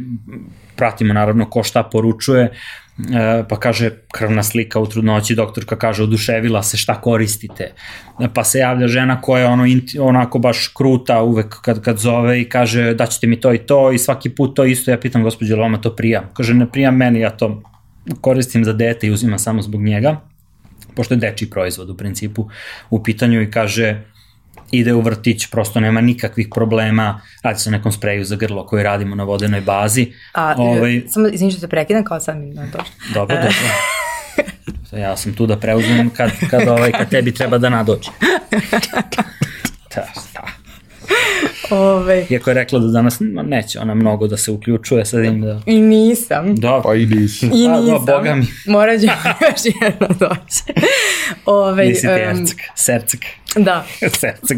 pratimo naravno ko šta poručuje, e, pa kaže krvna slika u trudnoći, doktorka kaže oduševila se šta koristite, pa se javlja žena koja je ono, onako baš kruta uvek kad, kad zove i kaže daćete mi to i to i svaki put to isto, ja pitam gospođe Loma to prija, kaže ne prija meni, ja to koristim za dete i uzimam samo zbog njega, pošto je dečiji proizvod u principu u pitanju i kaže ide u vrtić, prosto nema nikakvih problema, radi se o nekom spreju za grlo koji radimo na vodenoj bazi. A, ovaj, samo izvinite se prekidam kao sam na to. Dobro, dobro. ja sam tu da preuzmem kad, kad, ovaj, kad tebi treba da nadođe. Da, da. Ove... Iako je rekla da danas neće ona mnogo da se uključuje, sad im da... I nisam. Da, pa i nisam. I nisam. Da, boga mi. Morat ću još jedno doći. Ove, Nisi ti um, ercak, sercak. Da. sercak.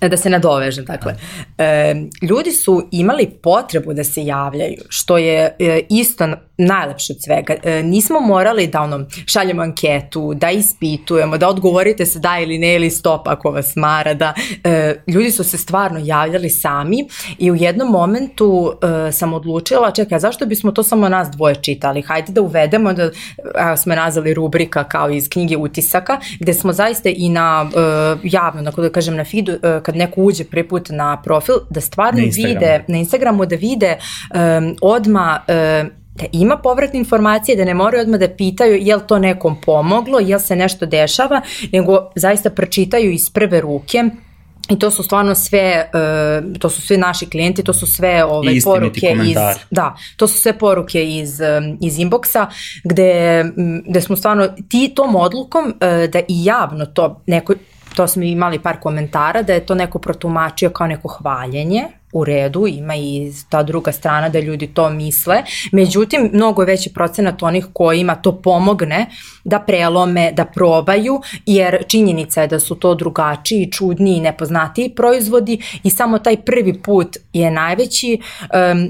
da se nadovežem, dakle. E, ljudi su imali potrebu da se javljaju, što je e, isto najlepše od svega. E, nismo morali da ono, šaljemo anketu, da ispitujemo, da odgovorite se da ili ne ili stop ako vas mara, da e, ljudi su se stvarno javljali sami i u jednom momentu e, sam odlučila, čekaj, zašto bismo to samo nas dvoje čitali? Hajde da uvedemo, da evo smo nazvali rubrika kao iz knjige utisaka, gde smo zaista i na e, javno, na, da kažem na feedu, e, kad neko uđe prvi put na profil, da stvarno na vide, na Instagramu da vide um, odma um, da ima povratne informacije, da ne moraju odmah da pitaju je li to nekom pomoglo, je li se nešto dešava, nego zaista pročitaju iz prve ruke I to su stvarno sve, uh, to su sve naši klijenti, to su sve ove ovaj, poruke komentar. iz, da, to su sve poruke iz, um, iz inboxa, gde, gde smo stvarno ti, tom odlukom uh, da i javno to neko, to smo imali par komentara, da je to neko protumačio kao neko hvaljenje, u redu, ima i ta druga strana da ljudi to misle, međutim, mnogo veći procenat onih kojima to pomogne da prelome, da probaju, jer činjenica je da su to drugačiji, čudniji nepoznatiji proizvodi i samo taj prvi put je najveći,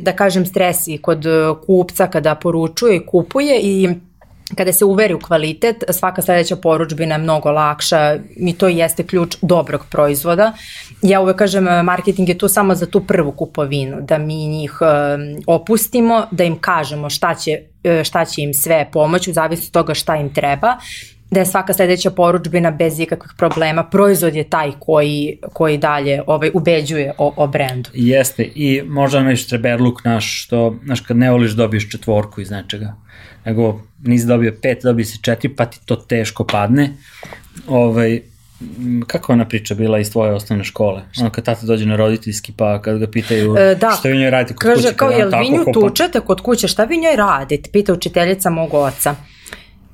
da kažem, stresi kod kupca kada poručuje i kupuje i kada se uveri u kvalitet, svaka sledeća poručbina je mnogo lakša i to jeste ključ dobrog proizvoda. Ja uvek kažem, marketing je tu samo za tu prvu kupovinu, da mi njih opustimo, da im kažemo šta će, e, šta će im sve pomoći, u zavisnosti toga šta im treba da je svaka sledeća poručbina bez ikakvih problema. Proizvod je taj koji, koji dalje ovaj, ubeđuje o, o brendu. Jeste i možda onaj štreberluk naš što, znaš, kad ne voliš dobiješ četvorku iz nečega nego nisi dobio pet, dobio si četiri, pa ti to teško padne. Ovaj, kako ona priča bila iz tvoje osnovne škole? Ono kad tata dođe na roditeljski pa kad ga pitaju e, da. šta vi njoj radite kod Kaže, kuće. Kao, jel vi nju tučete kod kuće, šta vi njoj radite? Pita učiteljica mog oca.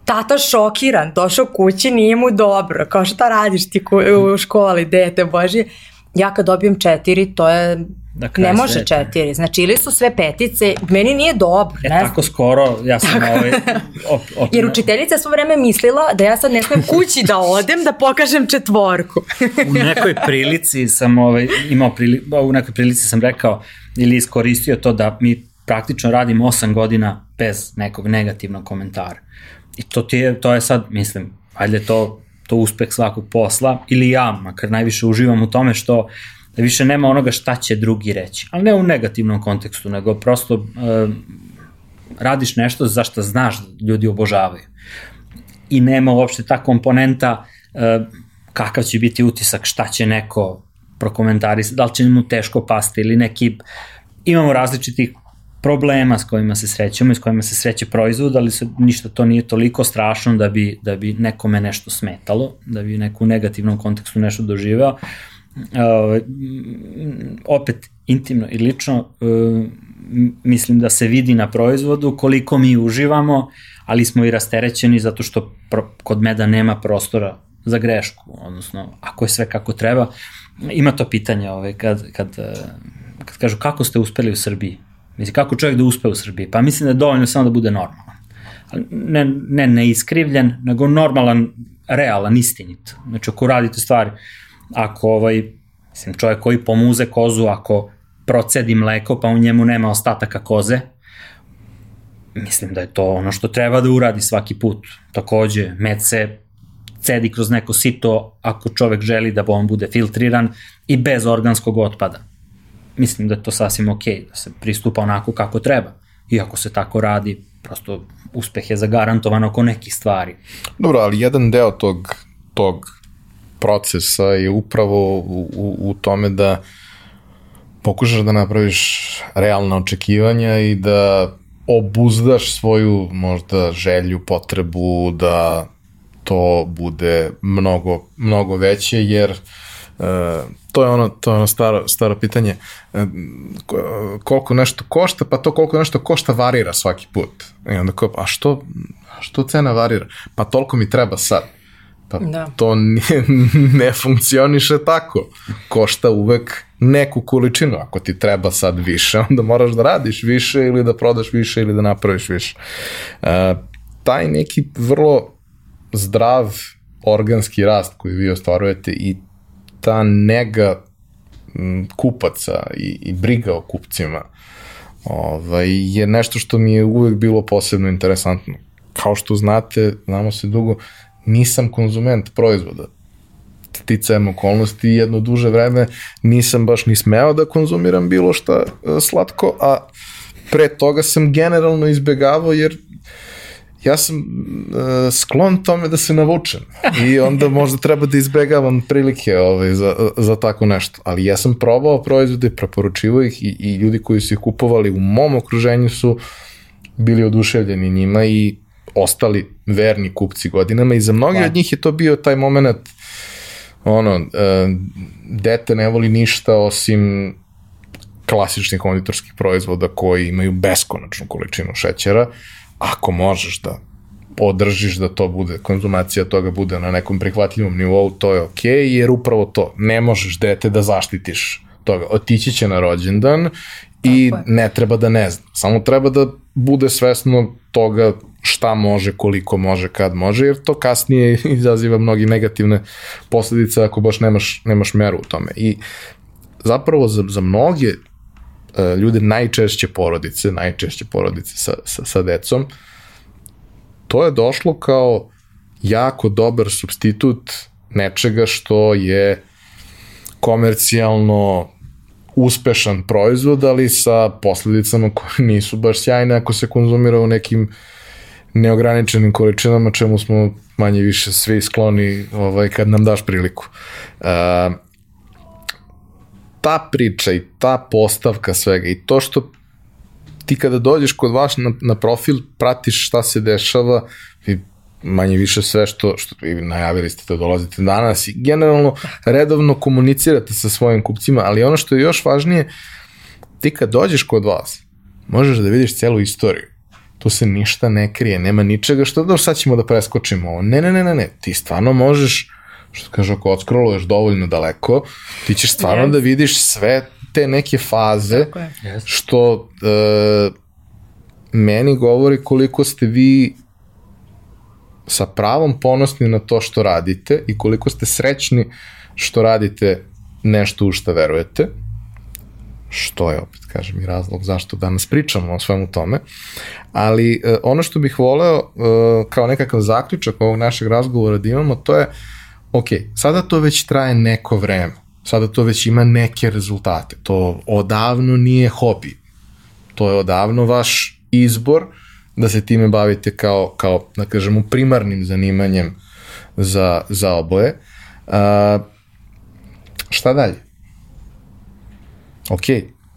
Tata šokiran, došao kući, nije mu dobro. Kao šta radiš ti u školi, dete Božje? Ja kad dobijem četiri, to je ne može sveta. četiri, znači ili su sve petice, meni nije dobro. E, ne tako skoro, ja sam tako. ovaj... Op, op, Jer učiteljica svo vreme mislila da ja sad ne smem kući da odem da pokažem četvorku. u nekoj prilici sam ovaj, imao prili, u nekoj prilici sam rekao ili iskoristio to da mi praktično radimo 8 godina bez nekog negativnog komentara. I to, ti je, to je sad, mislim, valjda to to uspeh svakog posla ili ja, makar najviše uživam u tome što da više nema onoga šta će drugi reći, ali ne u negativnom kontekstu, nego prosto uh, radiš nešto za što znaš da ljudi obožavaju. I nema uopšte ta komponenta uh, kakav će biti utisak, šta će neko prokomentarisati, da li će mu teško pasti ili neki, imamo različitih problema s kojima se srećemo i s kojima se sreće proizvod, ali se, ništa to nije toliko strašno da bi, da bi nekome nešto smetalo, da bi neku negativnom kontekstu nešto doživeo. Uh, uh, opet intimno i lično uh, mislim da se vidi na proizvodu koliko mi uživamo, ali smo i rasterećeni zato što pro, kod meda nema prostora za grešku, odnosno ako je sve kako treba. Ima to pitanje ovaj, kad, kad, kad kažu kako ste uspeli u Srbiji, Mislim, kako čovjek da uspe u Srbiji? Pa mislim da je dovoljno samo da bude normalan. Ne, ne neiskrivljen, nego normalan, realan, istinit. Znači, ako radite stvari, ako ovaj, mislim, čovjek koji pomuze kozu, ako procedi mleko, pa u njemu nema ostataka koze, mislim da je to ono što treba da uradi svaki put. Takođe, med se cedi kroz neko sito ako čovek želi da on bude filtriran i bez organskog otpada. Mislim da je to sasvim ok, da se pristupa onako kako treba. I ako se tako radi, prosto uspeh je zagarantovan oko nekih stvari. Dobro, ali jedan deo tog, tog procesa je upravo u, u, u tome da pokušaš da napraviš realna očekivanja i da obuzdaš svoju možda želju, potrebu da to bude mnogo, mnogo veće, jer uh, to je ono, to je ono staro, staro pitanje, uh, koliko nešto košta, pa to koliko nešto košta varira svaki put. I onda kao, a što, a što cena varira? Pa toliko mi treba sad. Pa da. to ne, ne funkcioniše tako. Košta uvek neku količinu. Ako ti treba sad više, onda moraš da radiš više ili da prodaš više ili da napraviš više. Uh, taj neki vrlo zdrav organski rast koji vi ostvarujete i ta nega kupaca i, i briga o kupcima ovaj, je nešto što mi je uvek bilo posebno interesantno. Kao što znate, znamo se dugo, nisam konzument proizvoda. Ticajem okolnosti jedno duže vreme nisam baš ni smeo da konzumiram bilo šta e, slatko, a pre toga sam generalno izbegavao jer ja sam uh, sklon tome da se navučem i onda možda treba da izbegavam prilike ovaj, za, za tako nešto. Ali ja sam probao proizvode, preporučivo ih i, i ljudi koji su ih kupovali u mom okruženju su bili oduševljeni njima i ostali verni kupci godinama i za mnogi Hvala. od njih je to bio taj moment ono, uh, dete ne voli ništa osim klasičnih konditorskih proizvoda koji imaju beskonačnu količinu šećera, ako možeš da podržiš da to bude, konzumacija toga bude na nekom prihvatljivom nivou, to je okej, okay, jer upravo to, ne možeš dete da zaštitiš toga. Otići će na rođendan i ne treba da ne zna. Samo treba da bude svesno toga šta može, koliko može, kad može, jer to kasnije izaziva mnogi negativne posledice ako baš nemaš, nemaš meru u tome. I zapravo za, za mnoge uh, ljude, najčešće porodice, najčešće porodice sa, sa, sa decom, to je došlo kao jako dobar substitut nečega što je komercijalno uspešan proizvod, ali sa posledicama koje nisu baš sjajne ako se konzumira u nekim neograničenim količinama, čemu smo manje više svi skloni ovaj, kad nam daš priliku. Uh, ta priča i ta postavka svega i to što ti kada dođeš kod vas na, na profil, pratiš šta se dešava i manje više sve što, što i najavili ste da dolazite danas i generalno redovno komunicirate sa svojim kupcima, ali ono što je još važnije, ti kad dođeš kod vas, možeš da vidiš celu istoriju. Tu se ništa ne krije, nema ničega što da sad ćemo da preskočimo ovo. Ne, ne, ne, ne, ne, ti stvarno možeš što kaže, ako odskroluješ dovoljno daleko, ti ćeš stvarno yes. da vidiš sve te neke faze, što e, meni govori koliko ste vi sa pravom ponosni na to što radite i koliko ste srećni što radite nešto u što verujete, što je opet, kažem, i razlog zašto danas pričamo o svemu tome, ali e, ono što bih voleo e, kao nekakav zaključak ovog našeg razgovora da imamo, to je ok, sada to već traje neko vreme, sada to već ima neke rezultate, to odavno nije hobi, to je odavno vaš izbor da se time bavite kao, kao da kažemo, primarnim zanimanjem za, za oboje. A, šta dalje? Ok,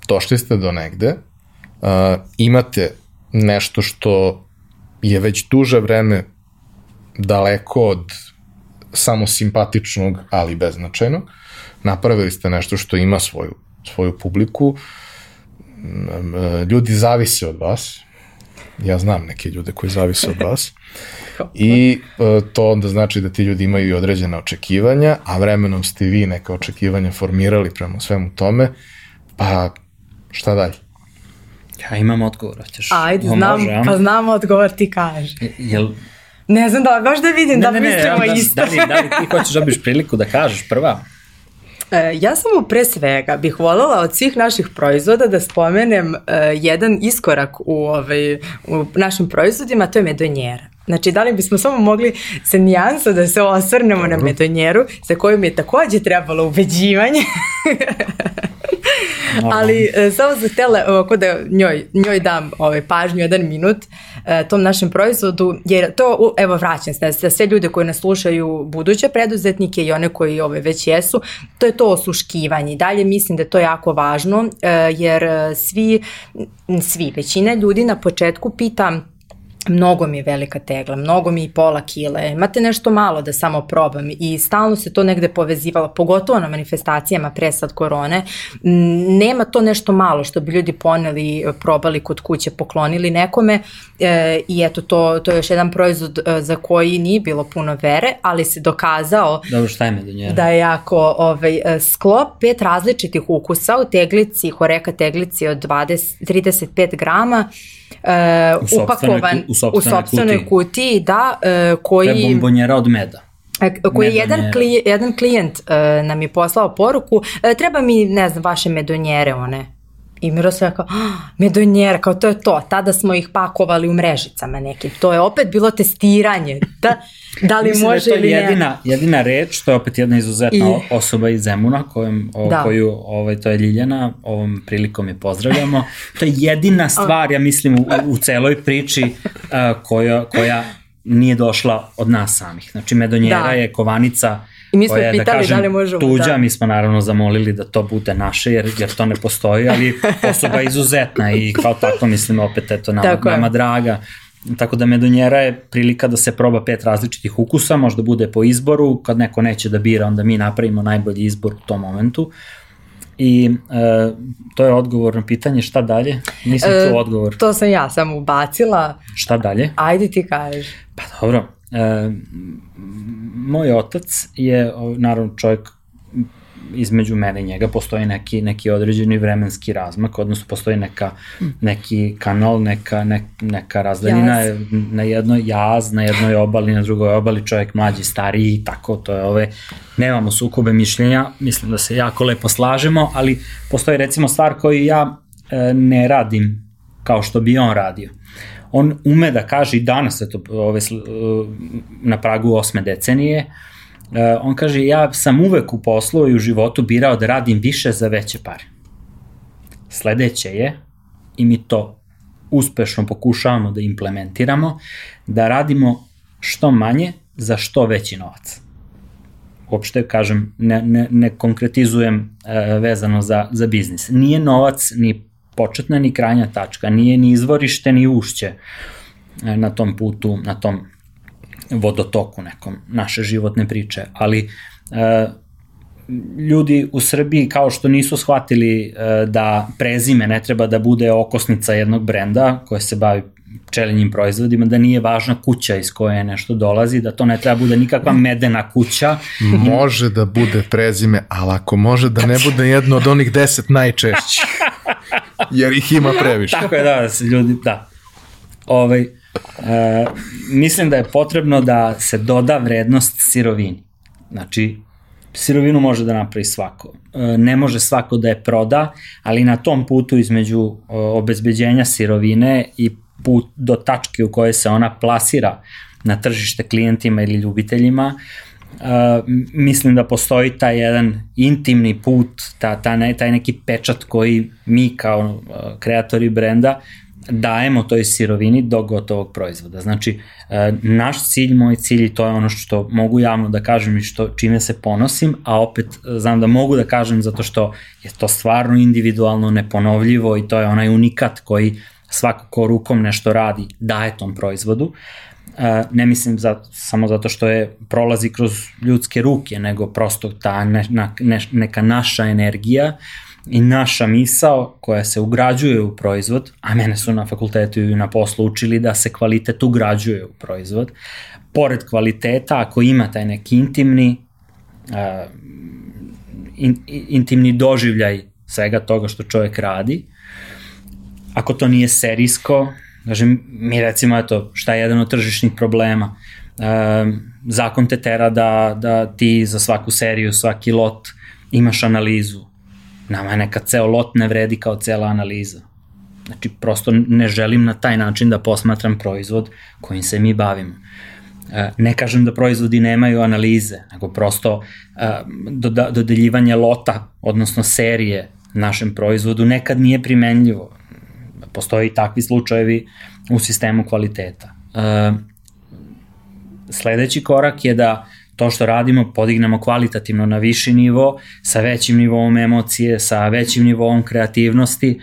došli ste do negde, a, imate nešto što je već duže vreme daleko od samo simpatičnog, ali beznačajnog. Napravili ste nešto što ima svoju, svoju publiku. Ljudi zavise od vas. Ja znam neke ljude koji zavise od vas. I e, to onda znači da ti ljudi imaju i određene očekivanja, a vremenom ste vi neka očekivanja formirali prema svemu tome, pa šta dalje? Ja imam odgovor, hoćeš? Ajde, znam, može, pa znam odgovor, ti kaži. Jel Ne znam da, baš da vidim ne, da ne, mislimo ne, isto. Da, da, li, da li ti hoćeš da biš priliku da kažeš prva? E, ja samo pre svega bih voljela od svih naših proizvoda da spomenem uh, jedan iskorak u, ovaj, u našim proizvodima, to je medonjera. Znači, da li bismo samo mogli sa nijansa da se osvrnemo Dobro. na medonjeru, sa kojom je takođe trebalo ubeđivanje. Ali e, samo za tele, ovako da njoj, njoj dam ovaj, pažnju jedan minut e, tom našem proizvodu, jer to, evo vraćam se, za sve ljude koji nas slušaju buduće preduzetnike i one koji ove već jesu, to je to osluškivanje. Dalje mislim da je to jako važno, e, jer svi, svi, većina ljudi na početku pita mnogo mi je velika tegla, mnogo mi je pola kile, imate nešto malo da samo probam i stalno se to negde povezivalo, pogotovo na manifestacijama pre sad korone, nema to nešto malo što bi ljudi poneli, probali kod kuće, poklonili nekome e, i eto to, to je još jedan proizvod e, za koji nije bilo puno vere, ali se dokazao Dobro, šta medunjera? da je jako ovaj, e, sklop pet različitih ukusa u teglici, horeka teglici od 20, 35 grama, uh, upakovan u sopstvenoj, u sopstvenoj kutiji. kutiji, da, uh, koji... To je bombonjera od meda e, koji je jedan, klij, jedan klijent uh, nam je poslao poruku, uh, treba mi, ne znam, vaše medonjere one. I Miroslav je kao, ah, medonjera, kao to je to. Tada smo ih pakovali u mrežicama nekim. To je opet bilo testiranje. Da, da li Mislim može da ili ne. Jedina, jedina reč, to je opet jedna izuzetna I... osoba iz Zemuna, kojom, o, da. koju, ovaj, to je Ljiljana, ovom prilikom je pozdravljamo. To je jedina stvar, ja mislim, u, u celoj priči uh, koja, koja nije došla od nas samih. Znači, medonjera da. je kovanica I mi smo koja, da pitali da, kažem, da li možemo. Tuđa, da. mi smo naravno zamolili da to bude naše, jer, jer to ne postoji, ali osoba je izuzetna i kao tako mislim opet, eto, nama, nama draga Tako da medonjera je prilika da se proba pet različitih ukusa, možda bude po izboru, kad neko neće da bira, onda mi napravimo najbolji izbor u tom momentu. I e, to je odgovor na pitanje šta dalje? Nisam e, čuo odgovor. To sam ja samo ubacila. Šta dalje? Ajde ti kažeš. Pa dobro. E, moj otac je naravno čovjek između mene i njega postoji neki, neki određeni vremenski razmak, odnosno postoji neka, neki kanal, neka, ne, neka razdaljina jaz. na jednoj jaz, na jednoj obali, na drugoj obali, čovjek mlađi, stariji i tako, to je ove, nemamo sukobe mišljenja, mislim da se jako lepo slažemo, ali postoji recimo stvar koju ja e, ne radim kao što bi on radio. On ume da kaže i danas, eto, ove, na pragu osme decenije, Uh, on kaže, ja sam uvek u poslu i u životu birao da radim više za veće pare. Sledeće je, i mi to uspešno pokušavamo da implementiramo, da radimo što manje za što veći novac. Uopšte, kažem, ne, ne, ne konkretizujem uh, vezano za, za biznis. Nije novac ni početna ni krajnja tačka, nije ni izvorište ni ušće na tom putu, na tom vodotoku nekom naše životne priče, ali e, ljudi u Srbiji kao što nisu shvatili e, da prezime ne treba da bude okosnica jednog brenda koje se bavi pčelinjim proizvodima, da nije važna kuća iz koje nešto dolazi, da to ne treba bude nikakva medena kuća. Može da bude prezime, ali ako može da ne bude jedno od onih deset najčešćih, jer ih ima previše. Tako je, da, se ljudi, da. Ovaj, E, mislim da je potrebno da se doda vrednost sirovini. Znači, sirovinu može da napravi svako. E, ne može svako da je proda, ali na tom putu između obezbeđenja sirovine i put do tačke u kojoj se ona plasira na tržište klijentima ili ljubiteljima, Uh, mislim da postoji taj jedan intimni put, ta, ta ne, taj neki pečat koji mi kao uh, kreatori brenda dajemo toj sirovini do gotovog proizvoda. Znači, e, naš cilj, moj cilj i to je ono što mogu javno da kažem i što, čime se ponosim, a opet e, znam da mogu da kažem zato što je to stvarno individualno, neponovljivo i to je onaj unikat koji svako ko rukom nešto radi daje tom proizvodu. E, ne mislim za, samo zato što je prolazi kroz ljudske ruke, nego prosto ta ne, ne, neka naša energija i naša misao koja se ugrađuje u proizvod, a mene su na fakultetu i na poslu učili da se kvalitet ugrađuje u proizvod, pored kvaliteta, ako ima taj neki intimni, uh, in, intimni doživljaj svega toga što čovjek radi, ako to nije serijsko, kažem, mi recimo, eto, šta je jedan od tržišnih problema, uh, zakon te tera da, da ti za svaku seriju, svaki lot imaš analizu. Nama je neka ceo lot ne vredi kao cela analiza. Znači, prosto ne želim na taj način da posmatram proizvod kojim se mi bavimo. E, ne kažem da proizvodi nemaju analize, nego prosto e, dodeljivanje lota, odnosno serije našem proizvodu nekad nije primenljivo. Postoji takvi slučajevi u sistemu kvaliteta. E, sledeći korak je da to što radimo podignemo kvalitativno na viši nivo, sa većim nivom emocije, sa većim nivom kreativnosti, e,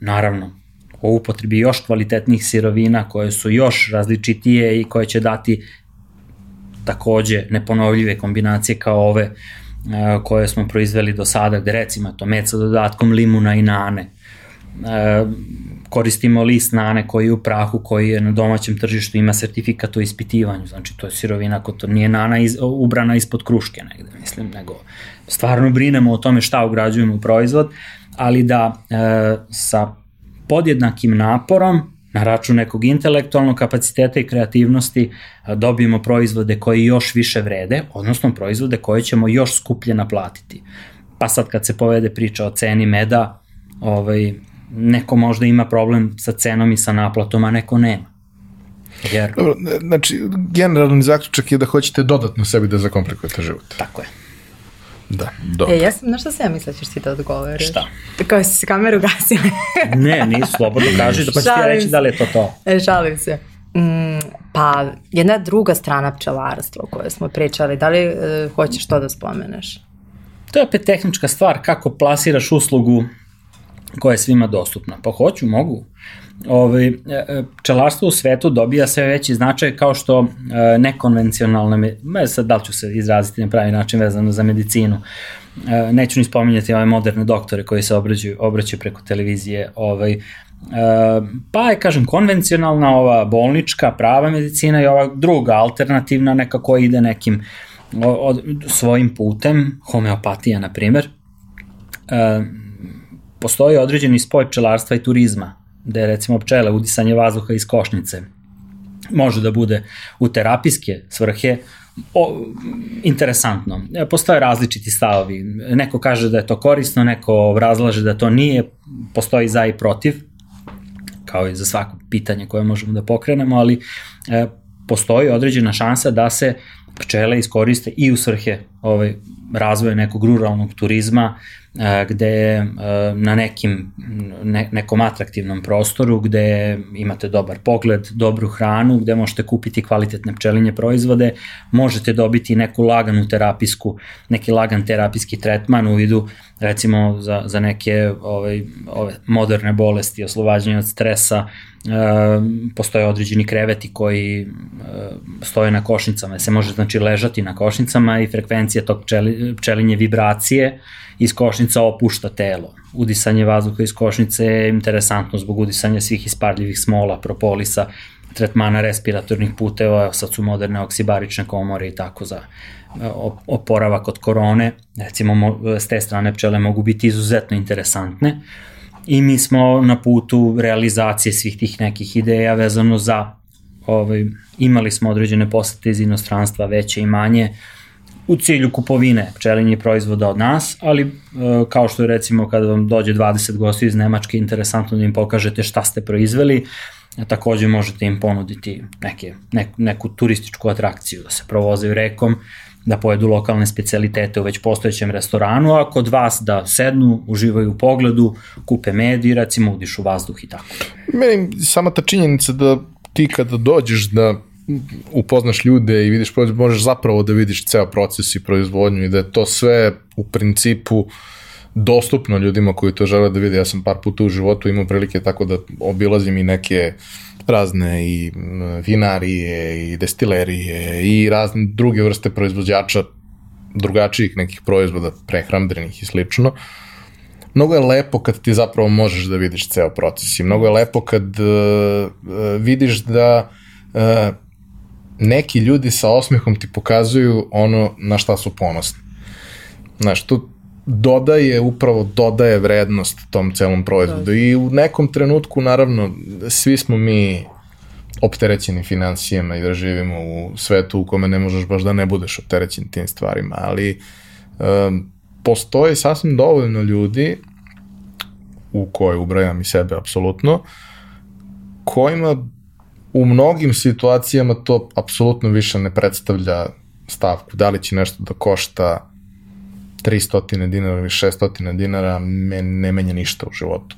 naravno, o upotrebi još kvalitetnih sirovina koje su još različitije i koje će dati takođe neponovljive kombinacije kao ove e, koje smo proizveli do sada, gde recimo to med sa dodatkom limuna i nane. E, koristimo list nane koji je u prahu, koji je na domaćem tržištu, ima sertifikat o ispitivanju, znači to je sirovina ako to nije nana iz, ubrana ispod kruške negde, mislim, nego stvarno brinemo o tome šta ugrađujemo u proizvod, ali da e, sa podjednakim naporom na račun nekog intelektualnog kapaciteta i kreativnosti e, dobijemo proizvode koji još više vrede, odnosno proizvode koje ćemo još skuplje naplatiti. Pa sad kad se povede priča o ceni meda, ovaj, neko možda ima problem sa cenom i sa naplatom, a neko nema. Jer... Dobro, znači, generalni zaključak je da hoćete dodatno sebi da zakomplikujete život. Tako je. Da, dobro. E, ja sam, na šta se ja misla ćeš ti da odgovoriš? Šta? Kao si kameru gasila. ne, nisu, slobodno kaži, da pa ću ti reći da li je to to. E, šalim se. Mm, pa, jedna druga strana pčelarstva o kojoj smo pričali, da li e, hoćeš to da spomeneš? To je opet tehnička stvar, kako plasiraš uslugu koja je svima dostupna. Pa hoću, mogu. Ove, ovaj, pčelarstvo u svetu dobija sve veći značaj kao što e, nekonvencionalne, me sad da li ću se izraziti na pravi način vezano za medicinu, e, neću ni spominjati ove moderne doktore koji se obraćaju, obraćaju preko televizije, ovaj, pa je, kažem, konvencionalna ova bolnička, prava medicina i ova druga, alternativna, neka koja ide nekim svojim putem, homeopatija, na primer, postoji određeni spoj pčelarstva i turizma, gde recimo pčele, udisanje vazduha iz košnice, može da bude u terapijske svrhe, o, interesantno. E, postoje različiti stavovi. Neko kaže da je to korisno, neko razlaže da to nije, postoji za i protiv, kao i za svako pitanje koje možemo da pokrenemo, ali e, postoji određena šansa da se pčele iskoriste i u svrhe ovaj, razvoja nekog ruralnog turizma, E, gde e, na nekim, ne, nekom atraktivnom prostoru gde imate dobar pogled, dobru hranu, gde možete kupiti kvalitetne pčelinje proizvode, možete dobiti neku laganu terapijsku, neki lagan terapijski tretman u vidu recimo za, za neke ovaj, ove moderne bolesti, oslobađanje od stresa, e, postoje određeni kreveti koji e, stoje na košnicama, se može znači ležati na košnicama i frekvencija tog pčeli, pčelinje vibracije iz košnica opušta telo. Udisanje vazduha iz košnice je interesantno zbog udisanja svih isparljivih smola, propolisa, tretmana respiratornih puteva, sad su moderne oksibarične komore i tako za e, oporavak od korone. Recimo, s te strane pčele mogu biti izuzetno interesantne i mi smo na putu realizacije svih tih nekih ideja vezano za ovaj, imali smo određene posete iz inostranstva, veće i manje, u cilju kupovine pčelinjih proizvoda od nas, ali e, kao što je recimo kada vam dođe 20 gosti iz Nemačke, interesantno da im pokažete šta ste proizveli, takođe možete im ponuditi neke, ne, neku turističku atrakciju, da se provozaju rekom, da pojedu lokalne specialitete u već postojećem restoranu, a kod vas da sednu, uživaju u pogledu, kupe med i recimo udišu vazduh i tako. Meni sama ta činjenica da ti kada dođeš da upoznaš ljude i vidiš možeš zapravo da vidiš ceo proces i proizvodnju i da je to sve u principu dostupno ljudima koji to žele da vide. Ja sam par puta u životu imao prilike tako da obilazim i neke razne i vinarije i destilerije i razne druge vrste proizvođača drugačijih nekih proizvoda prehrambenih i slično. Mnogo je lepo kad ti zapravo možeš da vidiš ceo proces i mnogo je lepo kad uh, vidiš da uh, neki ljudi sa osmehom ti pokazuju ono na šta su ponosni. Znaš, to dodaje, upravo dodaje vrednost tom celom proizvodu i u nekom trenutku, naravno, svi smo mi opterećeni financijama i da živimo u svetu u kome ne možeš baš da ne budeš opterećen tim stvarima, ali um, postoji sasvim dovoljno ljudi u koje ubrajam i sebe apsolutno, kojima u mnogim situacijama to apsolutno više ne predstavlja stavku. Da li će nešto da košta 300 dinara ili 600 dinara, me ne menja ništa u životu.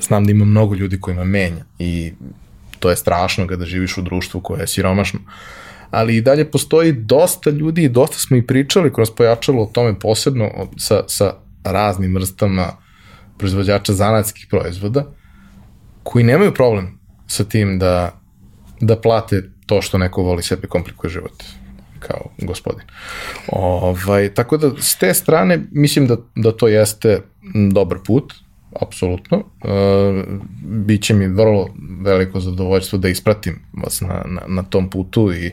Znam da ima mnogo ljudi kojima menja i to je strašno kada živiš u društvu koje je siromašno. Ali i dalje postoji dosta ljudi i dosta smo i pričali kroz pojačalo o tome posebno sa, sa raznim vrstama proizvođača zanatskih proizvoda koji nemaju problem sa tim da, da plate to što neko voli sebi komplikuje život kao gospodin. Ovaj, tako da, s te strane, mislim da, da to jeste dobar put, apsolutno. E, biće mi vrlo veliko zadovoljstvo da ispratim vas na, na, na tom putu i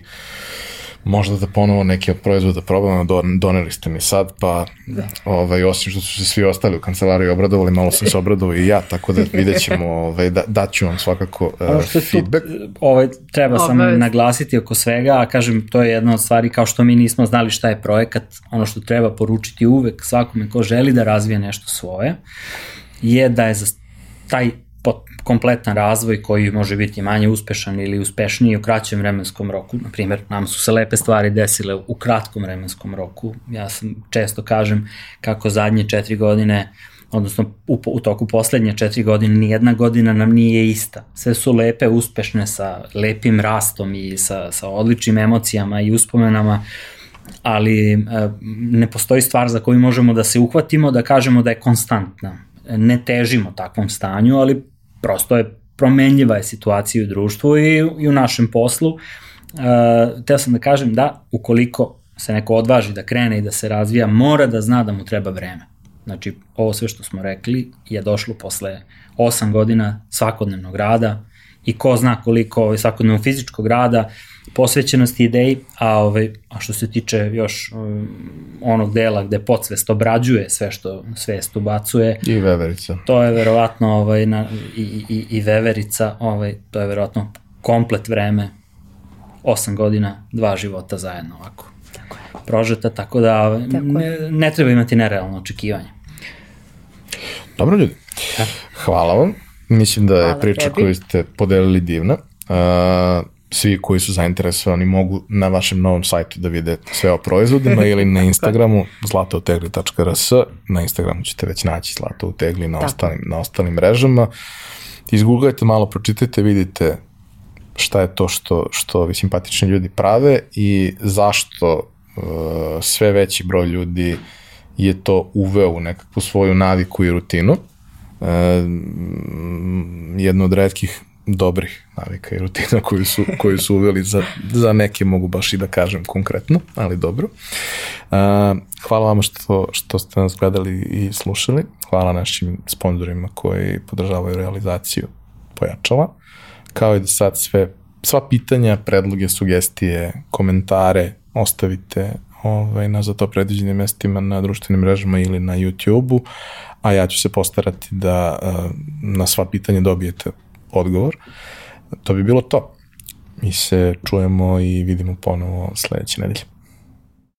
možda da ponovo neke od proizvoda probamo, doneli ste mi sad, pa da. ovaj, osim što su se svi ostali u kancelariji obradovali, malo sam se obradovao i ja, tako da vidjet ćemo, ovaj, da, daću vam svakako uh, feedback. Tu, ovaj, treba sam Obavez. naglasiti oko svega, a kažem, to je jedna od stvari, kao što mi nismo znali šta je projekat, ono što treba poručiti uvek svakome ko želi da razvije nešto svoje, je da je za taj kompletan razvoj koji može biti manje uspešan ili uspešniji u kraćem vremenskom roku. Na primjer, nam su se lepe stvari desile u kratkom vremenskom roku. Ja sam često kažem kako zadnje četiri godine odnosno u, u toku poslednje četiri godine, nijedna godina nam nije ista. Sve su lepe, uspešne, sa lepim rastom i sa, sa odličnim emocijama i uspomenama, ali e, ne postoji stvar za koju možemo da se uhvatimo, da kažemo da je konstantna. Ne težimo takvom stanju, ali prosto je promenljiva je situacija u društvu i, i u našem poslu. Uh, teo sam da kažem da ukoliko se neko odvaži da krene i da se razvija, mora da zna da mu treba vreme. Znači, ovo sve što smo rekli je došlo posle 8 godina svakodnevnog rada i ko zna koliko ovaj, svakodnevnog fizičkog rada, posvećenosti ideji, a, ovaj, a što se tiče još um, onog dela gde podsvest obrađuje sve što svest ubacuje. I veverica. To je verovatno ovaj, na, i, i, i veverica, ovaj, to je verovatno komplet vreme, 8 godina, dva života zajedno ovako. Tako je. Prožeta, tako da ovaj, tako ne, ne treba imati nerealno očekivanje. Dobro ljudi, hvala vam. Mislim da je hvala priča tebi. koju ste podelili divna. Uh, svi koji su zainteresovani mogu na vašem novom sajtu da vide sve o proizvodima ili na Instagramu zlatautegli.rs na Instagramu ćete već naći Zlato u tegli na, ostalim, na ostalim mrežama. Izgooglajte malo, pročitajte, vidite šta je to što, što ovi simpatični ljudi prave i zašto uh, sve veći broj ljudi je to uveo u nekakvu svoju naviku i rutinu. Uh, jedno od redkih dobrih navika i rutina koju su, koju su uveli za, za neke mogu baš i da kažem konkretno, ali dobro. Hvala vam što, što ste nas gledali i slušali. Hvala našim sponsorima koji podržavaju realizaciju pojačala. Kao i da sad sve, sva pitanja, predloge, sugestije, komentare ostavite ovaj, na za to predviđenim mestima na društvenim mrežama ili na YouTube-u, a ja ću se postarati da na sva pitanja dobijete odgovor. To bi bilo to. Mi se čujemo i vidimo ponovo sledeće nedelje.